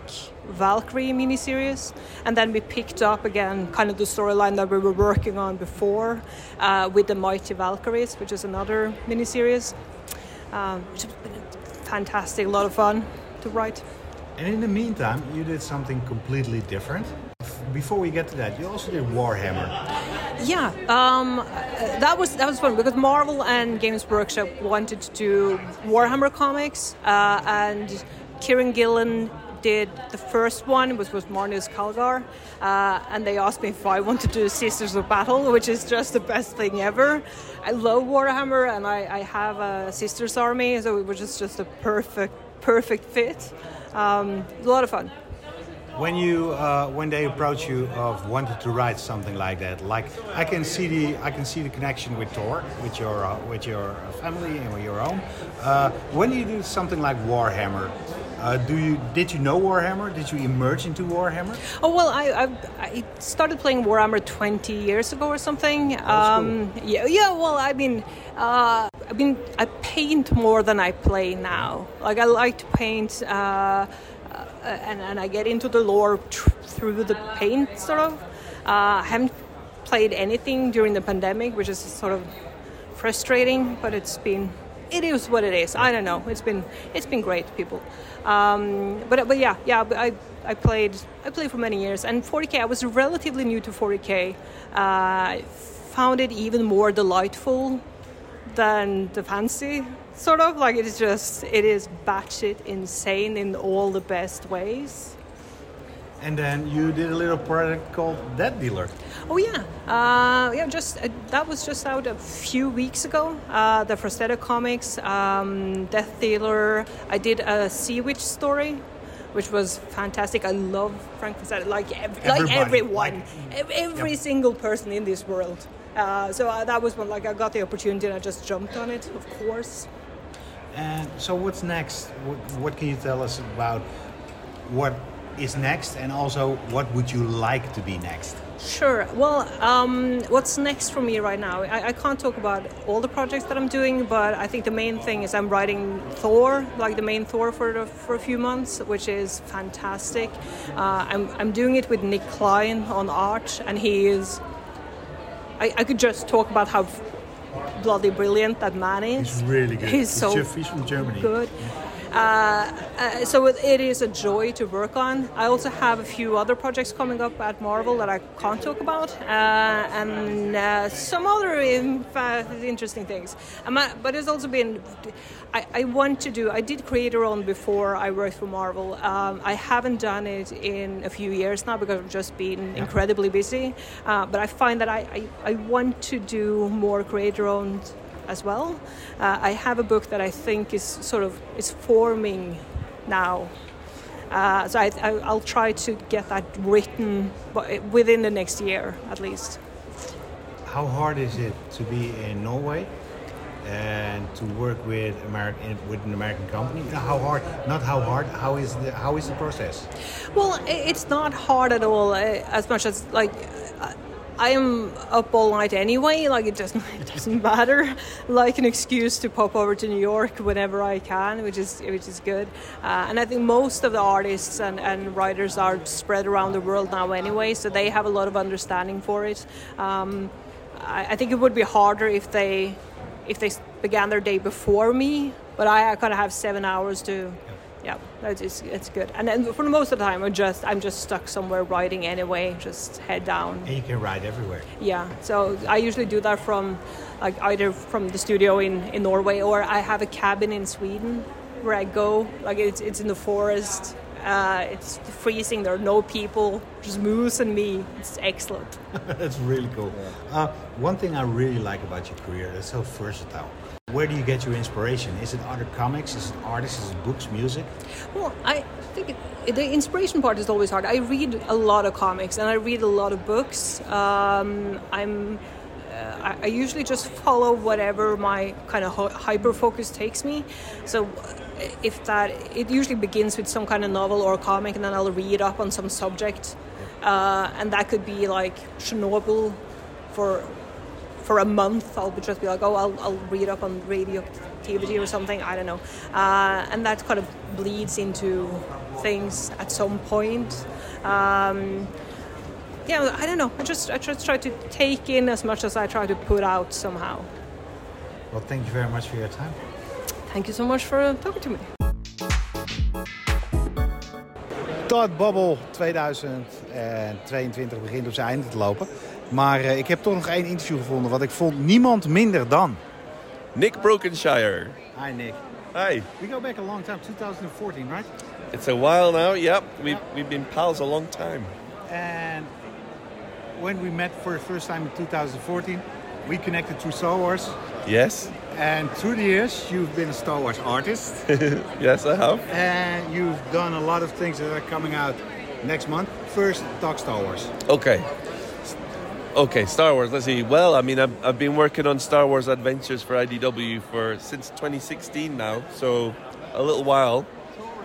Valkyrie miniseries, and then we picked up again kind of the storyline that we were working on before uh, with the Mighty Valkyries, which is another miniseries um, which has been fantastic, a lot of fun to write. And in the meantime, you did something completely different. Before we get to that, you also did Warhammer. Yeah, um, uh, that was that was fun because Marvel and Games Workshop wanted to do Warhammer comics, uh, and Kieron Gillen did the first one, was Marneus Calgar, uh, and they asked me if I wanted to do Sisters of Battle, which is just the best thing ever. I love Warhammer, and I, I have a Sisters army, so it was just just a perfect perfect fit. Um, a lot of fun. when you uh, when they approach you of wanting to write something like that, like I can see the I can see the connection with Thor, with your uh, with your family and with your own. Uh, when you do something like Warhammer, uh, do you did you know Warhammer? Did you emerge into Warhammer? Oh well, I, I, I started playing Warhammer 20 years ago or something. Um, yeah, yeah. Well, I mean, uh, I mean, I paint more than I play now. Like I like to paint, uh, uh, and and I get into the lore tr- through the paint, sort of. Uh, I haven't played anything during the pandemic, which is sort of frustrating, but it's been it is what it is. I don't know. It's been it's been great, people. Um, but but yeah, yeah. I I played I played for many years, and 40k. I was relatively new to 40k. Uh, found it even more delightful than the fancy sort of like it is just it is batshit insane in all the best ways. And then you did a little project called Death Dealer. Oh yeah, uh, yeah. Just uh, that was just out a few weeks ago. Uh, the Frazetta comics, um, Death Dealer. I did a Sea Witch story, which was fantastic. I love Frank Frazetta, like ev- like everyone, ev- every single person in this world. Uh, so uh, that was one. Like I got the opportunity and I just jumped on it. Of course. And so, what's next? What, what can you tell us about what is next, and also what would you like to be next? Sure. Well, um, what's next for me right now? I, I can't talk about all the projects that I'm doing, but I think the main thing is I'm writing Thor, like the main Thor for the, for a few months, which is fantastic. Uh, I'm I'm doing it with Nic Klein on art, and he is. I, I could just talk about how bloody brilliant that man is. He's really good. He's so he's from Germany. good. Uh, uh, so it, it is a joy to work on. I also have a few other projects coming up at Marvel that I can't talk about, uh, and uh, some other in interesting things. Um, uh, but it's also been, I, I want to do. I did Creator Owned before I worked for Marvel. Um, I haven't done it in a few years now because I've just been incredibly busy. Uh, but I find that I, I, I want to do more Creator Owned as well. Uh, I have a book that I think is sort of is forming now. Uh, so I, I, I'll try to get that written within the next year at least. How hard is it to be in Norway and to work with American with an American company? How hard? Not how hard. How is the how is the process? Well, it's not hard at all. uh, As much as like, uh, I am up all night anyway. Like it doesn't it doesn't matter. Like an excuse to pop over to New York whenever I can, which is which is good. Uh, and I think most of the artists and, and writers are spread around the world now anyway, so they have a lot of understanding for it. Um, I, I think it would be harder if they if they began their day before me, but I, I kind of have seven hours to yeah, that's it's, it's good. And then for the most of the time, I'm just I'm just stuck somewhere riding anyway, just head down. And you can ride everywhere. Yeah, so I usually do that from like either from the studio in, in Norway or I have a cabin in Sweden where I go. Like it's it's in the forest. Uh, it's freezing. There are no people, just moose and me. It's excellent. That's really cool. Uh, one thing I really like about your career, it's so versatile. Where do you get your inspiration? Is it other comics? Is it artists? Is it books, music? Well, I think it, the inspiration part is always hard. I read a lot of comics and I read a lot of books. Um, I'm uh, I, I usually just follow whatever my kind of hyper focus takes me. So uh, if that it usually begins with some kind of novel or comic, and then I'll read up on some subject, uh, and that could be like Chernobyl for for a month. I'll be just be like, oh, I'll, I'll read up on radioactivity or something. I don't know, uh, and that kind of bleeds into things at some point. Um, yeah, I don't know. I just I just try to take in as much as I try to put out somehow. Well, thank you very much for your time. Thank you so much for talking to me. Thought Bubble 2022 begint op zijn einde te lopen. Maar eh, ik heb toch nog één interview gevonden wat ik vond niemand minder dan. Nick Brokenshire. Hi Nick. Hi. We go back a long time, 2014, right? It's a while now. Yep, we've we've been pals a long time. And when we met for the first time in 2014, we connected through Star Wars. Yes. And through the years, you've been a Star Wars artist. yes, I have. And you've done a lot of things that are coming out next month. First, talk Star Wars. Okay. Okay, Star Wars. Let's see. Well, I mean, I've, I've been working on Star Wars Adventures for IDW for since 2016 now, so a little while.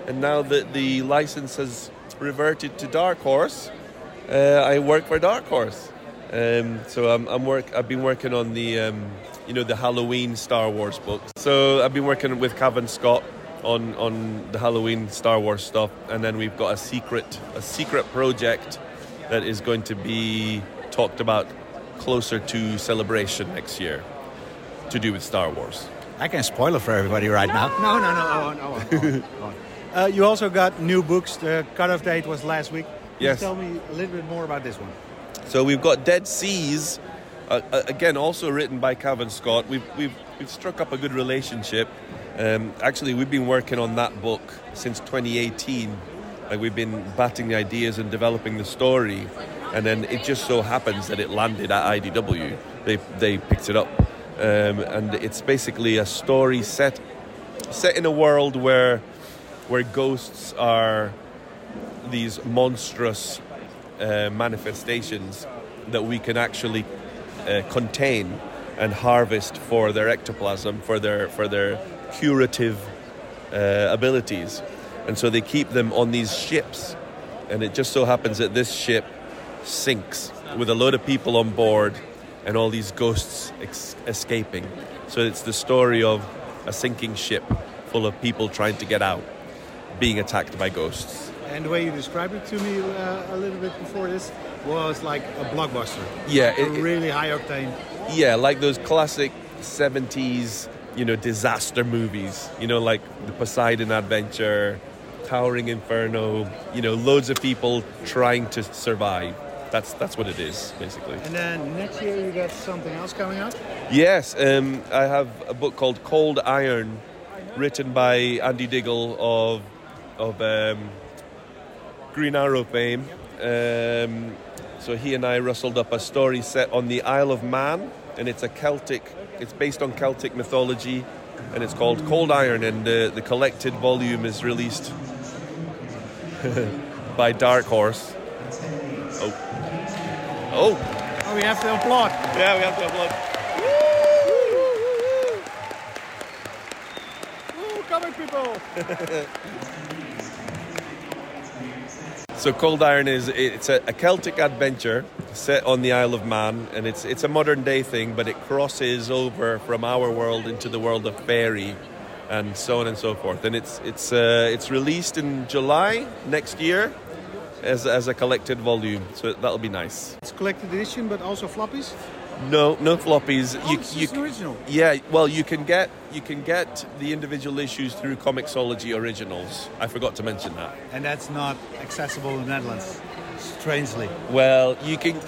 And now that the license has reverted to Dark Horse, uh, I work for Dark Horse. Um, so I'm, I'm work. I've been working on the, um, you know, the Halloween Star Wars books. So I've been working with Cavan Scott on on the Halloween Star Wars stuff, and then we've got a secret a secret project that is going to be talked about closer to celebration next year to do with Star Wars. I can spoil it for everybody right now. No, no, no. I won't. Uh, you also got new books. The cutoff date was last week. Please Yes. tell me a little bit more about this one. So we've got Dead Seas, uh, uh, again also written by Cavan Scott. We've we've we've struck up a good relationship. Um, actually, we've been working on that book since 2018. Like we've been batting the ideas and developing the story, and then it just so happens that it landed at IDW. They they picked it up, um, and it's basically a story set set in a world where where ghosts are these monstrous uh, manifestations that we can actually uh, contain and harvest for their ectoplasm, for their for their curative uh, abilities, and so they keep them on these ships. And it just so happens that this ship sinks with a load of people on board and all these ghosts ex- escaping. So it's the story of a sinking ship full of people trying to get out, being attacked by ghosts. And the way you described it to me uh, a little bit before this was like a blockbuster. Yeah, it- really high octane. Yeah, like those classic 70s, you know, disaster movies. You know, like the Poseidon Adventure, Towering Inferno, you know, loads of people trying to survive. That's that's what it is, basically. And then next year you got something else coming out. Yes, um, I have a book called Cold Iron, written by Andy Diggle of of um, Green Arrow fame. Um, so he and I rustled up a story set on the Isle of Man, and it's a Celtic. It's based on Celtic mythology, and it's called Cold Iron. And uh, the collected volume is released by Dark Horse. Oh, oh, Oh, we have to applaud. yeah, we have to applaud. Woo, people. So Cold Iron is it's a, a Celtic adventure set on the Isle of Man, and it's it's a modern day thing, but it crosses over from our world into the world of fairy, and so on and so forth. And it's it's uh, it's released in July next year as as a collected volume, so that'll be nice. It's collected edition, but also floppies. No, no floppies. Oh, it's just an original. Yeah, well, you can get you can get the individual issues through Comixology Originals. I forgot to mention that. And that's not accessible in the Netherlands. Strangely. Well, you can.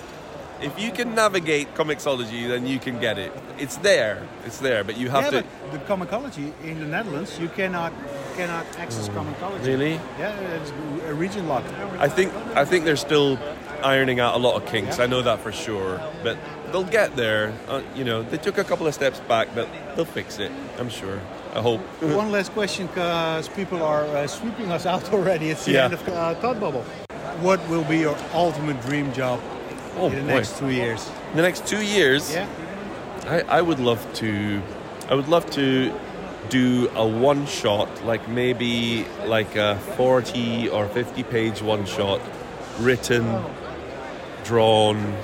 If you can navigate Comixology, then you can get it. It's there. It's there, but you have yeah, to. but the Comixology in the Netherlands, you cannot cannot access Comixology. Hmm. Really? Yeah, it's a region lock. I think. I think they're still ironing out a lot of kinks. I know that for sure. But they'll get there. Uh, you know, they took a couple of steps back, but they'll fix it. I'm sure. I hope. One last question, because people are uh, sweeping us out already. It's the Yeah. end of uh, Thought Bubble. What will be your ultimate dream job Oh, in the boy. next two years? In the next two years, Yeah. I, I would love to. I would love to do a one shot, like maybe like a forty or fifty page one shot, written, drawn,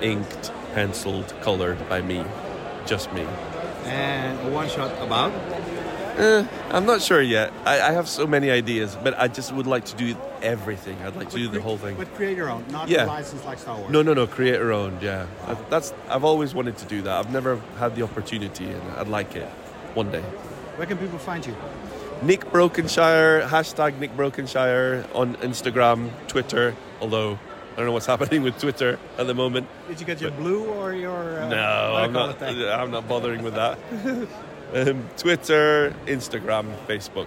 inked, penciled, colored by me, just me. And a one shot about? Eh, I'm not sure yet. I, I have so many ideas, but I just would like to do everything. I'd like to do the whole thing. But create your own, not Yeah. licensed like Star Wars. No, no, no. Create your own. Yeah, I- that's. I've always wanted to do that. I've never had the opportunity, and I'd like it one day. Where can people find you? Nick Brokenshire hashtag Nick Brokenshire on Instagram, Twitter. Although I don't know what's happening with Twitter at the moment. Did you get your blue or your? Uh, No, I'm not. I'm not bothering with that. um, Twitter, Instagram, Facebook,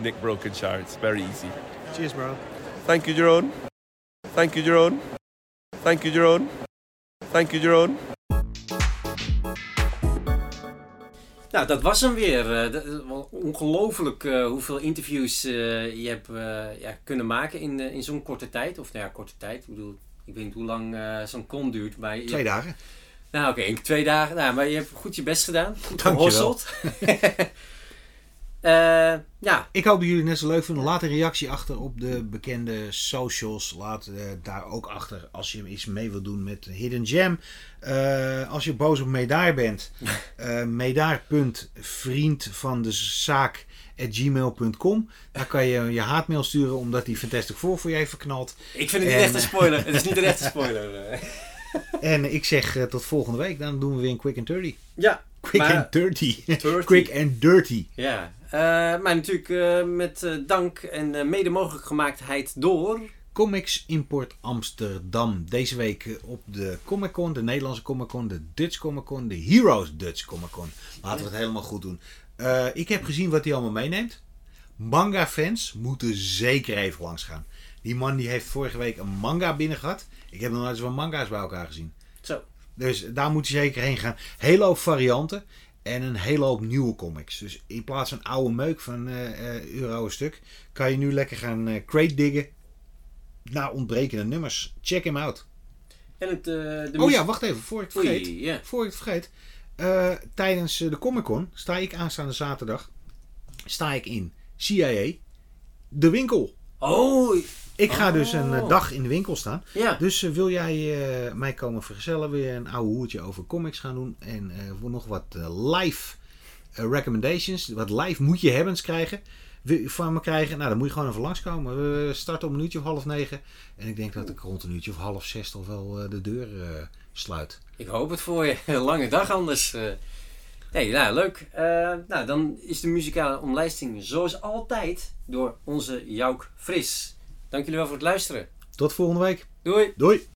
Nick Brokenshire. It's very easy. Cheers, bro. Thank you, Jerome. Thank you, Jerome. Thank you, Jerome. Thank you, Jerome. Nou, dat was hem weer. Eh, wel ongelooflijk eh, hoeveel interviews eh, je hebt eh, ja, kunnen maken in, in zo'n korte tijd. Of nou ja, korte tijd. Ik bedoel, ik weet niet hoe lang zo'n con duurt. Maar Twee dagen. Nou, oké, in twee dagen. Nou, maar je hebt goed je best gedaan. Goed gehosseld. Eh, ja. Ik hoop dat jullie het net zo leuk vinden. Laat een reactie achter op de bekende socials. Laat eh, daar ook achter als je iets mee wilt doen met Hidden Gem. Eh, als je boos op Medaar bent. eh medaar.vriend van de zaak gmail.com. Daar kan je je haatmail sturen omdat hij Fantastic Four voor je heeft verknald. Ik vind het niet En, echt een spoiler. Het is niet een echte spoiler. En ik zeg eh, tot volgende week. Dan doen we weer een quick and dirty. Ja. Quick maar- and dirty. Quick and dirty. Ja, eh, maar natuurlijk eh, met dank en mede mogelijk gemaakt door... Comics Import Amsterdam. Deze week op de Comic Con, de Nederlandse Comic Con, de Dutch Comic Con, de Heroes Dutch Comic Con. Laten we het helemaal goed doen. Ik heb gezien wat hij allemaal meeneemt. Manga fans moeten zeker even langs gaan. Die man die heeft vorige week een manga binnen gehad. Ik heb nog nooit zoveel manga's bij elkaar gezien. Zo. Dus daar moet je zeker heen gaan. Hele hoop varianten. En een hele hoop nieuwe comics. Dus in plaats van oude meuk van eh, euro een stuk. Kan je nu lekker gaan eh, crate diggen. Naar ontbrekende nummers. Check hem out. En het, eh, de Oh ja, wacht even. Voor ik het vergeet. Oei. Voor ik het vergeet. Tijdens de Comic Con sta ik aanstaande zaterdag. Sta ik in CIA. De winkel. Oh. Ik ga dus een eh, Oh. dag in de winkel staan. Ja. Dus eh, wil jij eh, mij komen vergezellen, weer een oude hoertje over comics gaan doen. En voor nog wat live recommendations. Wat live moet je hebbens krijgen. Van me krijgen? Nou, dan moet je gewoon even langskomen. We starten om een uurtje of half negen. En ik denk dat ik rond een uurtje of half zes toch wel de deur sluit. Ik hoop het voor je. Een lange dag anders. Nee, nou, leuk. Nou, dan is de muzikale omlijsting zoals altijd door onze Jouk Fris. Dank jullie wel voor het luisteren. Tot volgende week. Doei. Doei.